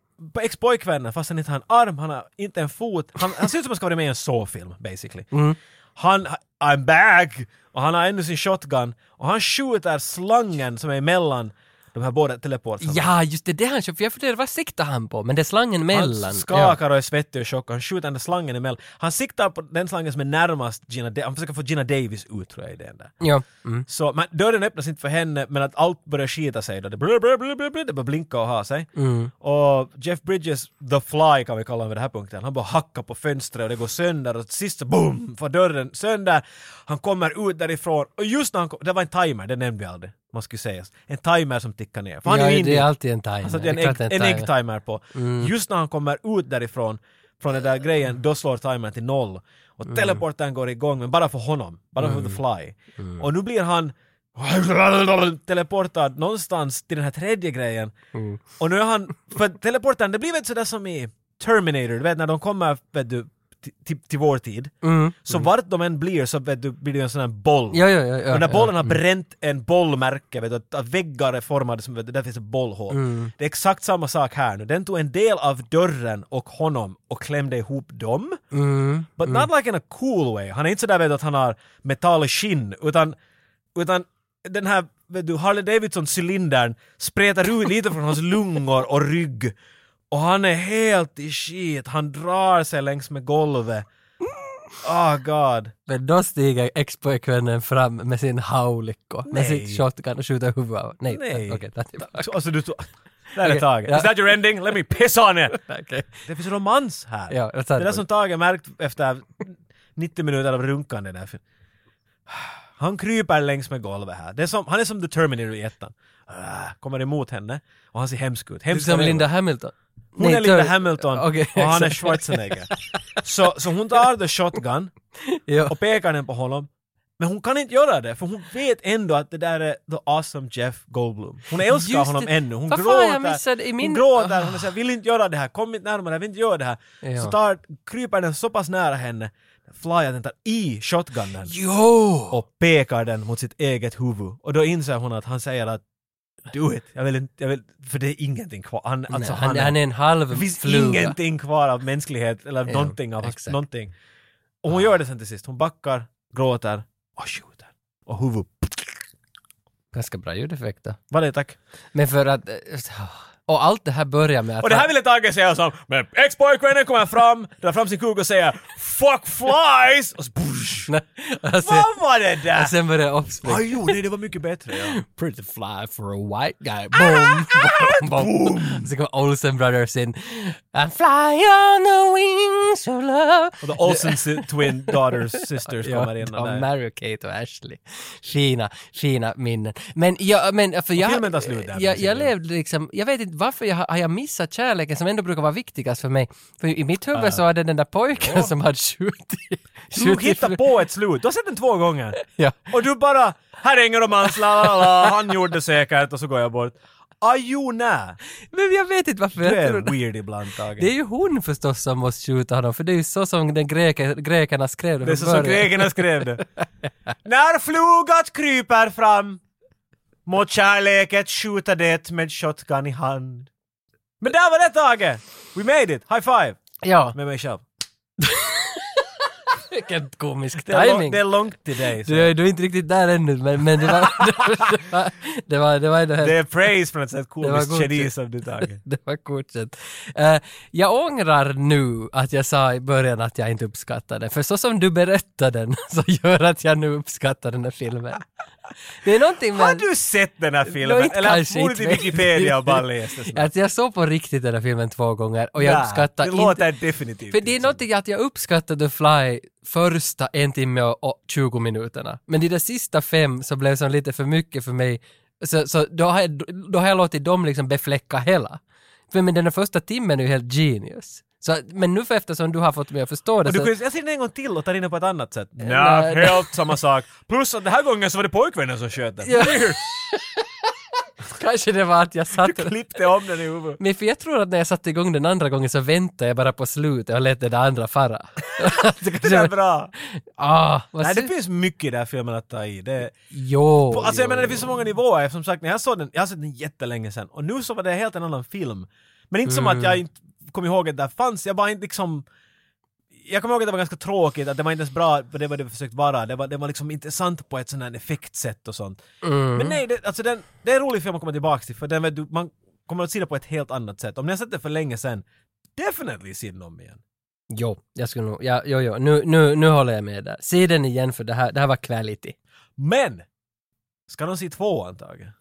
ex-pojkvännen, fast han inte har en arm, han har inte en fot. Han, han ser ut som att han ska vara med i en Saw-film basically. Mm. Han, I'm back! Och han har ännu sin shotgun och han skjuter slangen som är emellan De här båda teleportrarna. Ja, just det, det han kör, för jag funderar, vad siktar han på? Men det är slangen mellan. Han skakar och är svettig och tjock och han skjuter den där slangen emellan. Han siktar på den slangen som är närmast Gina Da- Han försöker få Gina Davis ut tror jag i den där. Ja. Mm. Så men dörren öppnas inte för henne men att allt börjar skita sig då. Det, börjar blinka och ha sig. Mm. Och Jeff Bridges, the fly kan vi kalla honom vid den här punkten, han bara hackar på fönstret och det går sönder och sist så boom! Får dörren sönder. Han kommer ut därifrån och just när han kom, det var en timer, det nämnde vi aldrig. Man skulle säga. En timer som tickar ner. För han ja, är ju det är alltid en timer. Alltså det är en, ägg, en en timer. äggtimer på. Mm. Just när han kommer ut därifrån, från den där grejen, då slår timern till noll. Och Mm. teleporten går igång, men bara för honom. Bara för the fly. Mm. Och nu blir han teleportad någonstans till den här tredje grejen. Mm. Och nu är han, för teleporten, det blir väl sådär som i Terminator, du vet när de kommer, vet du, till, till, vår tid. Mm. Så vart de än blir så vet du, blir det en sån här boll. Ja, ja, ja. ja och när ja, bollen har mm. bränt en bollmärke, vet du, att- att väggar är formade som, vet du, där finns ett bollhål. Mm. Det är exakt samma sak här nu. Den tog en del av dörren och honom och klämde ihop dem. Mm. But not like in a cool way. Han är inte sådär vet du, att han har metallskinn, utan, utan den här vet du, Harley Davidson-cylindern spretar ut lite från hans lungor och rygg. Och han är helt i skit. Han drar sig längs med golvet. Oh god. Men då stiger ex-pojkvännen fram med sin haulikko, med sitt shotgun och skjuter huvudet av. Nej, Nej. okej, ta tillbaka. Så, Alltså du. Där är Tage. ja. Is that your ending? Let me piss on it! Okej. Det finns romans här. Ja, tar det där som Tage märkt efter 90 minuter av runkande där. Han kryper längs med golvet här. Det är som, han är som The Terminator i ettan. Ah, Kommer emot henne och han ser hemsk ut. Hemsk Som Linda det. Hamilton. Hon Nej, är Tur- Hamilton Okej, och han är. Schwarzenegger. så, så hon tar the shotgun och pekar den på honom. Men hon kan inte göra det för hon vet ändå att det där är the awesome Jeff Goldblum. Hon älskar Just honom det. ännu. Hon gråter. i min- Hon gråter. Ah. Hon säger vill inte göra det här, kom inte närmare, jag vill inte göra det här. Ja. Så tar, kryper den så pass nära henne, flyar den tar i shotgunnen Jo! och pekar den mot sitt eget huvud. Och då inser hon att han säger att do it. Jag vill inte, jag vill, för det är ingenting kvar. Han, alltså, Nej, han, han är en halv det finns fluga. ingenting kvar av mänsklighet eller Ja, någonting av exakt. någonting. Och hon gör det sen till sist. Hon backar, gråter och skjuter. Och huvud. Ganska bra ljudeffekt då. Vad det tack. Men för att... eh, Och allt det här börjar med att... Och det här ville Tage säga som, men ex-pojkvännen kommer fram, drar fram sin kuk och säger “Fuck flies!” och så Nej, och sen, Vad var det där? och sen det uppspringa. Ah, jo, nej, det var mycket bättre. Ja. Pretty fly for a white guy. Boom! boom, boom. Så kommer Olsen Brothers in. And fly on the wings of love. Och the Olsen twin daughters sisters Ja, kommer in. och de där. Mary Kate och Ashley. Fina, fina minnen. Men jag, men för jag... där, jag, jag basically. levde liksom, jag vet inte varför jag har, jag missat kärleken som ändå brukar vara viktigast för mig. För i mitt huvud så var det den där pojken som hade skjutit... Du på ett slut. Du har sett den två gånger. Ja. Och du bara, här är ingen romans, la la la, han gjorde det säkert och så går jag bort. Ajona! Men jag vet inte varför Du jag är tror weird ibland Tage. Det är ju hon förstås som måste skjuta honom, för det är ju så som den greke, grekerna skrev det Det är så som grekerna skrev det. När flugat kryper fram mot kärleket skjuta det med shotgun i hand. Men där var det Tage! We made it! High five! Ja, Med mig själv. vilken komisk Det är, timing. det är långt till dig. så. Du, är- du är inte riktigt där ännu, men, men det var... det var... Det var, det var, det är praise från ett sånt komiskt geni som du Tage. det var godkänt. Eh, jag ångrar nu att jag sa i början att jag inte uppskattade för så som du berättade den så gör att jag nu uppskattar den här filmen. Det är någonting med... Har du sett den här filmen? Inte Eller borde till Wikipedia och bara det snabbt? Att jag såg på riktigt den här filmen två gånger och jag Nej, uppskattar Det inte... låter definitivt För det är någonting att jag uppskattar The Fly första en timme och och 20 minuterna. Men de där sista fem så blev som lite för mycket för mig. Så, så då, har jag, då har jag låtit dem liksom befläcka hela. För men den första timmen är ju helt genius. Så, men nu för eftersom du har fått mig att förstå det Och du så... kan, jag ser den en gång till och tar in den på ett annat sätt. nej. Nej, helt samma sak. Plus att den här gången så var det pojkvännen som sköt den. Ja. Kanske det var att jag Du satt... klippte om den i huvudet. Men för jag tror att när jag satte igång den andra gången så väntade jag bara på slutet och lät det andra fara. Det är var- bra. ah, vad Nej, det finns mycket i den här filmen att ta i. Det, Jo, alltså jag jo, menar det finns så många nivåer. Som sagt, när jag såg den, jag har sett den jättelänge sedan och nu så var det helt en annan film. Men inte som Mm. att jag inte kom ihåg att det fanns, jag bara inte liksom jag kommer ihåg att det var ganska tråkigt, att det var inte ens bra på det vad det försökt vara. Det var, det var liksom intressant på ett sånt här effektsätt och sånt. Mm. Men nej, det, alltså den, det är en rolig film att komma tillbaka till, för den, vet du, man kommer att se det på ett helt annat sätt. Om ni har sett det för länge sedan, definitely se den om igen. Jo, jag skulle nog, ja, jo, jo, nu, nu, nu håller jag med där. Se den igen för det här, det här var quality. Men! Ska de se tvåan, Tage?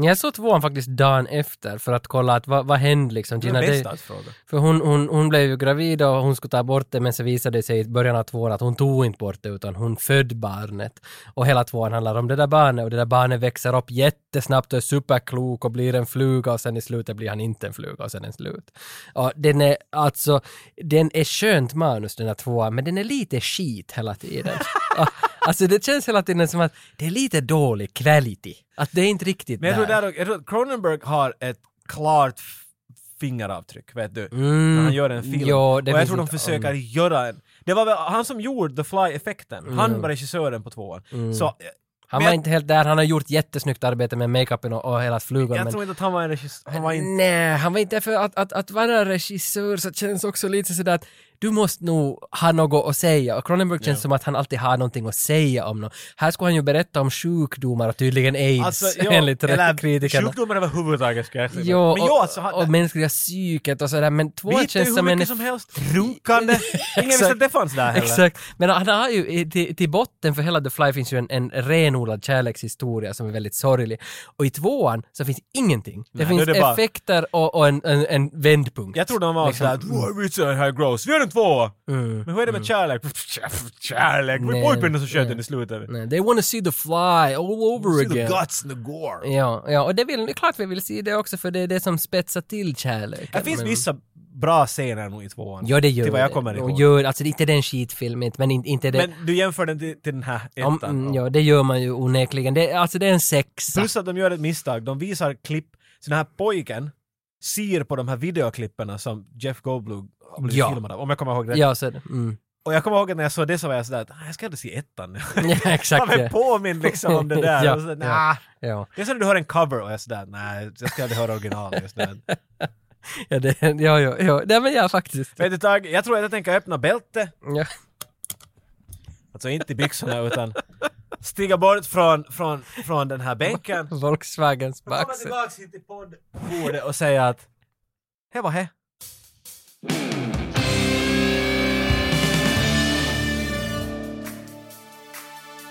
Jag såg tvåan faktiskt dagen efter för att kolla att vad, vad hände liksom. Det är Gina en Day- bästadsfråga. För hon, hon, hon blev ju gravid och hon skulle ta bort det men så visade det sig i början av tvåan att hon tog inte bort det utan hon födde barnet. Och hela tvåan handlar om det där barnet och det där barnet växer upp jättesnabbt och är superklok och blir en fluga och sen i slutet blir han inte en fluga och sen är den slut. Och den är alltså, den är skönt manus den här tvåan men den är lite skit hela tiden. Alltså det känns hela tiden som att det är lite dålig quality. Att det är inte riktigt Men jag tror, där. där, jag tror att Cronenberg har ett klart fingeravtryck, vet du? Mm, När han gör en film. jo, det och jag tror de försöker göra en... Det var väl han som gjorde The Fly-effekten. Han var regissören på tvåan. Så eh, Han var inte helt där, han har gjort jättesnyggt arbete med makeupen och, och hela flugan. jag tror inte att han var en regissör. Han var inte... Nej, han var inte för att, att, att vara regissör så känns också lite sådär att du måste nog ha något att säga. Och Cronenberg känns som att han alltid har någonting att säga om något. Här skulle han ju berätta om sjukdomar och tydligen aids Alltså, jo, enligt eller kritikerna. sjukdomar överhuvudtaget ska jag säga. Jo, Men jo, alltså, och, han, och mänskliga psyket och sådär, men hittar ju känns som en... mycket som helst. Runkande. Ingen visste att det fanns där heller. Exakt. Men han har ju, till, till botten för hela The Fly finns ju en, en renodlad kärlekshistoria som är väldigt sorglig. Och i tvåan så finns ingenting. Det Nej, finns det bara- effekter och, och en, en, en vändpunkt. Jag tror de var Liksom, sådär att "Wow, vi är här gross, vi gör en tvåa! Men hur är det med kärlek? Kärlek? Det var pojkvännen som sköt den i slutet. Nej, they wanna see the fly all over See the again. guts and the gore. Ja, ja, och det, vill, det är klart vi vill se det också för det är det som spetsar till kärleken. Det finns men- vissa bra scener nog i tvåan. Ja, det gör Till vad jag kommer ihåg. Gör, alltså inte den skitfilm, inte, men inte, inte det... Men du jämför den till, till den här ettan. mm, ja, det gör man ju onekligen. Det, alltså det är en sexa. Plus att de gör ett misstag. De visar klipp, så den här pojken ser på de här videoklipperna som Jeff Goldblum har blivit Ja. filmad av, om jag kommer ihåg rätt. Ja, så är det. Mm. Och jag kommer ihåg att när jag såg det så var jag sådär att "Ah, jag ska aldrig se ettan nu. Ja, Jag exakt. Ja. påmind liksom om det där. Ja, och så, ja. nah. Ja. Det är som när du hör en cover och jag är sådär, nej, jag ska aldrig höra original just nu. Ja, det, ja, ja, ja. Nej, men ja, faktiskt. Vet du Tage, jag tror att jag tänker öppna bälte, Ja. alltså inte i byxorna utan stiga bort från, från, från den här bänken. Volkswagens Komma baksida. tillbaks hit till poddbordet och säga att he var he. Mm-hmm.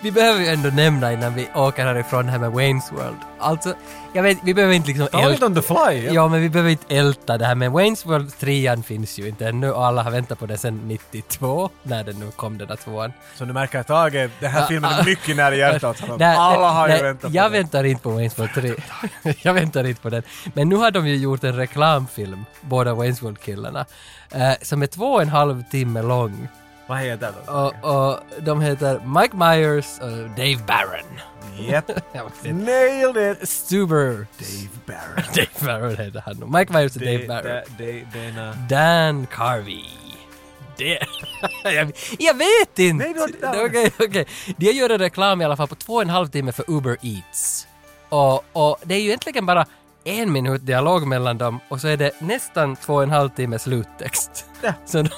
Vi behöver ju ändå nämna innan vi åker härifrån här med Wayne's World. Alltså, jag vet, vi behöver inte liksom Ta lite on the fly. Ja, men vi behöver inte älta det här med Wayne's World 3 finns ju inte ännu och alla har väntat på det sedan 92, när den nu kom den där tvåan. Så du märker att Tage, den här filmen är mycket nära hjärtat. Nej, Alla har ju nej, väntat på Jag den. väntar inte på Wayne's World 3. jag väntar inte på den. Men nu har de ju gjort en reklamfilm, båda Wayne's World-killarna, eh, som är två och en halv timme lång. Vad heter den? Och, och de heter Mike Myers och Dave Barron. Japp. Inte. Nailed it! Stuber. Dave Barron. Dave Barron heter han. Mike Myers och Dave Barron. det- Dana... Dan Carvey. Det... jag, vet inte! Nej, du har. De gör en reklam i alla fall på två och en halv timme för Uber Eats. Och, och det är ju egentligen bara en minut dialog mellan dem och så är det nästan två och en halv timme sluttext. Ja. Så de...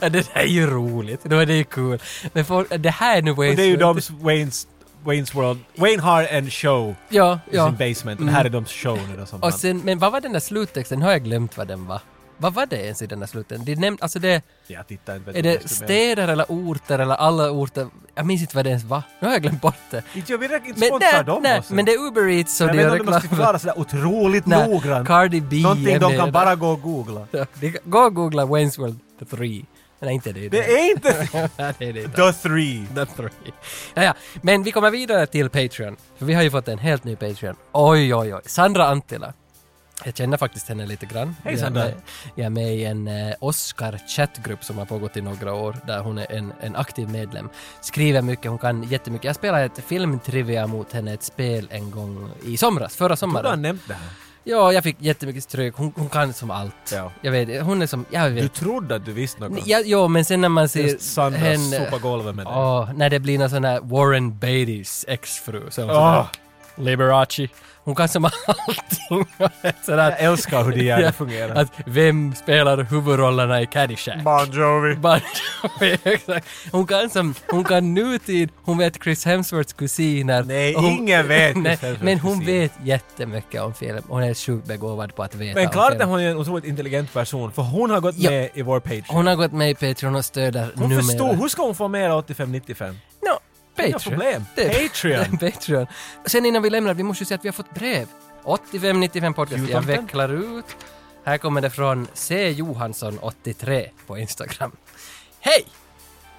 ja, det där är ju roligt. Då är det ju kul. Men folk, det här är nu Wayne's Och det är ju doms Wayne's, Wayne's World. Wayne har en show Ja, i ja. sin basement det här är doms show nu då som Och sen, men vad var den där sluttexten? Nu har jag glömt vad den var. Vad var det ens i den där slutten? De nämnde, alltså det... Jag tittar inte. Är det städer eller orter eller alla orter? Jag minns inte vad det ens var. Nu har jag glömt bort det. Inte jag vill inte sponsra dem nej, men det är Uber Eats och Jag det vet är inte om de reklam. förklara sådär otroligt noggrant. Cardi B Någonting de kan bara gå och googla. Ja, de Gå och googla Wayne's World 3. Nej, inte det. Det är inte Nej, det är det inte. The Three. The three. Ja, ja. Men vi kommer vidare till Patreon. För vi har ju fått en helt ny Patreon. Oj, oj, oj. Sandra Anttila. Jag känner faktiskt henne lite grann. Hej, Jag Sandra. med- Jag är med i en eh, Oscar-chattgrupp som har pågått i några år, där hon är en, en aktiv medlem. Skriver mycket, hon kan jättemycket. Jag spelade ett filmtrivia mot henne, ett spel en gång i somras, förra Du har sommaren. nämnt det här. Ja, jag fick jättemycket stryk. Hon, hon kan som allt. Ja. Jag vet, hon är som, jag Du vet. trodde att du visste något. Ja, jo, men sen när man ser Just Sandra henne... sopa golvet med dig. Åh, när det blir någon sån här Warren Beatys exfru. Så Åh, Liberace. Hon kan som allting. Sådär, Jag älskar hur det det fungerar. Att vem spelar huvudrollerna i Caddyshack? Bon Jovi. Bon Jovi, exakt. Hon kan som, hon kan nutid, hon vet Chris Hemsworths kusiner. Nej, hon, ingen vet Chris Nej, Hemsworths Men hon kusiner. vet jättemycket om film. Hon är sjukt begåvad på att veta Men klart att hon är en otroligt intelligent person, för hon har gått Ja. med i vår Patreon. Hon har gått med i Patreon och stöder Hon numera. förstod, hur ska hon få mer 85-95? No, Patreon. Inga problem. Det Patreon. Patreon. Sen innan vi lämnar, vi måste ju säga att vi har fått brev. 8595 podcast. Jag Jultomten. vecklar ut. Här kommer det från C. Johansson 83 på Instagram. Hej!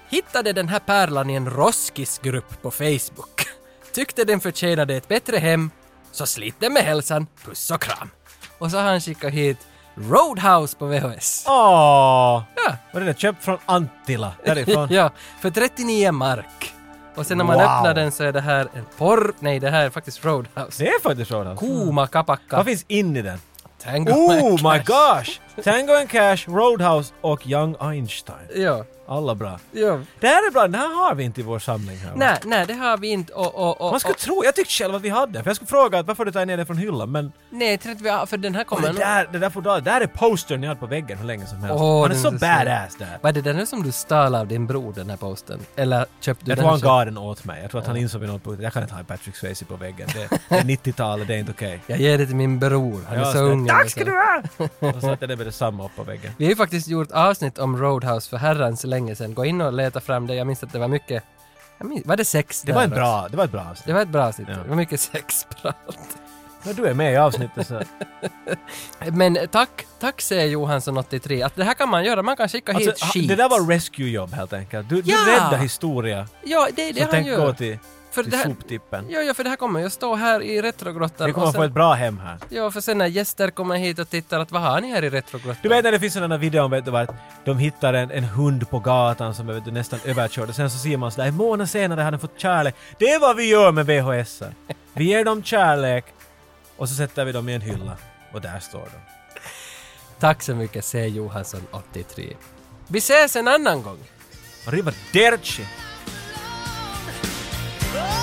Hittade den här pärlan i en Roskis-grupp på Facebook. Tyckte den förtjänade ett bättre hem, så slit den med hälsan, puss och kram. Och så har han skickat hit Roadhouse på VHS. Åh! Ja. Och den är köpt från Antilla, därifrån. ja, för 39 mark. Och sen när man Wow. öppnar den så är det här en porr... Nej, det här är faktiskt Roadhouse. Det är faktiskt Roadhouse. Kuma kapakka. Vad finns in i den? Tango Oh and my Cash. gosh! Tango and Cash, Roadhouse och Young Einstein. Ja, Alla bra. ja. Det här är bra, den här har vi inte i vår samling här. va? Nej, nej, det har vi inte och... och, och Man skulle och, tro, jag tyckte själv att vi hade, för jag skulle fråga att varför du tar ner den från hyllan, men Nej, jag tror inte vi har, för den här och kommer... det, nog- där, det där det där är postern ni hade på väggen hur länge som helst. Åh, Han är den så är badass där. Vad är det nu som du stal av din bror, den här posten? Eller köpte du Jag den tror han gav den åt mig. Jag tror att han insåg vid något punkt jag kan inte ha Patrick Swayze på väggen. Det, det är 90-talet, det är inte okej. Jag ger det till min bror, han är Ja, så ung. Tack och ska du ha! Och så satte det med detsamma upp på väggen. Vi har ju faktiskt gjort avsnitt om Roadhouse för herrans länge sedan. Gå in och leta fram det. Jag minns att det var mycket... Minns, var det sex Det var, en bra, det var ett bra avsnitt. Det var ett bra avsnitt. Ja. Det var mycket sexprat. När du är med i avsnittet så... Men tack, tack säger Johansson83 att det här kan man göra. Man kan skicka hit Alltså, sheets. det där var rescue-jobb helt enkelt. Du, Ja! du räddar historia Ja, det är det som han gör. gå till, för det här, soptippen. ja, ja, för det här kommer jag stå här i Retrogrottan. Vi kommer att få sen- ett bra hem här. Ja, för sen när gäster kommer hit och tittar att vad har ni här i Retrogrottan? Du vet när det finns sådana videon vet du vad, att de hittar en, en hund på gatan som är vet du, nästan överkörd och sen så ser man sådär en månad senare har den fått kärlek. Det är vad vi gör med VHS. Vi ger dem kärlek och så sätter vi dem i en hylla och där står de. Tack så mycket, C. Johansson83. Vi ses en annan gång. Arrivederci! Oh!